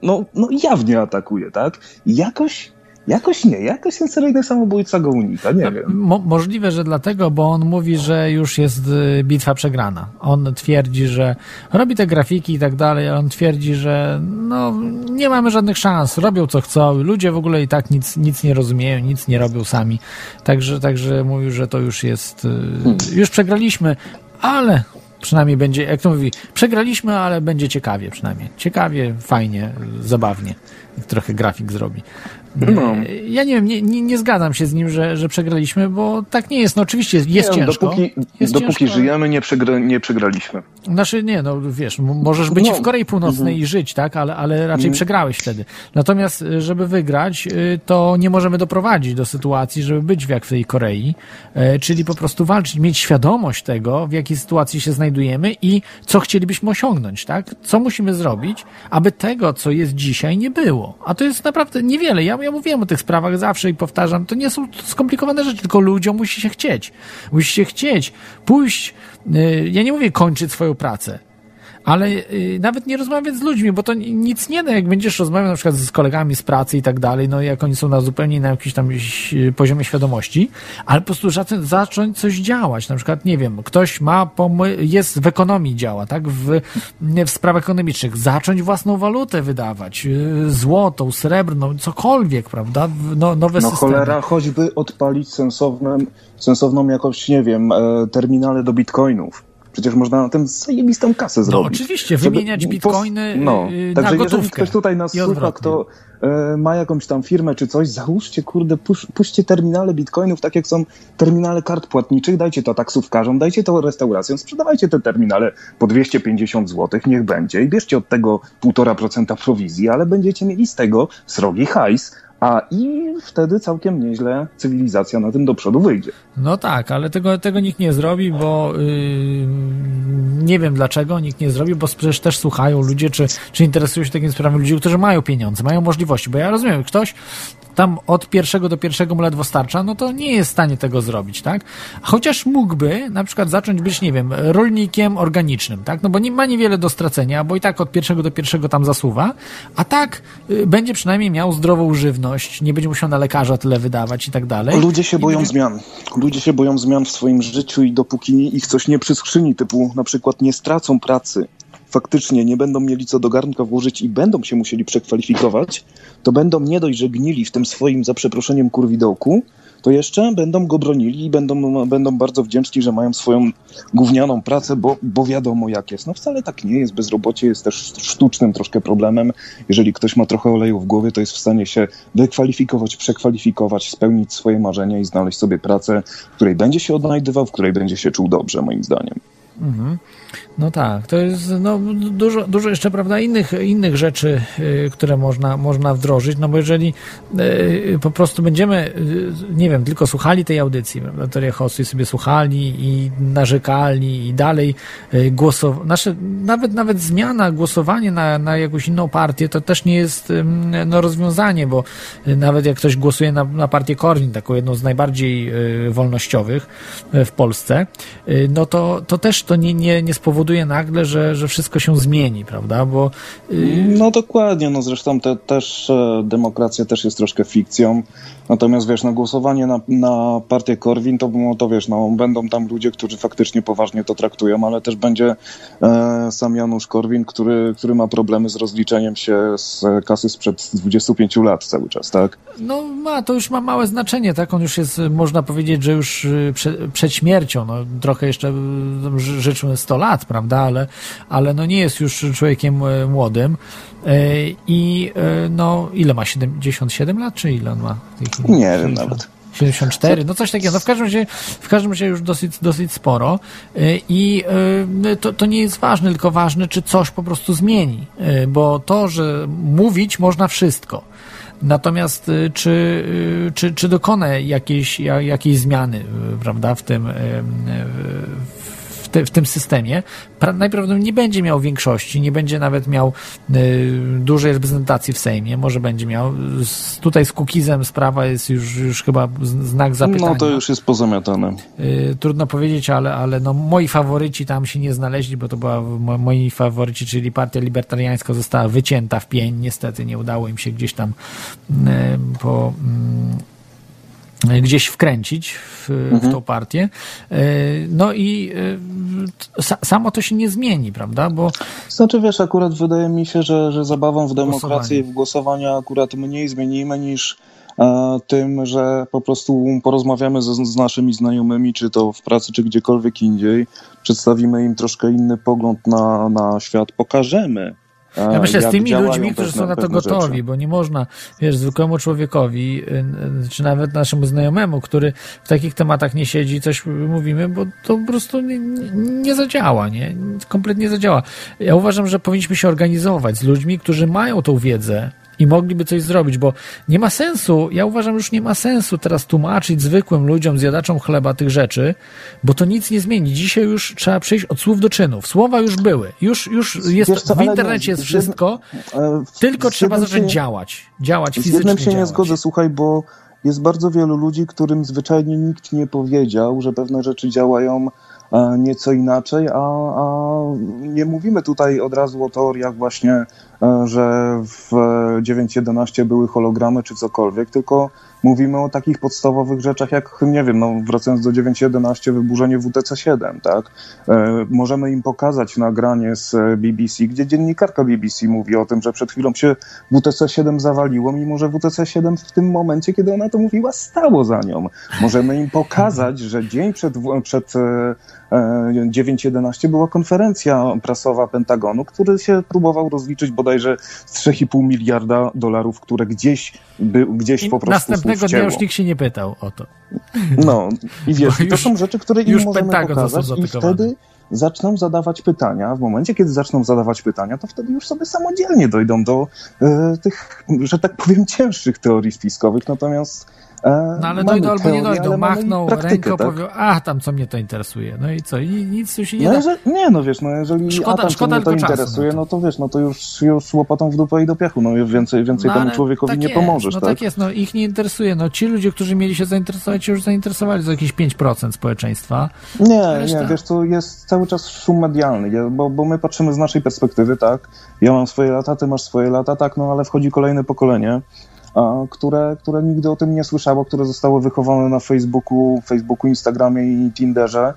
no, no jawnie atakuje, tak? Jakoś, jakoś nie, jakoś ten seryjny samobójca go unika, nie wiem. Mo możliwe, że dlatego, bo on mówi, że już jest y, bitwa przegrana. On twierdzi, że robi te grafiki i tak dalej, ale on twierdzi, że no, nie mamy żadnych szans, robią co chcą, ludzie w ogóle i tak nic, nic nie rozumieją, nic nie robią sami. Także, także mówił, że to już jest, y, już przegraliśmy, ale przynajmniej będzie, jak to mówi, przegraliśmy, ale będzie ciekawie przynajmniej. Ciekawie, fajnie, zabawnie. Trochę grafik zrobi. No. Ja nie wiem, nie, nie, nie zgadzam się z nim, że, że przegraliśmy, bo tak nie jest. No oczywiście jest, jest Nie, ciężko. Dopóki, jest dopóki ciężko. żyjemy, nie, przegra, nie przegraliśmy. Znaczy nie, no wiesz, możesz być No. w Korei Północnej i żyć, tak, ale, ale raczej przegrałeś wtedy. Natomiast, y, żeby wygrać, y, to nie możemy doprowadzić do sytuacji, żeby być jak w tej Korei, e, czyli po prostu walczyć, mieć świadomość tego, w jakiej sytuacji się znajdujemy i co chcielibyśmy osiągnąć, tak? Co musimy zrobić, aby tego, co jest dzisiaj, nie było. A to jest naprawdę niewiele. Ja, ja mówiłem o tych sprawach zawsze i powtarzam, to nie są skomplikowane rzeczy, tylko ludziom musi się chcieć. Musi się chcieć pójść, y, ja nie mówię kończyć swoją pracę, ale y, nawet nie rozmawiać z ludźmi, bo to ni- nic nie da, jak będziesz rozmawiał na przykład z kolegami z pracy i tak dalej, no jak oni są na zupełnie na jakimś tam y, poziomie świadomości, ale po prostu zacząć, coś działać, na przykład, nie wiem, ktoś ma, jest w ekonomii działa, tak, w, w sprawach ekonomicznych, zacząć własną walutę wydawać, y, złotą, srebrną, cokolwiek, prawda, no, nowe No systemy. cholera, choćby odpalić sensowną, sensowną jakąś, nie wiem, e, terminale do bitcoinów. Przecież można na tym zajebistą kasę No zrobić. oczywiście, Żeby- wymieniać bitcoiny no, y, także na jeżeli gotówkę. ktoś tutaj nas słucha, kto e, ma jakąś tam firmę czy coś, załóżcie, kurde, pusz, puśćcie terminale bitcoinów, tak jak są terminale kart płatniczych, dajcie to taksówkarzom, dajcie to restauracjom, sprzedawajcie te terminale po 250 zł, niech będzie i bierzcie od tego 1,5% prowizji, ale będziecie mieli z tego srogi hajs, a i wtedy całkiem nieźle cywilizacja na tym do przodu wyjdzie. No tak, ale tego, tego nikt nie zrobi, bo yy, nie wiem dlaczego nikt nie zrobił, bo przecież też słuchają ludzie, czy, czy interesują się takimi sprawami ludzie, którzy mają pieniądze, mają możliwości, bo ja rozumiem, ktoś tam od pierwszego do pierwszego mu ledwo starcza, no to nie jest w stanie tego zrobić, tak? Chociaż mógłby na przykład zacząć być, nie wiem, rolnikiem organicznym, tak? No bo nie ma niewiele do stracenia, bo i tak od pierwszego do pierwszego tam zasuwa, a tak y, będzie przynajmniej miał zdrową żywność, nie będzie musiał na lekarza tyle wydawać i tak dalej. Ludzie się I boją będzie- zmian. Ludzie się boją zmian w swoim życiu i dopóki ich coś nie przyskrzyni, typu na przykład nie stracą pracy, faktycznie nie będą mieli co do garnka włożyć i będą się musieli przekwalifikować, to będą nie dość, że gnili w tym swoim, za przeproszeniem, kurwidołku, to jeszcze będą go bronili i będą, będą bardzo wdzięczni, że mają swoją gównianą pracę, bo, bo wiadomo jak jest. No wcale tak nie jest. Bezrobocie jest też sztucznym troszkę problemem. Jeżeli ktoś ma trochę oleju w głowie, to jest w stanie się wykwalifikować, przekwalifikować, spełnić swoje marzenia i znaleźć sobie pracę, w której będzie się odnajdywał, w której będzie się czuł dobrze, moim zdaniem. Mhm. No tak, to jest no, dużo, dużo jeszcze, prawda, innych, innych rzeczy, y, które można, można wdrożyć, no bo jeżeli y, po prostu będziemy, y, nie wiem, tylko słuchali tej audycji, prawda, teoria sobie słuchali i narzekali i dalej głosowali, nasze, nawet, nawet zmiana, głosowanie na, na jakąś inną partię, to też nie jest no, rozwiązanie, bo nawet jak ktoś głosuje na, na partię Korwin, taką jedną z najbardziej wolnościowych w Polsce, no to, to też to nie, nie, nie spowoduje nagle, że, że wszystko się zmieni, prawda? Bo y, No dokładnie, no zresztą te, też e, demokracja też jest troszkę fikcją. Natomiast wiesz, no głosowanie na, na partię Korwin, to, no, to wiesz, no będą tam ludzie, którzy faktycznie poważnie to traktują, ale też będzie e, sam Janusz Korwin, który, który ma problemy z rozliczeniem się z kasy sprzed 25 lat cały czas, tak? no ma, to już ma małe znaczenie, tak? On już jest, można powiedzieć, że już y, prze, przed śmiercią, no trochę jeszcze y, ży- życzmy 100 lat, prawda? Ale, ale no nie jest już człowiekiem y, młodym. Y, I y, no, ile ma? 77 lat, czy ile on ma? Nie wiem nawet. 74, no coś takiego. No w każdym razie, w każdym razie już dosyć, dosyć sporo. Y, I to, to nie jest ważne, tylko ważne, czy coś po prostu zmieni. Bo to, że mówić można wszystko. Natomiast czy, czy, czy dokona jakiejś, ja- jakiejś zmiany, prawda, w tym, w, te, w tym systemie, pra- najprawdopodobniej nie będzie miał większości, nie będzie nawet miał y, dużej reprezentacji w Sejmie, może będzie miał. Z, tutaj z Kukizem sprawa jest już, już chyba znak zapytania. No to już jest pozamiatane. Y, trudno powiedzieć, ale, ale no, moi faworyci tam się nie znaleźli, bo to była mo, moi faworyci, czyli partia libertariańska została wycięta w pień. Niestety nie udało im się gdzieś tam y, po. Gdzieś wkręcić w, w tą partię. Y, No i sa, samo to się nie zmieni, prawda? Bo Znaczy wiesz, akurat wydaje mi się, że, że zabawą w demokrację Głosowanie. i w głosowania akurat mniej zmienimy niż e, tym, że po prostu porozmawiamy z, z naszymi znajomymi, czy to w pracy, czy gdziekolwiek indziej, przedstawimy im troszkę inny pogląd na, na świat, pokażemy. Ja myślę, z tymi ludźmi, którzy są na to gotowi, rzeczy. bo nie można, wiesz, zwykłemu człowiekowi, y, y, czy nawet naszemu znajomemu, który w takich tematach nie siedzi, coś mówimy, bo to po prostu nie, nie- nie zadziała, nie? Kompletnie zadziała. Ja uważam, że powinniśmy się organizować z ludźmi, którzy mają tą wiedzę i mogliby coś zrobić, bo nie ma sensu, ja uważam, już nie ma sensu teraz tłumaczyć zwykłym ludziom, zjadaczom chleba tych rzeczy, bo to nic nie zmieni. Dzisiaj już trzeba przejść od słów do czynów. Słowa już były. Już, już jest, co, w nie, internecie jest z jednym- wszystko, E, tylko z trzeba zacząć się- działać. Działać Z fizycznie. jednym się nie działać. zgodzę, słuchaj, bo jest bardzo wielu ludzi, którym zwyczajnie nikt nie powiedział, że pewne rzeczy działają e, nieco inaczej, a, a nie mówimy tutaj od razu o teoriach właśnie, że w 9.11 były hologramy czy cokolwiek, tylko mówimy o takich podstawowych rzeczach jak, nie wiem, no wracając do 9.11, wyburzenie WTC-7, tak? E, możemy im pokazać nagranie z e, BBC, gdzie dziennikarka BBC mówi o tym, że przed chwilą się WTC-7 zawaliło, mimo że WTC-7 w tym momencie, kiedy ona to mówiła, stało za nią. Możemy im pokazać, że dzień przed, przed e, e, 9.11 była konferencja prasowa Pentagonu, który się próbował rozliczyć bodajże z 3,5 miliarda dolarów, które gdzieś, by, gdzieś po prostu następnego dnia już nikt się nie pytał o to. No i wiesz, i to już- są rzeczy, które im już możemy Pentagon pokazać i wtedy zaczną zadawać pytania. W momencie, kiedy zaczną zadawać pytania, to wtedy już sobie samodzielnie dojdą do e, tych, że tak powiem, cięższych teorii spiskowych. Natomiast No ale mamy dojdą albo nie teorię, dojdą. ale mamy Machną praktykę, ręką, tak? powią, a tam co mnie to interesuje. No i co? I nic tu się nie No da. jeżeli, nie, no wiesz, no jeżeli Szkoda- Adam szkoda cię to interesuje, no to wiesz, no to już, już łopatą w dupę i do piachu, no więcej, więcej No, temu człowiekowi tak nie jest, pomożesz, No tak? tak jest, no ich nie interesuje. No ci ludzie, którzy mieli się zainteresować, już zainteresowali za jakieś 5% społeczeństwa. Nie, Reszta- nie, wiesz, to jest cały czas szum medialny, bo, bo my patrzymy z naszej perspektywy, tak? Ja mam swoje lata, ty masz swoje lata, tak, no ale wchodzi kolejne pokolenie, a, które, które nigdy o tym nie słyszało, które zostało wychowane na Facebooku, Facebooku, Instagramie i Tinderze,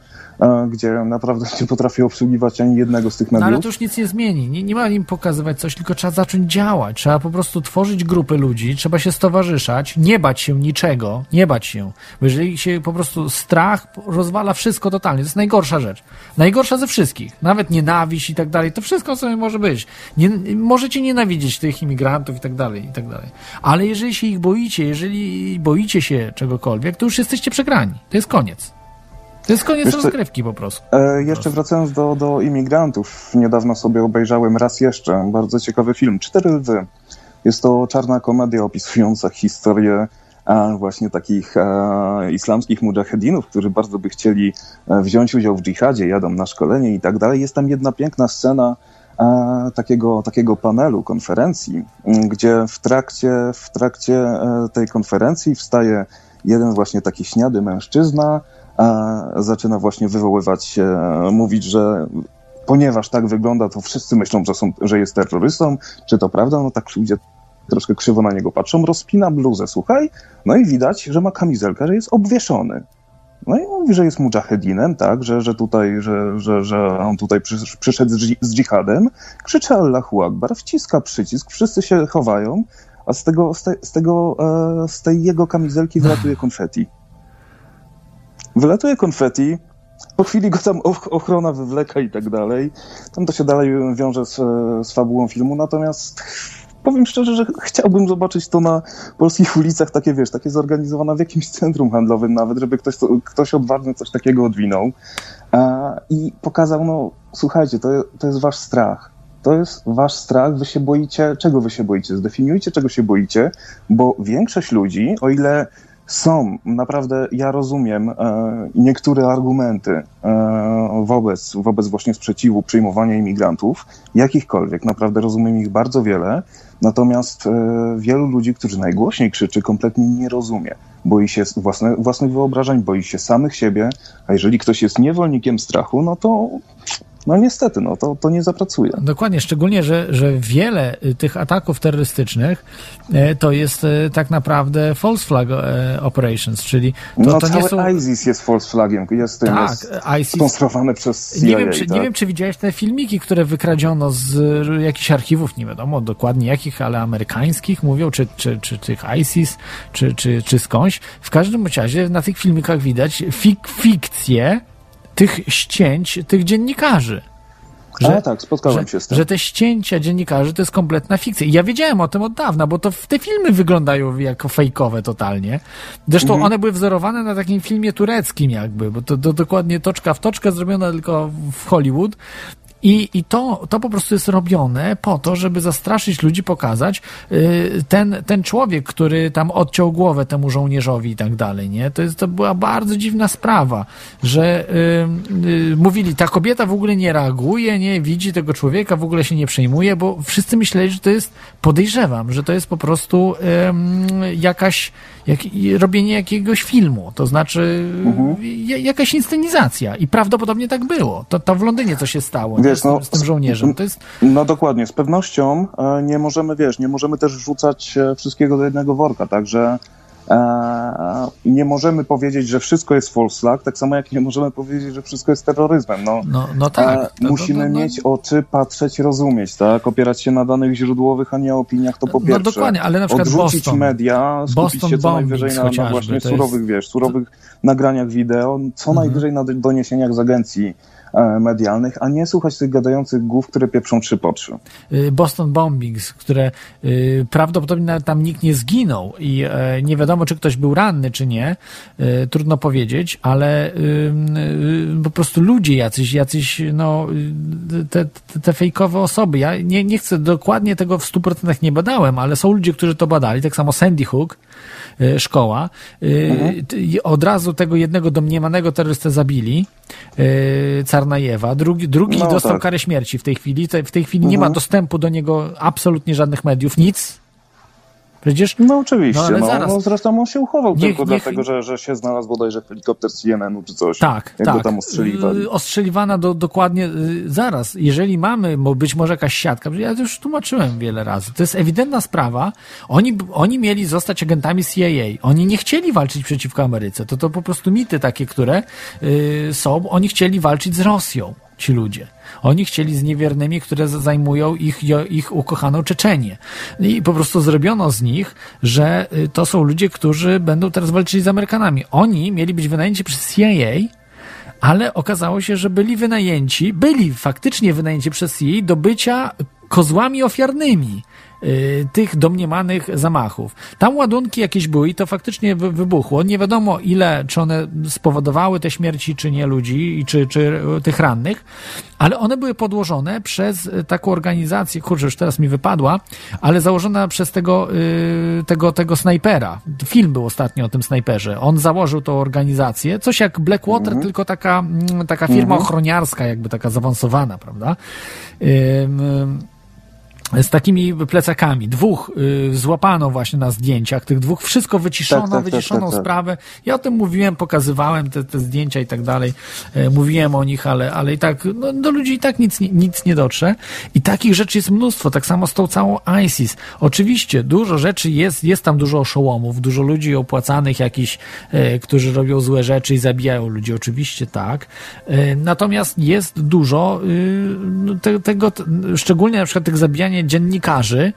gdzie naprawdę nie potrafi obsługiwać ani jednego z tych No mediów. ale to już nic nie zmieni. Nie, nie ma im pokazywać coś, tylko trzeba zacząć działać. Trzeba po prostu tworzyć grupy ludzi, trzeba się stowarzyszać, nie bać się niczego, nie bać się. Bo jeżeli się po prostu strach rozwala wszystko totalnie, to jest najgorsza rzecz. Najgorsza ze wszystkich. Nawet nienawiść i tak dalej, to wszystko sobie może być. Nie, możecie nienawidzieć tych imigrantów i tak dalej, i tak dalej. Ale jeżeli się ich boicie, jeżeli boicie się czegokolwiek, to już jesteście przegrani. To jest koniec. To jest koniec co- rozgrywki po prostu. E, jeszcze wracając do, do imigrantów, niedawno sobie obejrzałem raz jeszcze bardzo ciekawy film, Cztery Lwy. Jest to czarna komedia opisująca historię e, właśnie takich e, islamskich mujahedinów, którzy bardzo by chcieli e, wziąć udział w dżihadzie, jadą na szkolenie i tak dalej. Jest tam jedna piękna scena e, takiego, takiego panelu, konferencji, m, gdzie w trakcie, w trakcie e, tej konferencji wstaje jeden właśnie taki śniady mężczyzna, a zaczyna właśnie wywoływać, mówić, że ponieważ tak wygląda, to wszyscy myślą, że, są, że jest terrorystą. Czy to prawda? No tak ludzie troszkę krzywo na niego patrzą. Rozpina bluzę, słuchaj, no i widać, że ma kamizelkę, że jest obwieszony. No i mówi, że jest mujahedinem, tak, że, że tutaj, że, że, że on tutaj przy, przyszedł z dżihadem, krzyczy Allahu Akbar, wciska przycisk, wszyscy się chowają, a z tego, z, te, z tego, e, z tej jego kamizelki wylatuje konfeti. Wylatuje konfeti, po chwili go tam och- ochrona wywleka i tak dalej. Tam to się dalej wiąże z, z fabułą filmu, natomiast powiem szczerze, że chciałbym zobaczyć to na polskich ulicach, takie wiesz, takie zorganizowane w jakimś centrum handlowym nawet, żeby ktoś, to, ktoś odważny coś takiego odwinął a, i pokazał, no słuchajcie, to, to jest wasz strach. To jest wasz strach, wy się boicie, czego wy się boicie? Zdefiniujcie, czego się boicie, bo większość ludzi, o ile są, naprawdę ja rozumiem e, niektóre argumenty e, wobec, wobec właśnie sprzeciwu przyjmowania imigrantów, jakichkolwiek, naprawdę rozumiem ich bardzo wiele, natomiast e, wielu ludzi, którzy najgłośniej krzyczy, kompletnie nie rozumie. Boi się własne, własnych wyobrażeń, boi się samych siebie, a jeżeli ktoś jest niewolnikiem strachu, no to no niestety, no to, to nie zapracuje. Dokładnie, szczególnie, że, że wiele y, tych ataków terrorystycznych e, to jest e, tak naprawdę false flag e, operations, czyli to, no to nie są... ISIS jest false flagiem, jest Tak, jest ISIS sponsorowany przez CIA, Nie wiem, czy, tak? nie wiem, czy widziałeś te filmiki, które wykradziono z y, jakichś archiwów, nie wiadomo dokładnie jakich, ale amerykańskich, mówią, czy, czy, czy tych ISIS, czy, czy, czy skądś. W każdym razie na tych filmikach widać fik fikcję tych ścięć tych dziennikarzy. A tak, spotkałem że, się z tym. że te ścięcia dziennikarzy to jest kompletna fikcja. I ja wiedziałem o tym od dawna, bo to w- te filmy wyglądają jako fejkowe totalnie. Zresztą Mhm. one były wzorowane na takim filmie tureckim jakby, bo to, to dokładnie toczka w toczkę zrobione tylko w Hollywood. I, I to, to po prostu jest robione po to, żeby zastraszyć ludzi, pokazać y, ten, ten człowiek, który tam odciął głowę temu żołnierzowi i tak dalej, nie? To, jest, to była bardzo dziwna sprawa, że y, y, mówili, ta kobieta w ogóle nie reaguje, nie widzi tego człowieka, w ogóle się nie przejmuje, bo wszyscy myśleli, że to jest, podejrzewam, że to jest po prostu ym, jakaś, jak, robienie jakiegoś filmu, to znaczy ja- jakaś inscenizacja i prawdopodobnie tak było. To, to w Londynie co się stało? Wiesz, no, z tym żołnierzem. To jest, No dokładnie, z pewnością e, nie możemy, wiesz, nie możemy też wrzucać e, wszystkiego do jednego worka, także e, nie możemy powiedzieć, że wszystko jest false flag, tak samo jak nie możemy powiedzieć, że wszystko jest terroryzmem. No, no, no tak. To- musimy to- no- mieć oczy, patrzeć, rozumieć, tak? Opierać się na danych źródłowych, a nie opiniach, to po No pierwsze. dokładnie, ale na przykład Odrzucić Boston. media, skupić Boston się co najwyżej na, na właśnie to jest- surowych, wiesz, surowych nagraniach wideo, co Mhm. najwyżej na doniesieniach z agencji medialnych, a nie słuchać tych gadających głów, które pieprzą trzy po trzy. Y, Boston Bombings, które y, prawdopodobnie tam nikt nie zginął i e, nie wiadomo, czy ktoś był ranny, czy nie. Y, Trudno powiedzieć, ale po prostu ludzie jacyś, jacyś, no, te, te, fejkowe osoby. Ja nie, nie chcę dokładnie tego w 100% nie badałem, ale są ludzie, którzy to badali. Tak samo Sandy Hook, szkoła. Y, t- i Od razu tego jednego domniemanego terrorystę zabili, y, Carnajewa. Drugi, drugi No dostał tak. karę śmierci w tej chwili. W tej chwili nie ma dostępu do niego absolutnie żadnych mediów, nic. Przecież No oczywiście, No, no, ale no, zaraz. zresztą on się uchował Niech- tylko niech- dlatego, że, że się znalazł bodajże helikopter z CNN-u czy coś. Tak, jak tak. go tam ostrzeliwali. Y, Ostrzeliwana do, dokładnie y, zaraz. Jeżeli mamy, bo być może jakaś siatka, ja to już tłumaczyłem wiele razy, to jest ewidentna sprawa. Oni, oni mieli zostać agentami CIA. Oni nie chcieli walczyć przeciwko Ameryce. To to po prostu mity takie, które y, są. Oni chcieli walczyć z Rosją, ci ludzie. Oni chcieli z niewiernymi, które zajmują ich, ich ukochaną Czeczenię. I po prostu zrobiono z nich, że y, to są ludzie, którzy będą teraz walczyli z Amerykanami. Oni mieli być wynajęci przez CIA, ale okazało się, że byli wynajęci, byli faktycznie wynajęci przez CIA do bycia kozłami ofiarnymi tych domniemanych zamachów. Tam ładunki jakieś były i to faktycznie wy, wybuchło. Nie wiadomo ile, czy one spowodowały te śmierci, czy nie ludzi, i czy, czy y, tych rannych, ale one były podłożone przez y, taką organizację, kurczę, już teraz mi wypadła, ale założona przez tego, y, tego, tego snajpera. Film był ostatnio o tym snajperze. On założył tą organizację, coś jak Blackwater, tylko taka, mm, taka firma ochroniarska, jakby taka zaawansowana, prawda? Ym, z takimi plecakami. Dwóch y, złapano właśnie na zdjęciach, tych dwóch, wszystko wyciszono, Tak, tak, tak, wyciszoną tak, tak. sprawę. Ja o tym mówiłem, pokazywałem te, te zdjęcia i tak dalej, e, mówiłem o nich, ale, ale i tak, no, do ludzi i tak nic, nie- nic nie dotrze. I takich rzeczy jest mnóstwo, tak samo z tą całą ISIS. Oczywiście, dużo rzeczy jest, jest tam dużo oszołomów, dużo ludzi opłacanych jakichś, e, którzy robią złe rzeczy i zabijają ludzi, oczywiście tak. E, natomiast jest dużo y, no, te, tego, szczególnie na przykład tych zabijania dziennikarzy,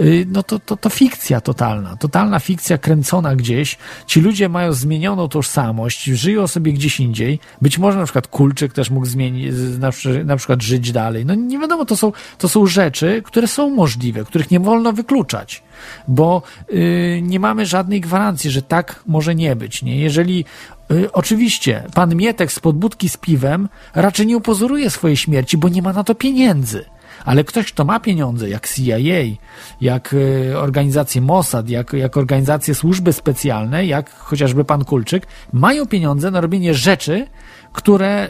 y, no to, to, to fikcja totalna. Totalna fikcja kręcona gdzieś. Ci ludzie mają zmienioną tożsamość, żyją sobie gdzieś indziej. Być może na przykład Kulczyk też mógł zmienić, na, na przykład żyć dalej. No nie wiadomo, to są, to są rzeczy, które są możliwe, których nie wolno wykluczać. Bo y, nie mamy żadnej gwarancji, że tak może nie być. Nie? Jeżeli y, oczywiście pan Mietek z podbudki z piwem raczej nie upozoruje swojej śmierci, bo nie ma na to pieniędzy. Ale ktoś, kto ma pieniądze, jak CIA, jak y, organizacje Mossad, jak, jak organizacje służby specjalne, jak chociażby pan Kulczyk, mają pieniądze na robienie rzeczy, które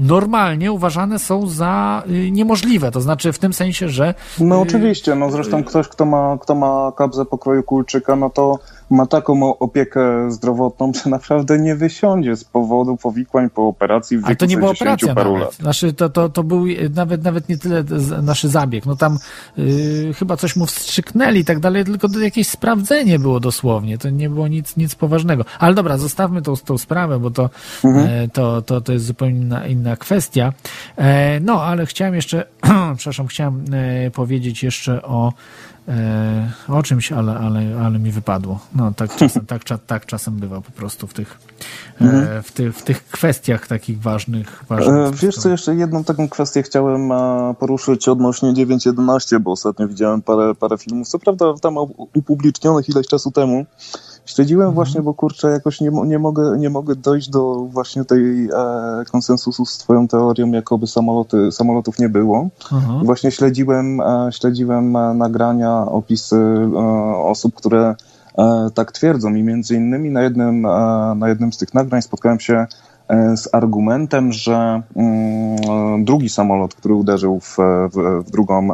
normalnie uważane są za y, niemożliwe. To znaczy w tym sensie, że No y, oczywiście, no zresztą ktoś, kto ma, kto ma kabzę pokroju kulczyka, no to ma taką opiekę zdrowotną, że naprawdę nie wysiądzie z powodu powikłań po operacji w wieku Ale to nie była 60 operacja paru nawet. lat. Znaczy, to, to, to był nawet, nawet nie tyle nasz zabieg. No tam y, chyba coś mu wstrzyknęli i tak dalej, tylko jakieś sprawdzenie było dosłownie. To nie było nic, nic poważnego. Ale dobra, zostawmy tą, tą sprawę, bo to, e, to, to, to jest zupełnie inna, inna kwestia. E, no, ale chciałem jeszcze, przepraszam, chciałem e, powiedzieć jeszcze o o czymś, ale, ale, ale mi wypadło. No, tak czasem, tak, tak czasem bywa po prostu w tych, e, w, tych, w tych kwestiach takich ważnych. ważnych E, Wiesz co, jeszcze jedną taką kwestię chciałem e, poruszyć odnośnie 9.11, bo ostatnio widziałem parę, parę filmów, co prawda tam upublicznionych ileś czasu temu. Śledziłem właśnie, bo kurczę, jakoś nie, nie, mogę, nie mogę dojść do właśnie tej e, konsensusu z twoją teorią, jakoby samoloty, samolotów nie było. Aha. Właśnie śledziłem, e, śledziłem e, nagrania, opisy e, osób, które e, tak twierdzą i między innymi na jednym, e, na jednym z tych nagrań spotkałem się z argumentem, że mm, drugi samolot, który uderzył w, w, w drugą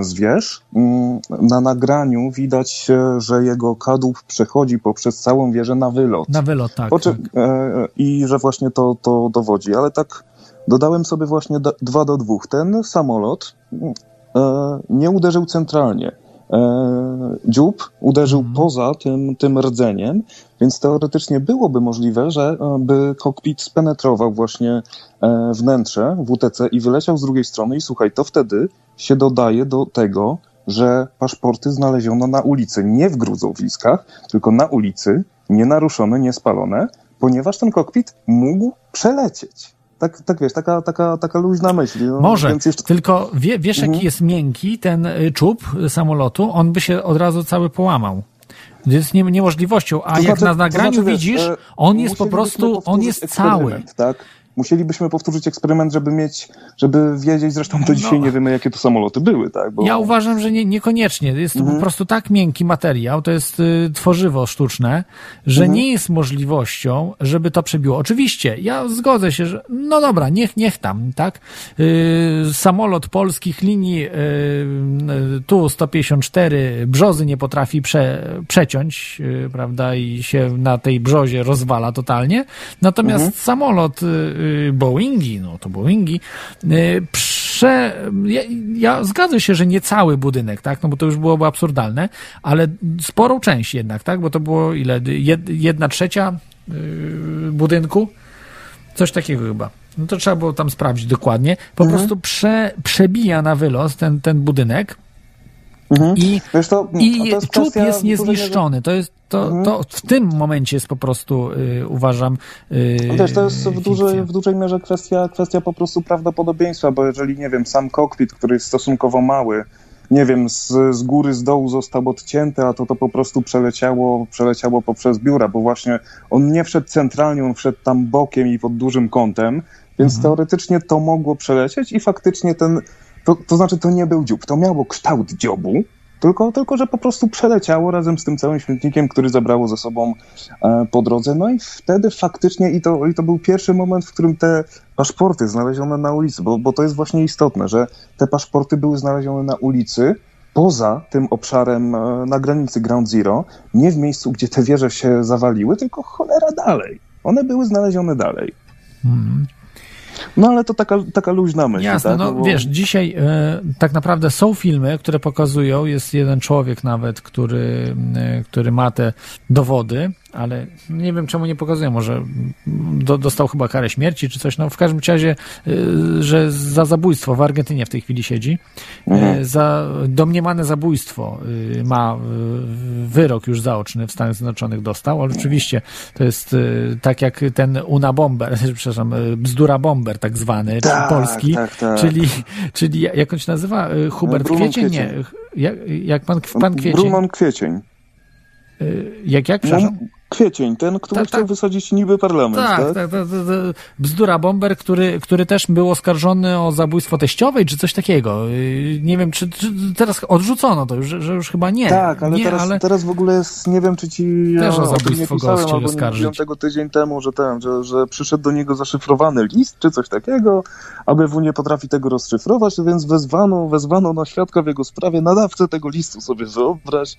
zwierz, mm, na nagraniu widać, e, że jego kadłub przechodzi poprzez całą wieżę na wylot. Na wylot, tak. Tak. e, I że właśnie to, to dowodzi. Ale tak dodałem sobie właśnie dwa do dwóch. Ten samolot e, nie uderzył centralnie. E, dziób uderzył Mhm. poza tym, tym rdzeniem, więc teoretycznie byłoby możliwe, że e, by kokpit spenetrował właśnie e, wnętrze WTC i wyleciał z drugiej strony i słuchaj, to wtedy się dodaje do tego, że paszporty znaleziono na ulicy, nie w gruzowiskach, tylko na ulicy, nienaruszone, niespalone, ponieważ ten kokpit mógł przelecieć. tak, tak wiesz, taka, taka, taka luźna myśl. No, Może, jeszcze... tylko wie, wiesz Mhm. jaki jest miękki ten y, czub samolotu? On by się od razu cały połamał. Jest nie, niemożliwością, a To jak znaczy- na to nagraniu znaczy, wiesz, widzisz, e, on jest po prostu, on jest cały. Tak? Musielibyśmy powtórzyć eksperyment, żeby mieć, żeby wiedzieć, zresztą do dzisiaj No. nie wiemy, jakie to samoloty były, tak? Bo... Ja uważam, że nie, niekoniecznie. Jest to Mhm. po prostu tak miękki materiał, to jest y, tworzywo sztuczne, że Mhm. nie jest możliwością, żeby to przebiło. Oczywiście, ja zgodzę się, że no dobra, niech, niech tam, tak? Y, samolot polskich linii y, y, tu 154 brzozy nie potrafi prze, przeciąć, y, prawda, i się na tej brzozie rozwala totalnie. Natomiast Mhm. samolot y, Boeingi, no to Boeingi, y, prze, ja, ja zgadzam się, że nie cały budynek, tak, no bo to już byłoby absurdalne, ale sporą część jednak, tak, bo to było ile, Jed, jedna trzecia y, budynku, coś takiego chyba. No to trzeba było tam sprawdzić dokładnie. Po prostu prze, przebija na wylos ten, ten budynek Mhm. i Wiesz, to, i jest czub jest niezniszczony. To jest, to, Mhm. to w tym momencie jest po prostu, y, uważam, y, No Wiesz, to jest w dużej, w dużej mierze kwestia, kwestia po prostu prawdopodobieństwa, bo jeżeli, nie wiem, sam kokpit, który jest stosunkowo mały, nie wiem, z, z góry, z dołu został odcięty, a to to po prostu przeleciało, przeleciało poprzez biura, bo właśnie on nie wszedł centralnie, on wszedł tam bokiem i pod dużym kątem, więc Mhm. teoretycznie to mogło przelecieć i faktycznie ten, to, to znaczy to nie był dziób, to miało kształt dziobu, tylko, tylko, że po prostu przeleciało razem z tym całym śmietnikiem, który zabrało ze sobą e, po drodze. No i wtedy faktycznie, i to, i to był pierwszy moment, w którym te paszporty znalezione na ulicy, bo, bo to jest właśnie istotne, że te paszporty były znalezione na ulicy, poza tym obszarem e, na granicy Ground Zero, nie w miejscu, gdzie te wieże się zawaliły, tylko cholera dalej. One były znalezione dalej. Mhm. No ale to taka, taka luźna myśl. Jasne, tak? no bo- wiesz, dzisiaj e, tak naprawdę są filmy, które pokazują, jest jeden człowiek nawet, który, e, który ma te dowody, ale nie wiem czemu nie pokazują, może do, dostał chyba karę śmierci czy coś, no w każdym razie, e, że za zabójstwo w Argentynie w tej chwili siedzi, e, za domniemane zabójstwo e, ma wyrok już zaoczny w Stanach Zjednoczonych dostał, ale oczywiście to jest tak jak ten Una Bomber, przepraszam, Bzdura Bomber tak zwany, Tak, polski, tak, tak. czyli, czyli jak on się nazywa? Hubert Brunon Kwiecień? Nie. Jak, jak pan, pan Kwiecień? Bruman Kwiecień. Jak, jak, przepraszam? No, Kwiecień, ten, który Tak, chciał tak. wysadzić niby parlament, Tak, tak? tak. Bzdura Bomber, który, który też był oskarżony o zabójstwo teściowej, czy coś takiego. Yy, Nie wiem, czy, czy teraz odrzucono to już, że, już chyba nie. Tak, ale, nie, teraz, ale teraz w ogóle jest, nie wiem, czy ci Też o nie zabójstwo go chcieli oskarżyć. tego tydzień temu, że ten, że, że przyszedł do niego zaszyfrowany list, czy coś takiego, ABW nie potrafi tego rozszyfrować, więc wezwano, wezwano na świadka w jego sprawie, nadawcę tego listu sobie wyobraź.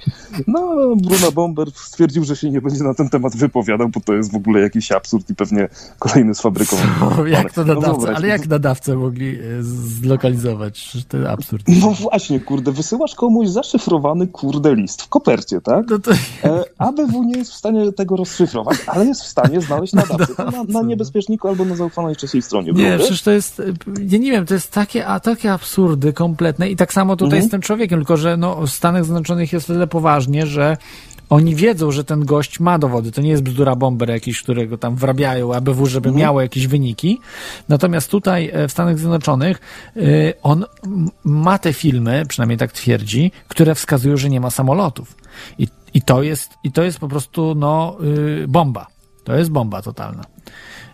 No, Bruno Bomber stwierdził, że się nie będzie na ten temat wypowiadał, bo to jest w ogóle jakiś absurd i pewnie kolejny sfabrykowany. jak to No wyobraź, ale no jak nadawcę mogli e, zlokalizować? To absurd. No właśnie, kurde, wysyłasz komuś zaszyfrowany, kurde, list w kopercie, tak? No to, E, ABW nie jest w stanie tego rozszyfrować, ale jest w stanie znaleźć nadawcę. To na, na niebezpieczniku albo na zaufanej trzeciej stronie. Nie, wiesz? przecież to jest, ja nie wiem, to jest takie, a takie absurdy kompletne i tak samo tutaj Mhm. z tym człowiekiem, tylko że no, w Stanach Zjednoczonych jest tyle poważnie, że oni wiedzą, że ten gość ma dowody. To nie jest bzdura bomber jakiś, którego tam wrabiają ABW, żeby Mhm. miało jakieś wyniki. Natomiast tutaj e, w Stanach Zjednoczonych y, on ma te filmy, przynajmniej tak twierdzi, które wskazują, że nie ma samolotów. I, i, to, jest, i to jest po prostu no, y, bomba. To jest bomba totalna.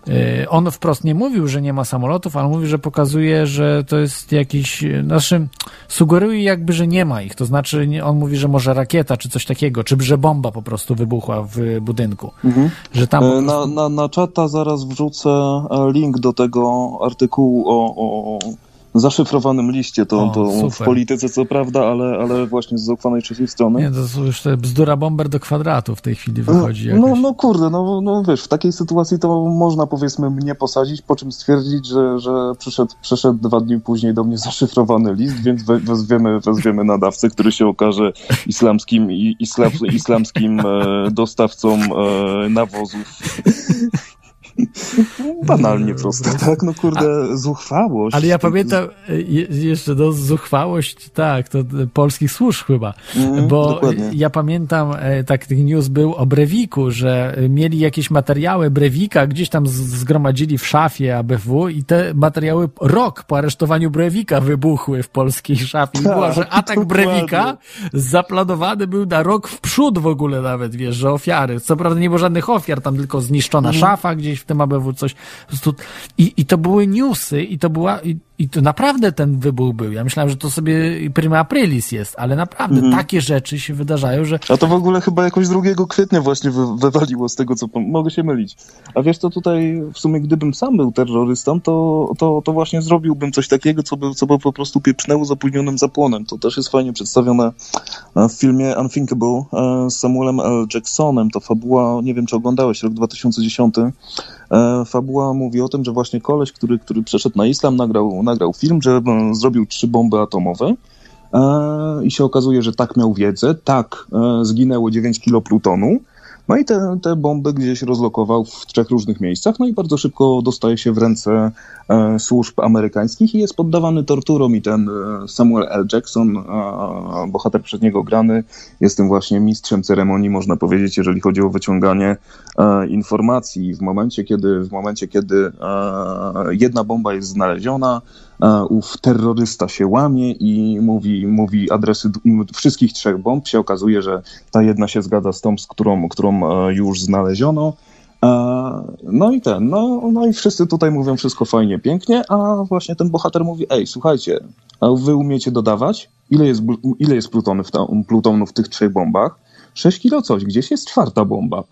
Y, On wprost nie mówił, że nie ma samolotów, ale mówi, że pokazuje, że to jest jakiś, y, znaczy sugeruje jakby, że nie ma ich. To znaczy on mówi, że może rakieta czy coś takiego, czy że bomba po prostu wybuchła w budynku. Że tam E, prostu... Na, na, na czata zaraz wrzucę e, link do tego artykułu o, o zaszyfrowanym liście. To, O, to w polityce co prawda, ale, ale właśnie z zaufanej trzeciej strony. Nie, to już te bzdura bomber do kwadratu w tej chwili wychodzi No, no kurde, no, no wiesz, w takiej sytuacji to można powiedzmy mnie posadzić, po czym stwierdzić, że, że przyszedł, przyszedł dwa dni później do mnie zaszyfrowany list, więc we, wezwiemy, wezwiemy nadawcę, który się okaże islamskim, islam, islamskim e, dostawcą e, nawozów. Banalnie proste, tak? No kurde, zuchwałość. Ale ja pamiętam je, jeszcze no, zuchwałość, tak, to polskich służb chyba, Mhm, bo dokładnie. ja pamiętam, e, tak news był o Brewiku, że mieli jakieś materiały Brewika, gdzieś tam zgromadzili w szafie ABW i te materiały rok po aresztowaniu Brewika wybuchły w polskiej szafie. Było, że atak dokładnie. Brewika zaplanowany był na rok w przód w ogóle nawet, wiesz, że ofiary. Co prawda nie było żadnych ofiar, tam tylko zniszczona Mhm. szafa gdzieś w tym ABW, coś. I, I to były newsy i to była, i, i to naprawdę ten wybuch był. Ja myślałem, że to sobie prima aprilis jest, ale naprawdę Mhm. takie rzeczy się wydarzają, że A to w ogóle chyba jakoś 2 kwietnia właśnie wy, wywaliło z tego, co mogę się mylić. A wiesz, to tutaj w sumie gdybym sam był terrorystą, to, to, to właśnie zrobiłbym coś takiego, co by, co by po prostu pieprznęło z opóźnionym zapłonem. To też jest fajnie przedstawione e, w filmie Unthinkable e, z Samuelem L. Jacksonem. To fabuła, nie wiem czy oglądałeś, rok 2010. E, Fabuła mówi o tym, że właśnie koleś, który, który przeszedł na islam, nagrał, nagrał film, że e, zrobił trzy bomby atomowe. E, I się okazuje, że tak miał wiedzę, tak zginęło 9 kilo plutonu. No i te, te bomby gdzieś rozlokował w trzech różnych miejscach, no i bardzo szybko dostaje się w ręce e, służb amerykańskich i jest poddawany torturom i ten e, Samuel L. Jackson, e, bohater przed niego grany, jest tym właśnie mistrzem ceremonii, można powiedzieć, jeżeli chodzi o wyciąganie e, informacji. W momencie, kiedy, w momencie, kiedy e, jedna bomba jest znaleziona, ów terrorysta się łamie i mówi, mówi adresy wszystkich trzech bomb. Się okazuje, że ta jedna się zgadza z tą, z którą, którą e, już znaleziono. E, No i ten, no, no i wszyscy tutaj mówią wszystko fajnie, pięknie, a właśnie ten bohater mówi, ej, słuchajcie, wy umiecie dodawać? Ile jest, ile jest plutonu w, ta, w tych trzech bombach? 6 kilo coś, gdzieś jest czwarta bomba.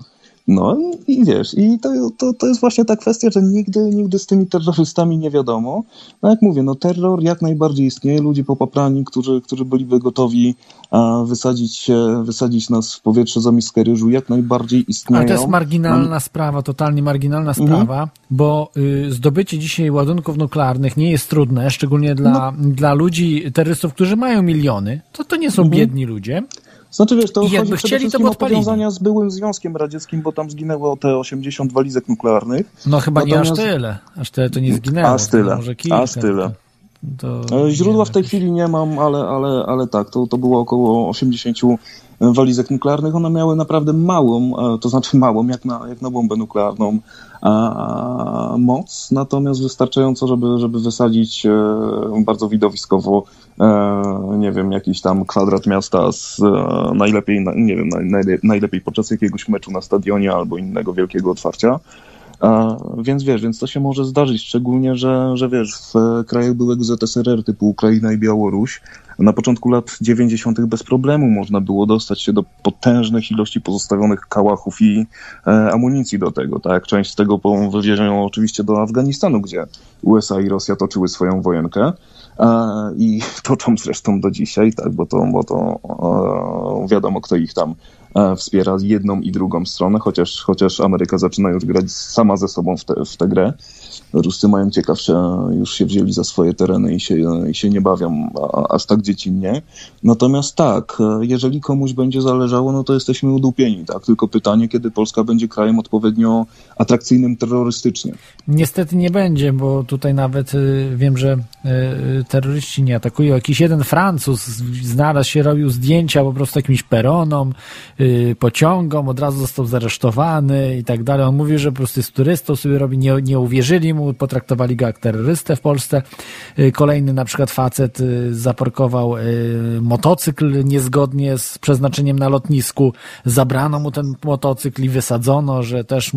No i, i wiesz, i to, to, to jest właśnie ta kwestia, że nigdy, nigdy z tymi terrorystami nie wiadomo. No jak mówię, no terror jak najbardziej istnieje, ludzie popaprani, którzy, którzy byliby gotowi a, wysadzić, wysadzić nas w powietrze za miskę ryżu, jak najbardziej istnieją. Ale to jest marginalna sprawa, totalnie marginalna Mhm. sprawa, bo y, zdobycie dzisiaj ładunków nuklearnych nie jest trudne, szczególnie dla, No. dla ludzi, terrorystów, którzy mają miliony. To, to nie są Mhm. biedni ludzie. Znaczy wiesz, to I chodzi jakby przede chcieli, to o powiązania z byłym Związkiem Radzieckim, bo tam zginęło te 80 walizek nuklearnych. No chyba nie aż Natomiast- tyle. Aż tyle to nie zginęło. Aż tyle, Może kilka, aż tyle. To, E, Źródła w tej chwili nie mam, ale, ale, ale tak, to, to było około 80 walizek nuklearnych. One miały naprawdę małą, e, to znaczy małą, jak na, jak na bombę nuklearną, moc, natomiast wystarczająco, żeby, żeby wysadzić e, bardzo widowiskowo, e, nie wiem, jakiś tam kwadrat miasta z najlepiej, na- nie wiem, naj, najle- najlepiej podczas jakiegoś meczu na stadionie albo innego wielkiego otwarcia. A, więc wiesz, więc to się może zdarzyć, szczególnie, że, że wiesz, w e, krajach byłego ZSRR typu Ukraina i Białoruś na początku lat 90. bez problemu można było dostać się do potężnych ilości pozostawionych kałachów i e, amunicji do tego, tak? Część z tego wywieziono oczywiście do Afganistanu, gdzie USA i Rosja toczyły swoją wojenkę. I toczą zresztą do dzisiaj, tak, bo to, bo to e, wiadomo, kto ich tam wspiera jedną i drugą stronę, chociaż, chociaż Ameryka zaczyna już grać sama ze sobą w, te, w tę grę. Ruscy mają ciekawsze, już się wzięli za swoje tereny i się, i się nie bawią a, aż tak dziecinnie. Natomiast tak, e, jeżeli komuś będzie zależało, no to jesteśmy udupieni, tak? Tylko pytanie, kiedy Polska będzie krajem odpowiednio atrakcyjnym terrorystycznie. Niestety nie będzie, bo tutaj nawet y, wiem, że y, y, terroryści nie atakują. Jakiś jeden Francuz znalazł się, robił zdjęcia po prostu jakimś peronom, pociągom, od razu został zaresztowany i tak dalej. On mówił, że po prostu jest turystą, sobie robi, nie, nie uwierzyli mu, potraktowali go jak terrorystę w Polsce. Kolejny na przykład facet zaparkował motocykl niezgodnie z przeznaczeniem na lotnisku. Zabrano mu ten motocykl i wysadzono, że też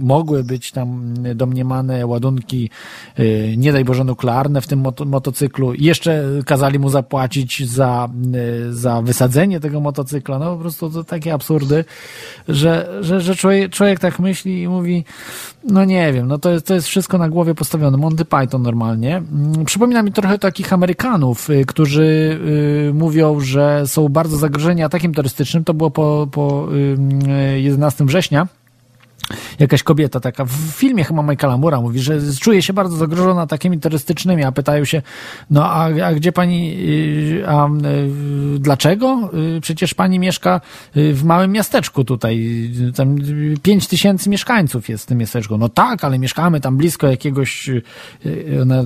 mogły być tam domniemane ładunki, y, nie daj Boże, nuklearne w tym moto, motocyklu. Jeszcze kazali mu zapłacić za, y, za wysadzenie tego motocykla. No po prostu to takie absurdy, że, że, że człowiek, człowiek tak myśli i mówi, no nie wiem, no to jest, to jest wszystko na głowie postawione. Monty Python normalnie. Mm, Przypomina mi trochę takich Amerykanów, y, którzy mówią, że są bardzo zagrożeni atakiem terrorystycznym. To było po, po y, 11 września jakaś kobieta taka w filmie chyba Michaela Mura mówi, że czuje się bardzo zagrożona takimi terrorystycznymi, a pytają się, no a, a gdzie pani, y, a y, dlaczego? Y, Przecież pani mieszka w małym miasteczku tutaj, tam pięć tysięcy mieszkańców jest w tym miasteczku. No tak, ale mieszkamy tam blisko jakiegoś,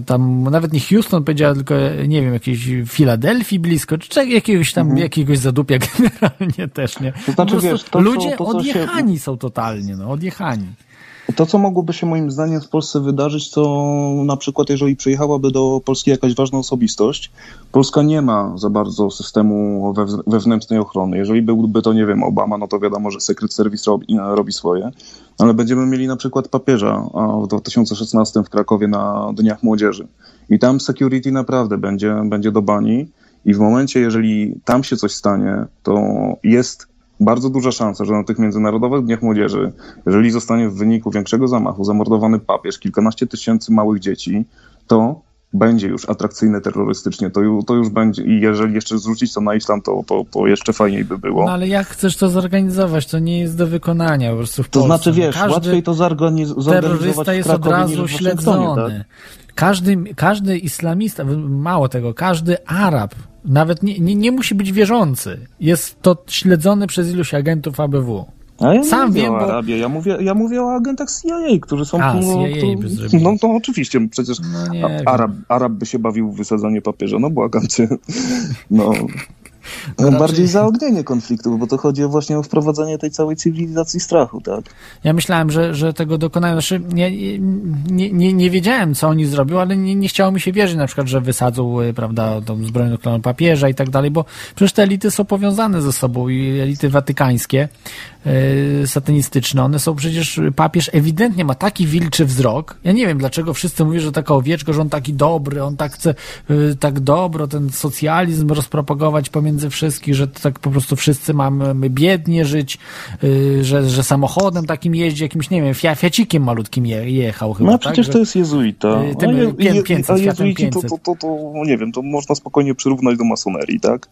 tam nawet nie Houston powiedziała, tylko nie wiem, jakiejś Filadelfii blisko, czy jakiegoś tam, jakiegoś zadupia generalnie też, nie? Mhm. To znaczy, wiesz, to, ludzie to, co się- odjechani są totalnie, no, odjechani. To, co mogłoby się moim zdaniem w Polsce wydarzyć, to na przykład, jeżeli przyjechałaby do Polski jakaś ważna osobistość, Polska nie ma za bardzo systemu wew- wewnętrznej ochrony. Jeżeli byłby to, nie wiem, Obama, no to wiadomo, że Secret Service robi, robi swoje, ale będziemy mieli na przykład papieża w 2016 w Krakowie na Dniach Młodzieży. I tam security naprawdę będzie, będzie do bani. I w momencie, jeżeli tam się coś stanie, to jest bardzo duża szansa, że na tych międzynarodowych dniach młodzieży, jeżeli zostanie w wyniku większego zamachu zamordowany papież, kilkanaście tysięcy małych dzieci, to będzie już atrakcyjne terrorystycznie, to, to już będzie i jeżeli jeszcze zrzucić to na islam, to, to, to jeszcze fajniej by było. No ale jak chcesz to zorganizować? To nie jest do wykonania po prostu w to Polsce. znaczy, wiesz, Każdy łatwiej to zorganiz- zorganizować terrorysta w jest od Krakowie niż razu śledzony. tak? Każdy, każdy islamista, mało tego, każdy Arab, nawet nie, nie, nie musi być wierzący, jest to śledzony przez iluś agentów ABW. A ja Sam wiem, o bo- Arabii, ja mówię, ja mówię o agentach CIA, którzy są... A, no, CIA by no to oczywiście, przecież No. Arab, Arab by się bawił w wysadzanie papieża, no błagam cię. No, No raczej- bardziej zaognienie konfliktów, bo to chodzi właśnie o wprowadzenie tej całej cywilizacji strachu, tak? Ja myślałem, że, że tego dokonają. Znaczy, nie, nie, nie, nie wiedziałem, co oni zrobią, ale nie, nie chciało mi się wierzyć, na przykład, że wysadzą, y, prawda, tą zbroję nuklearną papieża i tak dalej, bo przecież te elity są powiązane ze sobą i elity watykańskie, yy, satanistyczne, one są przecież, papież ewidentnie ma taki wilczy wzrok. Ja nie wiem, dlaczego wszyscy mówią, że taka owieczka, że on taki dobry, on tak chce yy, tak dobro, ten socjalizm rozpropagować pomiędzy wszystkich, że to tak po prostu wszyscy mamy my biednie żyć, yy, że, że samochodem takim jeździ, jakimś, nie wiem, fia, fiacikiem malutkim je, jechał chyba, No a tak? przecież Że- to jest jezuita. Y, tym, a, je, pię- je, 500, a jezuici to, 500. to, to, to, no nie wiem, to można spokojnie przyrównać do masonerii, tak?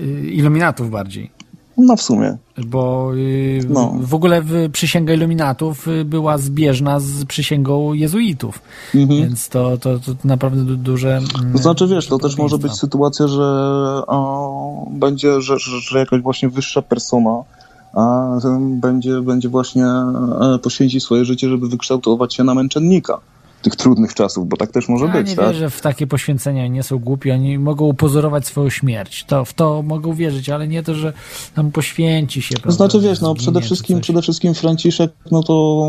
y, iluminatów bardziej. No w sumie. Bo y, No. w ogóle przysięga iluminatów y, była zbieżna z przysięgą jezuitów. Więc to, to, to naprawdę du, duże. mm, Mhm. To znaczy, wiesz, to też może być sytuacja, że o, będzie, że, że, że jakaś właśnie wyższa persona a, będzie, będzie właśnie e, poświęci swoje życie, żeby wykształtować się na męczennika tych trudnych czasów, bo tak też może Ja być, nie tak? wierzę w takie poświęcenia, nie są głupi, oni mogą upozorować swoją śmierć. To, w to mogą wierzyć, ale nie to, że tam poświęci się. To prawda, znaczy, wiesz, no przede wszystkim, przede wszystkim Franciszek, no to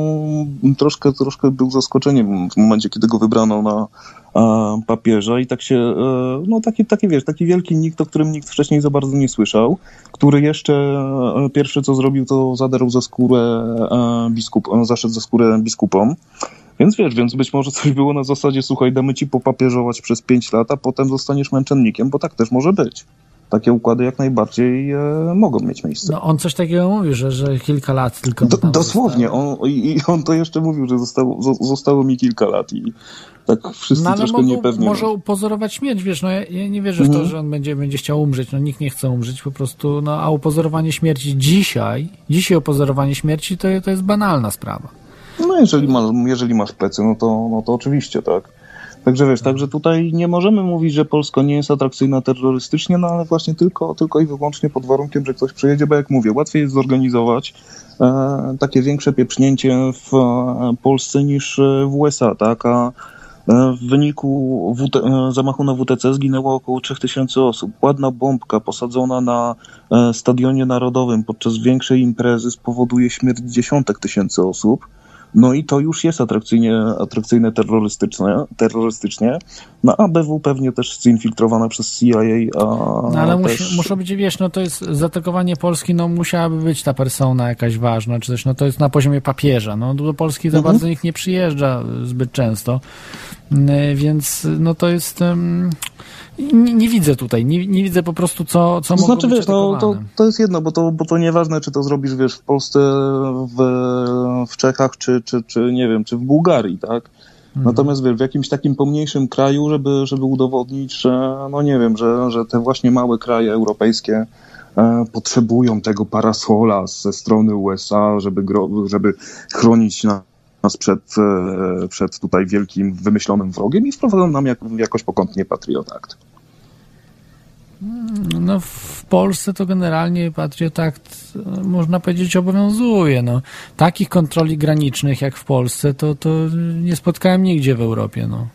troszkę, troszkę był zaskoczeniem w momencie, kiedy go wybrano na papieża i tak się, e, no taki, taki, wiesz, taki wielki nikt, o którym nikt wcześniej za bardzo nie słyszał, który jeszcze e, pierwsze co zrobił, to zadarł za skórę e, biskup, e, zaszedł za skórę biskupom. Więc wiesz, więc być może coś było na zasadzie, słuchaj, damy ci popapieżować przez pięć lat, a potem zostaniesz męczennikiem, bo tak też może być. Takie układy jak najbardziej e, mogą mieć miejsce. No on coś takiego mówił, że, że kilka lat tylko. Do, dosłownie, zostało. on, i, i on to jeszcze mówił, że zostało, zo- zostało mi kilka lat i tak wszyscy No troszkę mogą, niepewnie. może upozorować śmierć, wiesz, no ja, ja nie wierzę w Mhm. to, że on będzie, będzie chciał umrzeć, no nikt nie chce umrzeć, po prostu, no a upozorowanie śmierci dzisiaj, dzisiaj upozorowanie śmierci to, to jest banalna sprawa. No jeżeli, ma, jeżeli masz plecy, no to, no to oczywiście, tak. Także wiesz, także tutaj nie możemy mówić, że Polska nie jest atrakcyjna terrorystycznie, no ale właśnie tylko, tylko i wyłącznie pod warunkiem, że ktoś przyjedzie, bo jak mówię, łatwiej jest zorganizować e, takie większe pieprznięcie w e, Polsce niż e, w USA, tak, a e, w wyniku WT, e, zamachu na WTC zginęło około 3000 osób. Ładna bombka posadzona na Stadionie Narodowym podczas większej imprezy spowoduje śmierć dziesiątek tysięcy osób. No i to już jest atrakcyjnie, atrakcyjne terrorystyczne, terrorystycznie. No ABW pewnie też zinfiltrowane przez CIA, a No ale też... musi, muszą być, wiesz, no to jest zaatakowanie Polski, no musiałaby być ta persona jakaś ważna, czy coś, no to jest na poziomie papieża, no do Polski za Mhm. bardzo nikt nie przyjeżdża zbyt często, więc no to jest, em, nie, nie widzę tutaj, nie, nie widzę po prostu co, co To znaczy, wiesz, no, to, to jest jedno, bo to, bo to nieważne, czy to zrobisz, wiesz, w Polsce, w, w Czechach, czy, czy, czy nie wiem, czy w Bułgarii, tak? Mhm. Natomiast wiesz, w jakimś takim pomniejszym kraju, żeby, żeby udowodnić, że, no nie wiem, że, że te właśnie małe kraje europejskie e, potrzebują tego parasola ze strony USA, żeby, gro, żeby chronić nas przed, e, przed tutaj wielkim wymyślonym wrogiem i wprowadzają nam jak, jakoś pokątnie Patriot Act. No w Polsce to generalnie Patriot Act, e, można powiedzieć, obowiązuje. No, takich kontroli granicznych jak w Polsce to, to nie spotkałem nigdzie w Europie. No.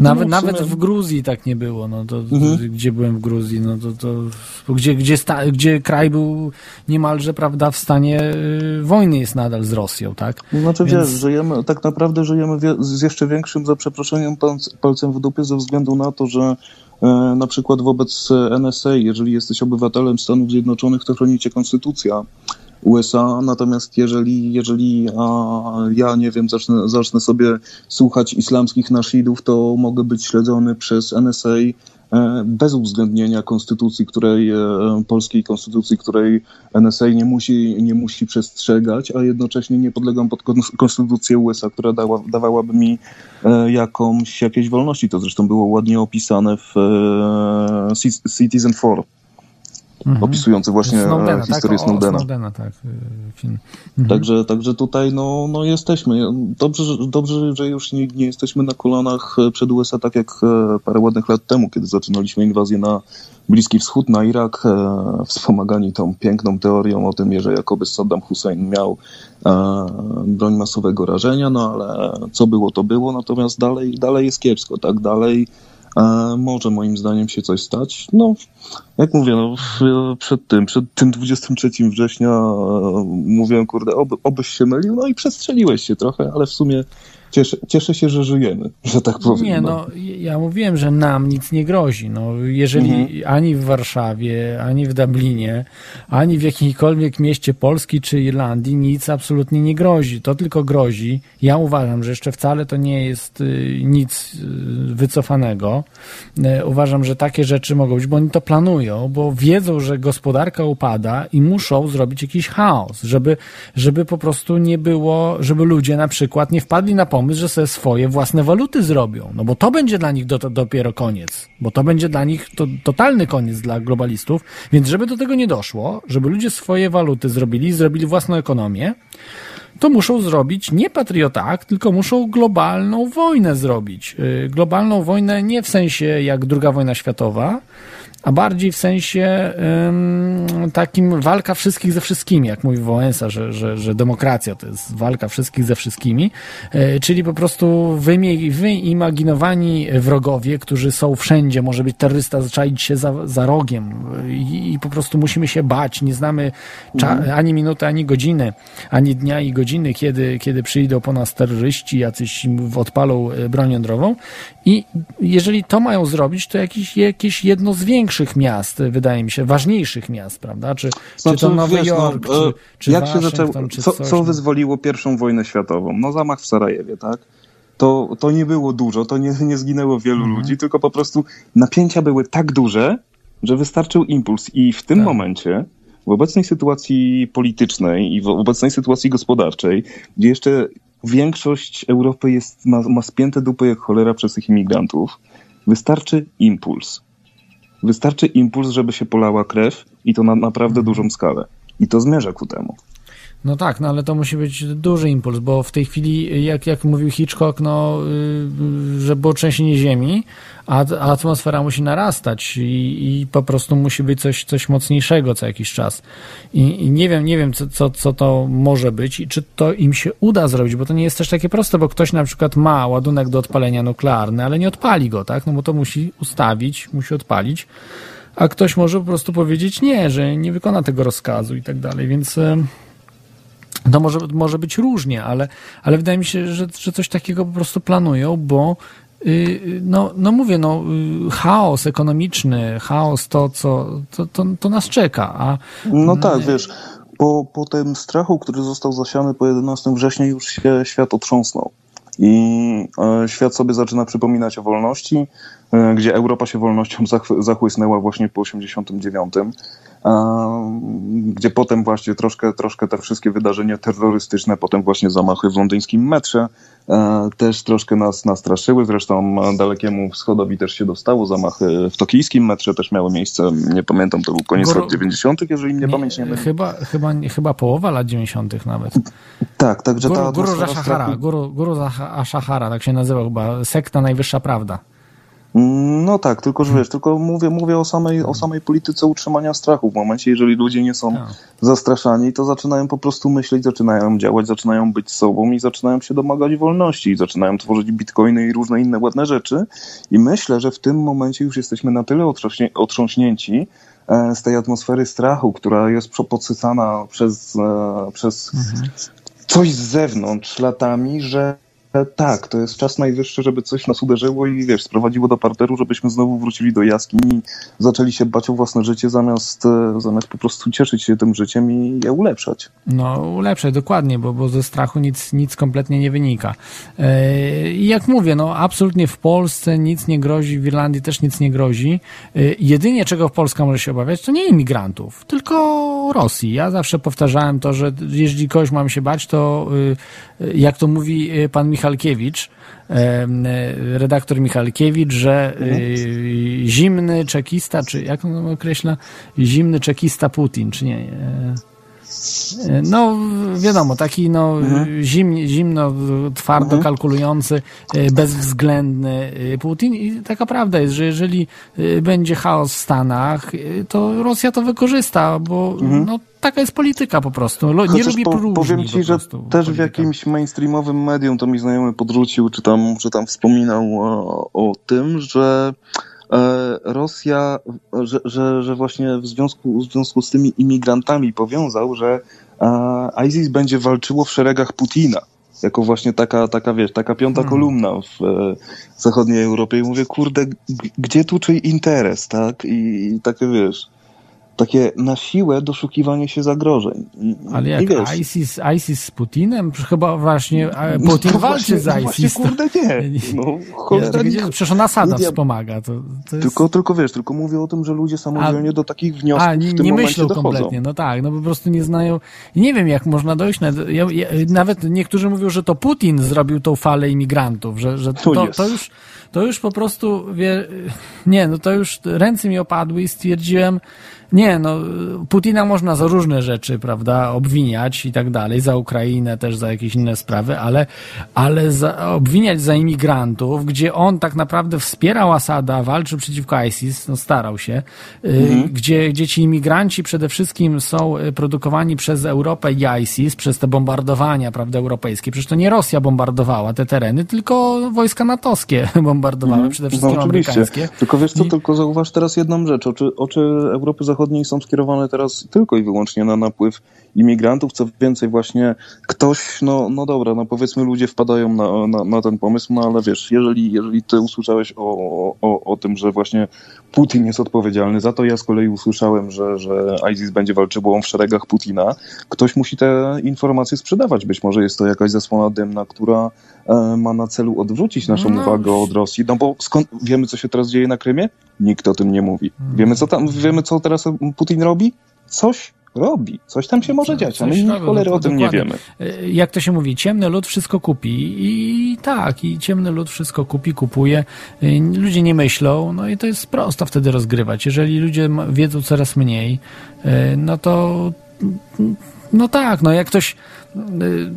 Nawet, No, w sumie- nawet w Gruzji tak nie było. No, to, Mhm. Gdzie byłem w Gruzji, no to, to gdzie, gdzie, sta, gdzie kraj był niemalże prawda, w stanie y, wojny jest nadal z Rosją, tak? Znaczy Więc- wiesz, żyjemy, tak naprawdę żyjemy wie, z jeszcze większym, za przeproszeniem, palc- palcem w dupie ze względu na to, że e, na przykład wobec e, NSA, jeżeli jesteś obywatelem Stanów Zjednoczonych, to chroni cię konstytucja USA, natomiast jeżeli, jeżeli ja, nie wiem, zacznę, zacznę sobie słuchać islamskich naszidów, to mogę być śledzony przez NSA e, bez uwzględnienia konstytucji, której, e, polskiej konstytucji, której NSA nie musi, nie musi przestrzegać, a jednocześnie nie podlegam pod kon- konstytucję USA, która dała, dawałaby mi e, jakąś, jakieś wolności. To zresztą było ładnie opisane w Ci- Citizen 4, opisujący właśnie Snowdena, e, historię tak? O, Snowdena. Snowdena, tak. y, Film. Także, także tutaj no, no jesteśmy. Dobrze, że- dobrze, że już nie, nie jesteśmy na kolanach e, przed USA, tak jak e, parę ładnych lat temu, kiedy zaczynaliśmy inwazję na Bliski Wschód, na Irak, e, wspomagani tą piękną teorią o tym, że jakoby Saddam Hussein miał e, broń masowego rażenia, no ale co było, to było, natomiast dalej, dalej jest kiepsko, tak, dalej e, może moim zdaniem się coś stać. No, jak mówię, no, przed tym, przed tym 23 września e, mówiłem, kurde, oby, obyś się mylił, no i przestrzeliłeś się trochę, ale w sumie cieszę, cieszę się, że żyjemy, że tak powiem. Nie, no ja mówiłem, że nam nic nie grozi. No, jeżeli Mhm. ani w Warszawie, ani w Dublinie, ani w jakimkolwiek mieście Polski czy Irlandii nic absolutnie nie grozi. To tylko grozi. Ja uważam, że jeszcze wcale to nie jest y, nic y, wycofanego. Y, Uważam, że takie rzeczy mogą być, bo oni to planują, bo wiedzą, że gospodarka upada i muszą zrobić jakiś chaos, żeby, żeby po prostu nie było, żeby ludzie na przykład nie wpadli na pomysł, że sobie swoje własne waluty zrobią. No bo to będzie dla nich do, dopiero koniec. Bo to będzie dla nich to, totalny koniec dla globalistów. Więc żeby do tego nie doszło, żeby ludzie swoje waluty zrobili, zrobili własną ekonomię, to muszą zrobić nie Patriot Act, tylko muszą globalną wojnę zrobić. Yy, Globalną wojnę nie w sensie jak druga wojna światowa, a bardziej w sensie ym, takim walka wszystkich ze wszystkimi, jak mówi Wałęsa, że, że, że demokracja to jest walka wszystkich ze wszystkimi, yy, czyli po prostu wymi- wyimaginowani wrogowie, którzy są wszędzie, może być terrorysta zaczaić się za, za rogiem. I, i po prostu musimy się bać, nie znamy cza- ani minuty, ani godziny, ani dnia i godziny, kiedy, kiedy przyjdą po nas terroryści, jacyś odpalą e, broń jądrową. I jeżeli to mają zrobić, to jakieś, jakieś jedno z większych miast, e, wydaje mi się, ważniejszych miast, prawda? Czy, czy to Nowy wiesz, Jork, no, e, czy, czy jak się zaczęło, czy co, coś. co no. wyzwoliło pierwszą wojnę światową? No zamach w Sarajewie, tak? To, to nie było dużo, to nie, nie zginęło wielu Mhm. ludzi, tylko po prostu napięcia były tak duże, że wystarczył impuls. I w tym Tak. momencie, w obecnej sytuacji politycznej i w obecnej sytuacji gospodarczej, gdzie jeszcze większość Europy jest, ma, ma spięte dupy jak cholera przez tych imigrantów, wystarczy impuls. Wystarczy impuls, żeby się polała krew i to na naprawdę dużą skalę. I to zmierza ku temu. No tak, no ale to musi być duży impuls, bo w tej chwili, jak, jak mówił Hitchcock, no, yy, że było trzęsienie ziemi, a, atmosfera musi narastać i, i po prostu musi być coś, coś mocniejszego co jakiś czas. I, i nie wiem, nie wiem, co, co, co to może być i czy to im się uda zrobić, bo to nie jest też takie proste, bo ktoś na przykład ma ładunek do odpalenia nuklearny, ale nie odpali go, tak? No bo to musi ustawić, musi odpalić, a ktoś może po prostu powiedzieć nie, że nie wykona tego rozkazu i tak dalej, więc... To może, może być różnie, ale, ale wydaje mi się, że, że coś takiego po prostu planują, bo yy, no, no mówię, no, yy, chaos ekonomiczny, chaos to, co, to, to, to nas czeka. A, No tak, wiesz, po, po tym strachu, który został zasiany po 11 września, już się świat otrząsnął. I e, świat sobie zaczyna przypominać o wolności, e, gdzie Europa się wolnością zach, zachłysnęła właśnie po 89. gdzie potem właśnie troszkę, troszkę te wszystkie wydarzenia terrorystyczne, potem właśnie zamachy w londyńskim metrze e, też troszkę nas nastraszyły. Zresztą dalekiemu wschodowi też się dostało. Zamachy w tokijskim metrze też miały miejsce. Nie pamiętam, to był koniec Guru- lat 90., jeżeli mnie Nie, pamięć nie myli. chyba, chyba, chyba połowa lat 90. nawet. Tak, także ta Guru, Guru atmosfera Zashahara, strachu- Guru, Guru tak się nazywał chyba, sekta Najwyższa Prawda. No tak, tylko że wiesz, tylko mówię, mówię o samej, o samej polityce utrzymania strachu. W momencie, jeżeli ludzie nie są Tak. zastraszani, to zaczynają po prostu myśleć, zaczynają działać, zaczynają być sobą i zaczynają się domagać wolności, i zaczynają tworzyć bitcoiny i różne inne ładne rzeczy. I myślę, że w tym momencie już jesteśmy na tyle otrząśnięci e, z tej atmosfery strachu, która jest prze- podsycana przez, e, przez coś z zewnątrz latami, że tak, to jest czas najwyższy, żeby coś nas uderzyło i wiesz, sprowadziło do parteru, żebyśmy znowu wrócili do jaskini i zaczęli się bać o własne życie zamiast, e, zamiast po prostu cieszyć się tym życiem i je ulepszać. No, ulepszać, dokładnie, bo, bo ze strachu nic, nic kompletnie nie wynika. E, I jak mówię, no absolutnie w Polsce nic nie grozi, w Irlandii też nic nie grozi. E, Jedynie czego Polska może się obawiać, to nie imigrantów, tylko Rosji. Ja zawsze powtarzałem to, że jeżeli kogoś mam się bać, to y, y, jak to mówi y, pan Michalkiewicz, y, redaktor Michalkiewicz, że y, zimny czekista, czy jak on określa, zimny czekista Putin, czy nie? No, wiadomo, taki no, zimnie, zimno, twardo kalkulujący, e, bezwzględny e, Putin i taka prawda jest, że jeżeli e, będzie chaos w Stanach, to Rosja to wykorzysta, bo no, taka jest polityka po prostu. Nie Chociaż lubi po, powiem po ci, że też w polityka. jakimś mainstreamowym medium to mi znajomy podrzucił, czy tam, czy tam wspominał o, o tym, że Rosja, że, że, że właśnie w związku, w związku z tymi imigrantami powiązał, że e, ISIS będzie walczyło w szeregach Putina. Jako właśnie taka, taka wiesz, taka piąta Hmm. kolumna w e, zachodniej Europie. I mówię, kurde, gdzie tu czyj interes, tak? I, i takie wiesz, takie na siłę doszukiwanie się zagrożeń. Ale jak wiesz, ISIS, ISIS z Putinem? Chyba właśnie e, no Putin to walczy właśnie, z no ISIS. Właśnie, kurde, nie. No, cholera, tak, nie. przecież on Asada Media- wspomaga. To, to jest... Tylko, tylko wiesz, tylko mówię o tym, że ludzie samodzielnie do takich wniosków A, nie, w tym nie myślą dochodzą. kompletnie, no tak, no po prostu nie znają. Nie wiem, jak można dojść. Na, ja, ja, nawet niektórzy mówią, że to Putin zrobił tą falę imigrantów, że, że to, To to już. To już po prostu, wie, nie, no to już ręce mi opadły i stwierdziłem, nie, no Putina można za różne rzeczy, prawda, obwiniać i tak dalej, za Ukrainę też, za jakieś inne sprawy, ale, ale za, obwiniać za imigrantów, gdzie on tak naprawdę wspierał Asada, walczył przeciwko ISIS, no starał się, y, gdzie, gdzie ci imigranci przede wszystkim są y, produkowani przez Europę i ISIS, przez te bombardowania, prawda, europejskie. Przecież to nie Rosja bombardowała te tereny, tylko wojska natowskie bombardowały, przede wszystkim No oczywiście. amerykańskie. Tylko wiesz co, I- tylko zauważ teraz jedną rzecz. Oczy, oczy Europy Zachodniej są skierowane teraz tylko i wyłącznie na napływ imigrantów. Co więcej, właśnie ktoś, no, no dobra, no powiedzmy ludzie wpadają na, na, na ten pomysł, no ale wiesz, jeżeli, jeżeli ty usłyszałeś o, o, o tym, że właśnie Putin jest odpowiedzialny za to, ja z kolei usłyszałem, że, że ISIS będzie walczyło w szeregach Putina, ktoś musi te informacje sprzedawać. Być może jest to jakaś zasłona dymna, która e, ma na celu odwrócić naszą No. uwagę od Rosji. No bo skąd wiemy, co się teraz dzieje na Krymie? Nikt o tym nie mówi. Wiemy, co tam, wiemy, co teraz Putin robi? Coś robi. Coś tam się może dziać, a my robią, cholery o tym nie wiemy. Y, Jak to się mówi, ciemny lud wszystko kupi i tak, i ciemny lud wszystko kupi, kupuje. Y, Ludzie nie myślą, no i to jest prosto wtedy rozgrywać. Jeżeli ludzie wiedzą coraz mniej, y, no to no tak, no jak ktoś,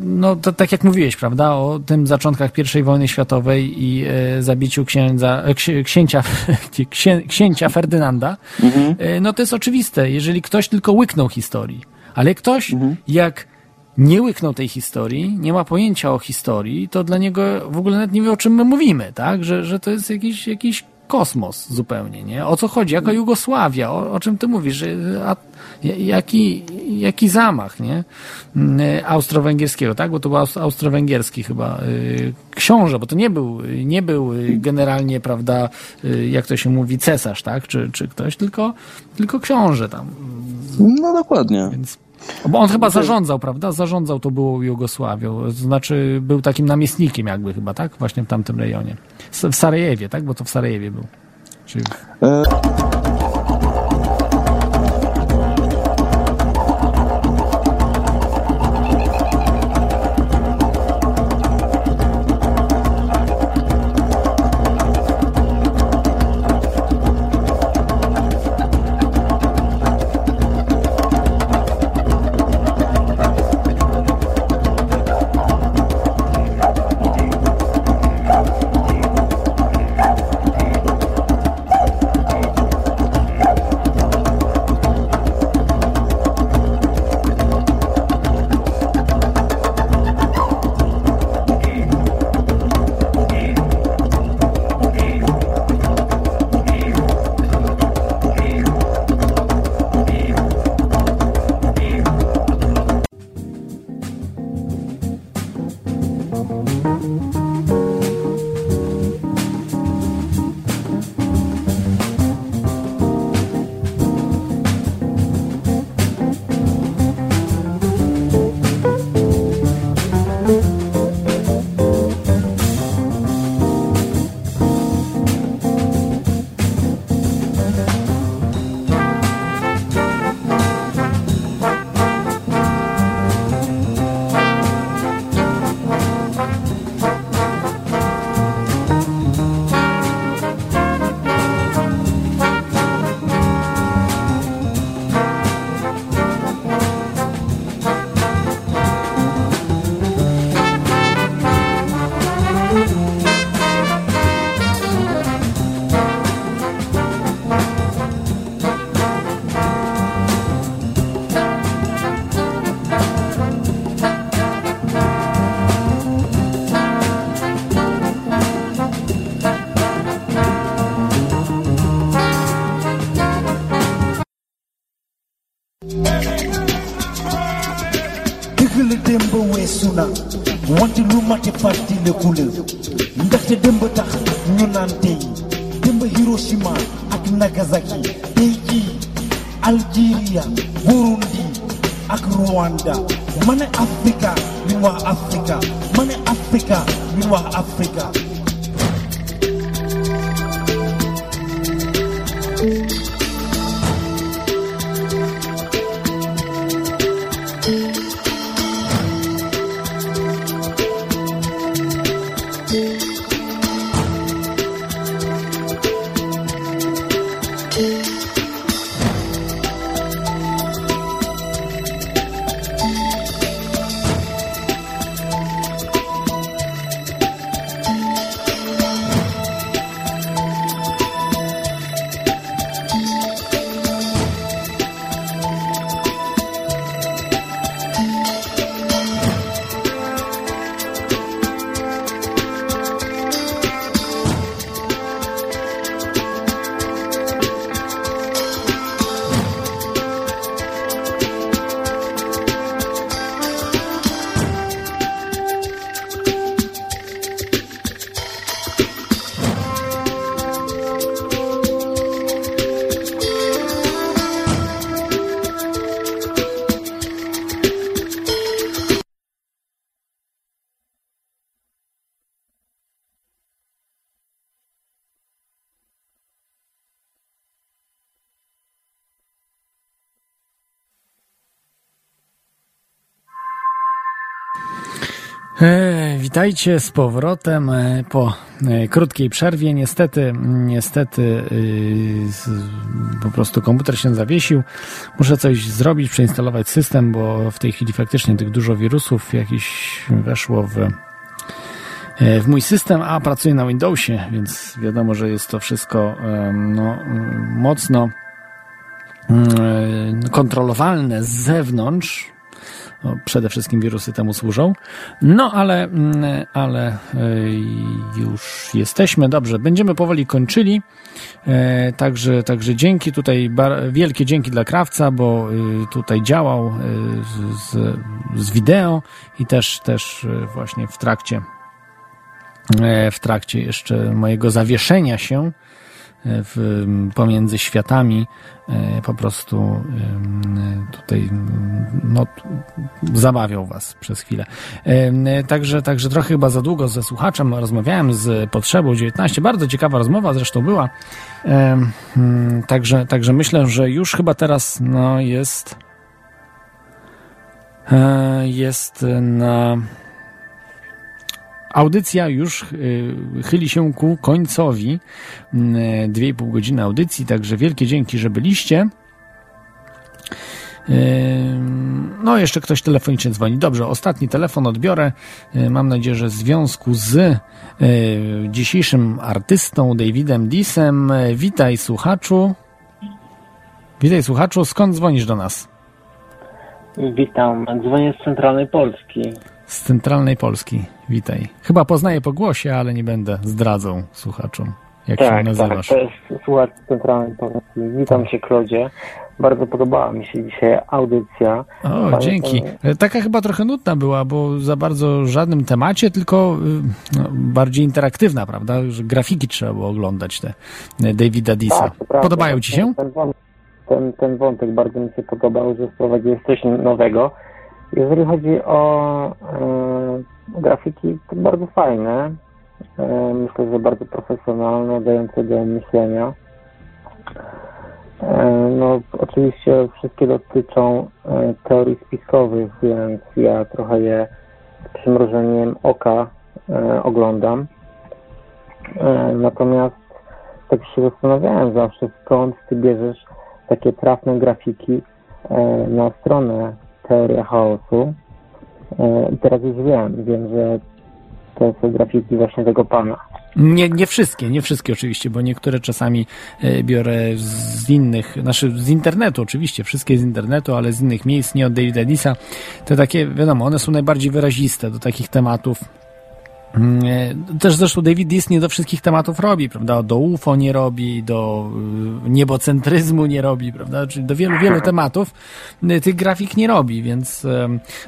no to tak jak mówiłeś, prawda, o tym zaczątkach I wojny światowej i e, zabiciu księdza, e, ksi, księcia, księ, księcia Ferdynanda, e, no to jest oczywiste, jeżeli ktoś tylko łyknął historii, ale ktoś jak nie łyknął tej historii, nie ma pojęcia o historii, to dla niego w ogóle nawet nie wie, o czym my mówimy, tak, że, że to jest jakiś, jakiś kosmos zupełnie, nie? O co chodzi? Jaka Jugosławia? O, o czym ty mówisz? A, jaki, jaki zamach, nie? Mm, Austro-węgierskiego, tak? Bo to był aust- austro-węgierski chyba y, książę, bo to nie był, nie był y, generalnie, prawda, y, jak to się mówi, cesarz, tak? Czy, czy ktoś, tylko, tylko książę tam. No dokładnie. Więc bo on chyba zarządzał, prawda? Zarządzał to było Jugosławią. To znaczy był takim namiestnikiem jakby chyba, tak? Właśnie w tamtym rejonie. W Sarajewie, tak? Bo to w Sarajewie był. Czyli E, witajcie z powrotem e, po e, krótkiej przerwie. Niestety, niestety e, po prostu komputer się zawiesił. Muszę coś zrobić, przeinstalować system, bo w tej chwili faktycznie tych dużo wirusów jakiś weszło w, w mój system, a pracuję na Windowsie, więc wiadomo, że jest to wszystko no, mocno e, kontrolowalne z zewnątrz, no, przede wszystkim wirusy temu służą. No, ale, mm, ale y, już jesteśmy. Dobrze, będziemy powoli kończyli. E, Także, także dzięki tutaj, wielkie dzięki dla Krawca, bo y, tutaj działał y, z, z, wideo i też, też y, właśnie w trakcie, e, w trakcie jeszcze mojego zawieszenia się w, pomiędzy światami e, po prostu tutaj no, zabawiał was przez chwilę. Także, także trochę chyba za długo ze słuchaczem rozmawiałem z Potrzebą 19. Bardzo ciekawa rozmowa zresztą była. Em, mm, Także, także myślę, że już chyba teraz no, jest e, jest na Audycja już y, chyli się ku końcowi. Mm, Dwie i pół godziny audycji, także wielkie dzięki, że byliście. Ym, No, jeszcze ktoś telefonicznie dzwoni. Dobrze, ostatni telefon odbiorę. Y, Mam nadzieję, że w związku z y, dzisiejszym artystą Davidem Disem. Y, Witaj, słuchaczu. Witaj, słuchaczu. Skąd dzwonisz do nas? Witam, dzwonię z centralnej Polski. Z centralnej Polski. Witaj. Chyba poznaję po głosie, ale nie będę zdradzą słuchaczom, jak się tak, tak, nazywasz. to jest słuchacz z centralnej Polski. Witam się, Klodzie. Bardzo podobała mi się dzisiaj audycja. O, Pamiętam- dzięki. E, Taka chyba trochę nudna była, bo za bardzo żadnym temacie, tylko y, no, bardziej interaktywna, prawda? Że grafiki trzeba było oglądać, te e, Davida Disa. Tak. Podobają ci się? Ten, wątek, ten, ten wątek bardzo mi się podobał, że wprowadziłeś coś nowego. Jeżeli chodzi o e, grafiki, to bardzo fajne. E, myślę, że bardzo profesjonalne, dające do myślenia. E, no, oczywiście wszystkie dotyczą teorii spiskowych, więc ja trochę je z przymrożeniem oka oglądam. Natomiast tak się zastanawiałem zawsze, skąd ty bierzesz takie trafne grafiki na stronę Teoria Chaosu. E, I teraz już wiem, wiem, że to są grafiki właśnie tego pana. Nie, nie wszystkie, nie wszystkie oczywiście, bo niektóre czasami e, biorę z innych, znaczy z internetu oczywiście, wszystkie z internetu, ale z innych miejsc, nie od Davida Disa. Te takie, wiadomo, one są najbardziej wyraziste do takich tematów Też zresztą David Disney do wszystkich tematów robi, prawda? Do UFO nie robi, do y, niebocentryzmu nie robi, prawda? Czyli do wielu, wielu tematów y, tych grafik nie robi, więc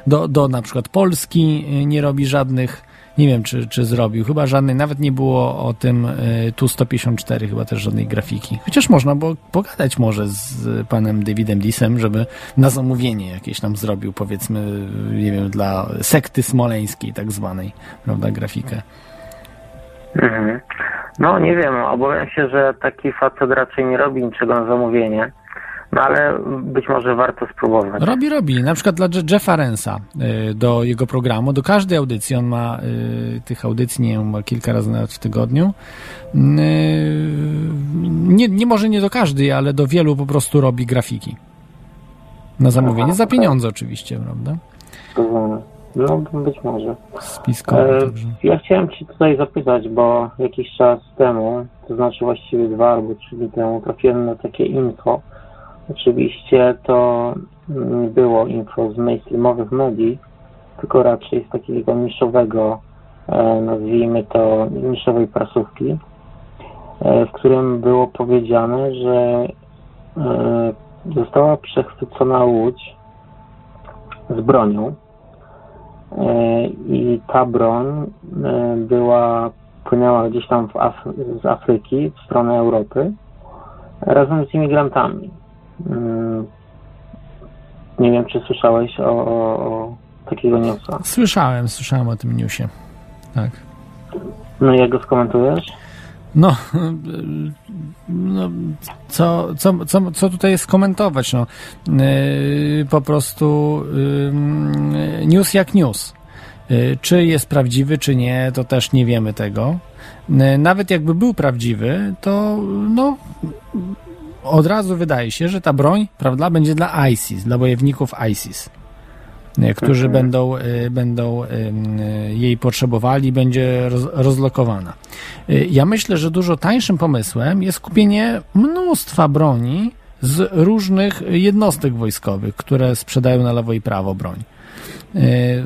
do, do na przykład Polski y, nie robi żadnych, nie wiem czy, czy zrobił, chyba żadnej, nawet nie było o tym y, tu 154 chyba też żadnej grafiki. Chociaż można było pogadać może z panem Davidem Disem, żeby na zamówienie jakieś nam zrobił, powiedzmy, nie wiem, dla sekty smoleńskiej tak zwanej, prawda, grafikę. Mhm. No nie wiem, obawiam się, że taki facet raczej nie robi niczego na zamówienie. No ale być może warto spróbować. Robi, robi. Na przykład dla Je- Jeffa Rensa y, do jego programu, do każdej audycji, on ma y, tych audycji, nie wiem, ma kilka razy nawet w tygodniu. Y, nie, nie może nie do każdej, ale do wielu po prostu robi grafiki. Na zamówienie, za pieniądze oczywiście, prawda? Mhm. No być może. Spiskowe, E, także. Ja chciałem Cię tutaj zapytać, bo jakiś czas temu, to znaczy właściwie dwa albo trzy dni temu, trafiłem na takie info. Oczywiście to nie było info z mainstreamowych medii, tylko raczej z takiego niszowego, e, nazwijmy to niszowej prasówki, e, w którym było powiedziane, że e, została przechwycona łódź z bronią i ta broń była, płynęła gdzieś tam Af- z Afryki w stronę Europy razem z imigrantami. Mm, Nie wiem, czy słyszałeś o, o, o takiego newsa. Słyszałem, słyszałem o tym newsie. Tak. No i jak go skomentujesz? No, no co, co, co, co tutaj jest komentować? No, yy, po prostu yy, news jak news. Yy, czy jest prawdziwy, czy nie, to też nie wiemy tego. Nawet jakby był prawdziwy, to no, od razu wydaje się, że ta broń, prawda, będzie dla ISIS, dla bojowników ISIS którzy Mhm. będą, e, będą em, e, jej potrzebowali, będzie roz, rozlokowana. Ja myślę, że dużo tańszym pomysłem jest kupienie mnóstwa broni z różnych jednostek wojskowych, które sprzedają na lewo i prawo broń. E,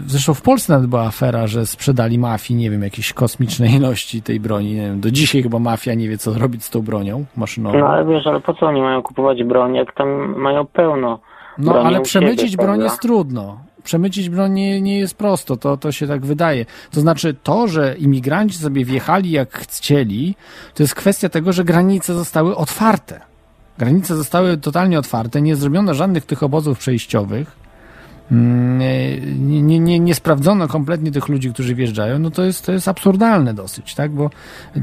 Zresztą w Polsce nawet była afera, że sprzedali mafii, nie wiem, jakieś kosmiczne ilości tej broni. Nie wiem, do dzisiaj chyba mafia nie wie, co robić z tą bronią maszynową. No ale wiesz, ale po co oni mają kupować broń, jak tam mają pełno No, ale przemycić siebie, broń jest trudno. Przemycić broń nie, nie jest prosto, to, to się tak wydaje. To znaczy, to, że imigranci sobie wjechali jak chcieli, to jest kwestia tego, że granice zostały otwarte. Granice zostały totalnie otwarte, nie zrobiono żadnych tych obozów przejściowych. Mm, Nie, nie, nie, nie sprawdzono kompletnie tych ludzi, którzy wjeżdżają, no to jest, to jest absurdalne dosyć, tak? Bo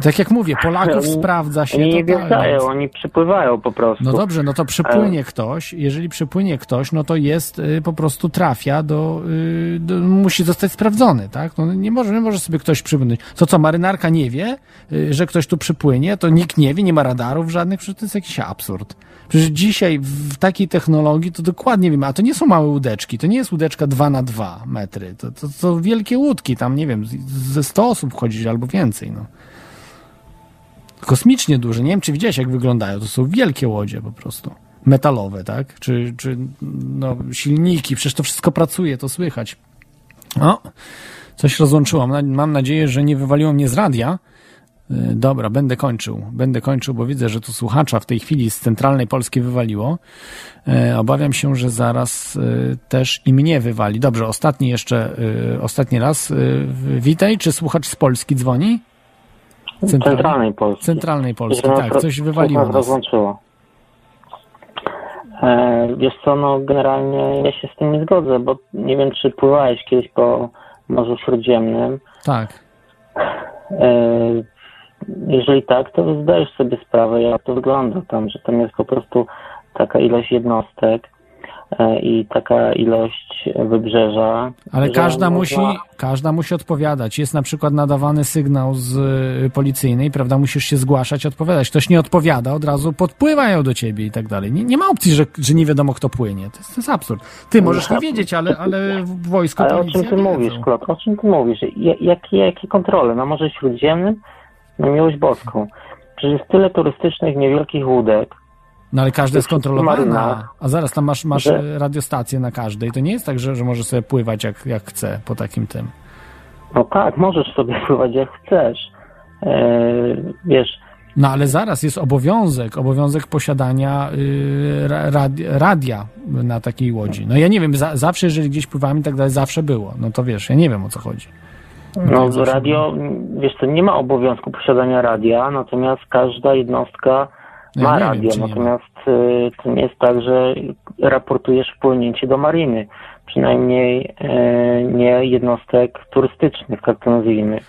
tak jak mówię, Polaków Oni- sprawdza się Oni nie wjeżdżają, oni przypływają po prostu. No dobrze, no to przypłynie ktoś. Jeżeli przypłynie ktoś, no to jest y, po prostu trafia do, y, do. Musi zostać sprawdzony, tak? No nie może, nie może sobie ktoś przypłynąć. To co, marynarka nie wie, y, że ktoś tu przypłynie, to nikt nie wie, nie ma radarów żadnych, przecież to jest jakiś absurd. Przecież dzisiaj w takiej technologii to dokładnie wiemy, a to nie są małe łódeczki, to nie jest łódeczka 2 na 2 metry, to, to, to wielkie łódki, tam nie wiem, ze 100 osób wchodzi albo więcej, no kosmicznie duże. Nie wiem, czy widziałeś, jak wyglądają. To są wielkie łodzie po prostu. Metalowe, tak? Czy, czy no, silniki, przecież to wszystko pracuje, to słychać. O, coś rozłączyłam. Mam nadzieję, że nie wywaliło mnie z radia. Y, Dobra, będę kończył. Będę kończył, bo widzę, że tu słuchacza w tej chwili z centralnej Polski wywaliło. E, Obawiam się, że zaraz y, też i mnie wywali. Dobrze, ostatni jeszcze, ostatni raz. Witaj, czy słuchacz z Polski dzwoni? Centralnej Polski. Centralnej Polski, Że nas tak, coś wywaliło nas nas. rozłączyło. E, wiesz co, no generalnie ja się z tym nie zgodzę, bo nie wiem, czy pływałeś kiedyś po Morzu Śródziemnym. Tak. E, jeżeli tak, to zdajesz sobie sprawę, jak to wygląda tam, że tam jest po prostu taka ilość jednostek e, i taka ilość wybrzeża. Ale każda można- musi, każda musi odpowiadać. Jest na przykład nadawany sygnał z y, policyjnej, prawda? Musisz się zgłaszać, odpowiadać. Ktoś nie odpowiada, od razu podpływają do ciebie i tak dalej. Nie, nie ma opcji, że, że nie wiadomo, kto płynie. To jest, to jest absurd. Ty możesz nie wiedzieć, ale, ale w wojsku Ale o czym ty mówisz, Klot? O czym ty mówisz? Ja- Jakie, jakie kontrole? Na Morzu Śródziemnym? Na miłość boską. Przecież jest tyle turystycznych, niewielkich łódek. No ale każda jest kontrolowana. A zaraz tam masz, masz Że- radiostację na każdej. To nie jest tak, że, że możesz sobie pływać jak, jak chce po takim tym. No tak, możesz sobie pływać jak chcesz. E, wiesz, No ale zaraz jest obowiązek, obowiązek posiadania y, ra- rad- radia na takiej łodzi. No ja nie wiem, za, zawsze jeżeli gdzieś pływamy i tak dalej, zawsze było. No to wiesz, ja nie wiem o co chodzi. No zawsze radio, wiesz co, nie ma obowiązku posiadania radia, natomiast każda jednostka Ja ma nie wiem, radio, czy nie natomiast y, to nie jest tak, że raportujesz wpłynięcie do mariny. Przynajmniej e, nie jednostek turystycznych, tak to nazwijmy.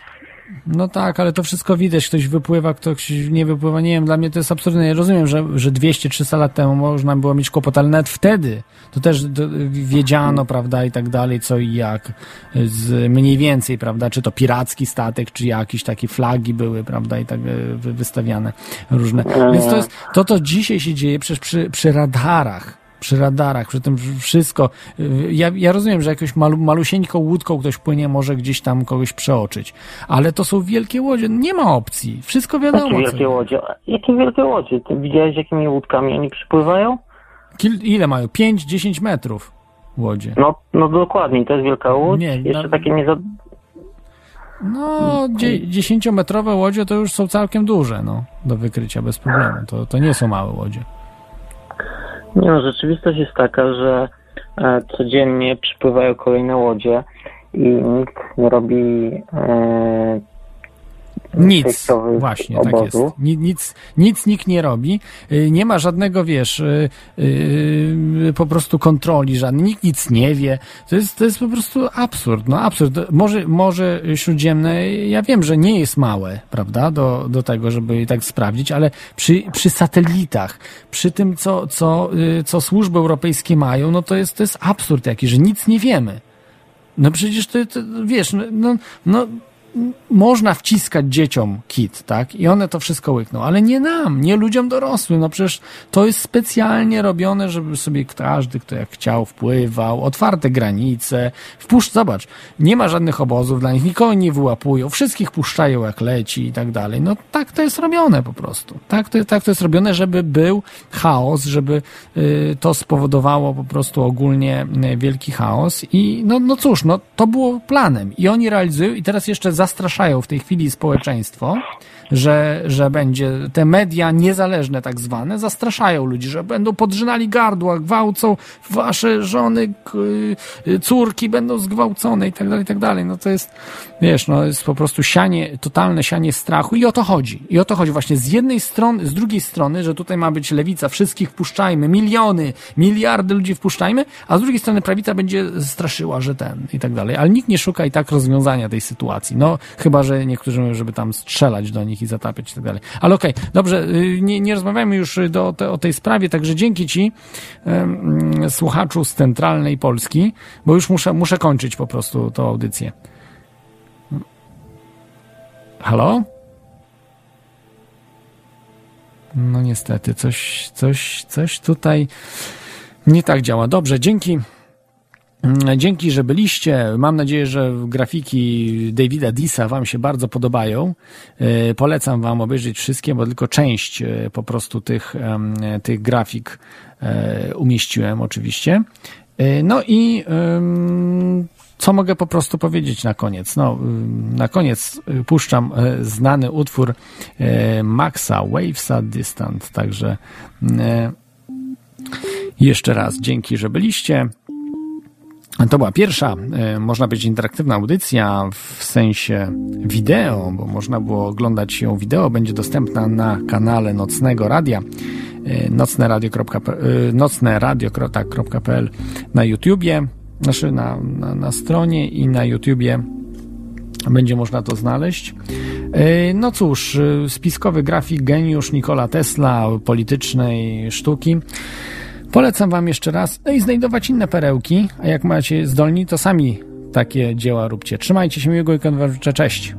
No tak, ale to wszystko widać, ktoś wypływa, ktoś nie wypływa, nie wiem, dla mnie to jest absurdne. Ja rozumiem, że, że 200-300 lat temu można było mieć kłopot, ale nawet wtedy to też to wiedziano, prawda, i tak dalej, co i jak, z mniej więcej, prawda, czy to piracki statek, czy jakieś takie flagi były, prawda, i tak e, wy- wystawiane różne. Więc to jest, to, to dzisiaj się dzieje przecież przy, przy radarach przy radarach, przy tym wszystko. Ja, ja rozumiem, że jakąś malu, malusieńką łódką ktoś płynie, może gdzieś tam kogoś przeoczyć, ale to są wielkie łodzie, nie ma opcji, wszystko Jakie wiadomo. co wielkie łodzie? Jakie wielkie łodzie? Ty widziałeś, jakimi łódkami oni przypływają? Kil, ile mają? 5-10 metrów łodzie. No, no dokładnie, to jest wielka łódź. Nie, Jeszcze no- takie nie za... No, dzie, 10-metrowe łodzie to już są całkiem duże, no, do wykrycia bez problemu. To, to nie są małe łodzie. Nie no, rzeczywistość jest taka, że e, codziennie przypływają kolejne łodzie i nikt nie robi e, Nic, właśnie, tak obozów. jest. Ni- Nic, nic nikt nie robi. Y, Nie ma żadnego, wiesz, y, y, po prostu kontroli żadnej. Nikt nic nie wie. To jest, to jest po prostu absurd. No absurd. Morze, Morze Śródziemne, ja wiem, że nie jest małe, prawda, do, do tego, żeby tak sprawdzić, ale przy, przy satelitach, przy tym, co, co, y, co służby europejskie mają, no to jest, to jest absurd jakiś, że nic nie wiemy. No przecież to, to wiesz, no, no, no można wciskać dzieciom kit, tak? I one to wszystko łykną, ale nie nam, nie ludziom dorosłym. No przecież to jest specjalnie robione, żeby sobie każdy, kto jak chciał, wpływał, otwarte granice, wpuszcz, zobacz, nie ma żadnych obozów dla nich, nikogo nie wyłapują, wszystkich puszczają jak leci i tak dalej. No tak to jest robione po prostu. Tak to, tak to jest robione, żeby był chaos, żeby y, to spowodowało po prostu ogólnie y, wielki chaos i no, no cóż, no to było planem i oni realizują i teraz jeszcze zastraszają w tej chwili społeczeństwo, że, że będzie te media niezależne tak zwane, zastraszają ludzi, że będą podrzynali gardła, gwałcą wasze żony, y, córki będą zgwałcone i tak dalej, i tak dalej. No to jest, wiesz, no jest po prostu sianie, totalne sianie strachu i o to chodzi. I o to chodzi właśnie z jednej strony, z drugiej strony, że tutaj ma być lewica, wszystkich wpuszczajmy, miliony, miliardy ludzi wpuszczajmy, a z drugiej strony prawica będzie straszyła, że ten i tak dalej. Ale nikt nie szuka i tak rozwiązania tej sytuacji. No, chyba, że niektórzy mówią, żeby tam strzelać do nich i zatapiać i tak dalej. Ale okej, dobrze, y, nie, nie rozmawiamy już do, te, o tej sprawie, także dzięki Ci, em, słuchaczu z centralnej Polski, bo już muszę, muszę kończyć po prostu tą audycję. Halo? No niestety, coś, coś, coś tutaj nie tak działa. Dobrze, dzięki. Mm, Dzięki, że byliście. Mam nadzieję, że grafiki Davida Disa Wam się bardzo podobają. E, Polecam Wam obejrzeć wszystkie, bo tylko część e, po prostu tych, tych grafik e, umieściłem oczywiście. No i co mogę po prostu powiedzieć na koniec? No, na koniec puszczam znany utwór Maxa Wavesa Distant, także e, jeszcze raz dzięki, że byliście. To była pierwsza, e, można powiedzieć, interaktywna audycja w sensie wideo, bo można było oglądać ją wideo. Będzie dostępna na kanale Nocnego Radia, e, nocneradio.pl nocneradio.pl na YouTubie, znaczy na, na, na stronie i na YouTubie będzie można to znaleźć. E, No cóż, e, spiskowy grafik, geniusz Nikola Tesla, politycznej sztuki. Polecam Wam jeszcze raz, no i znajdować inne perełki, a jak macie zdolni, to sami takie dzieła róbcie. Trzymajcie się miłego Wam życzę. Cześć!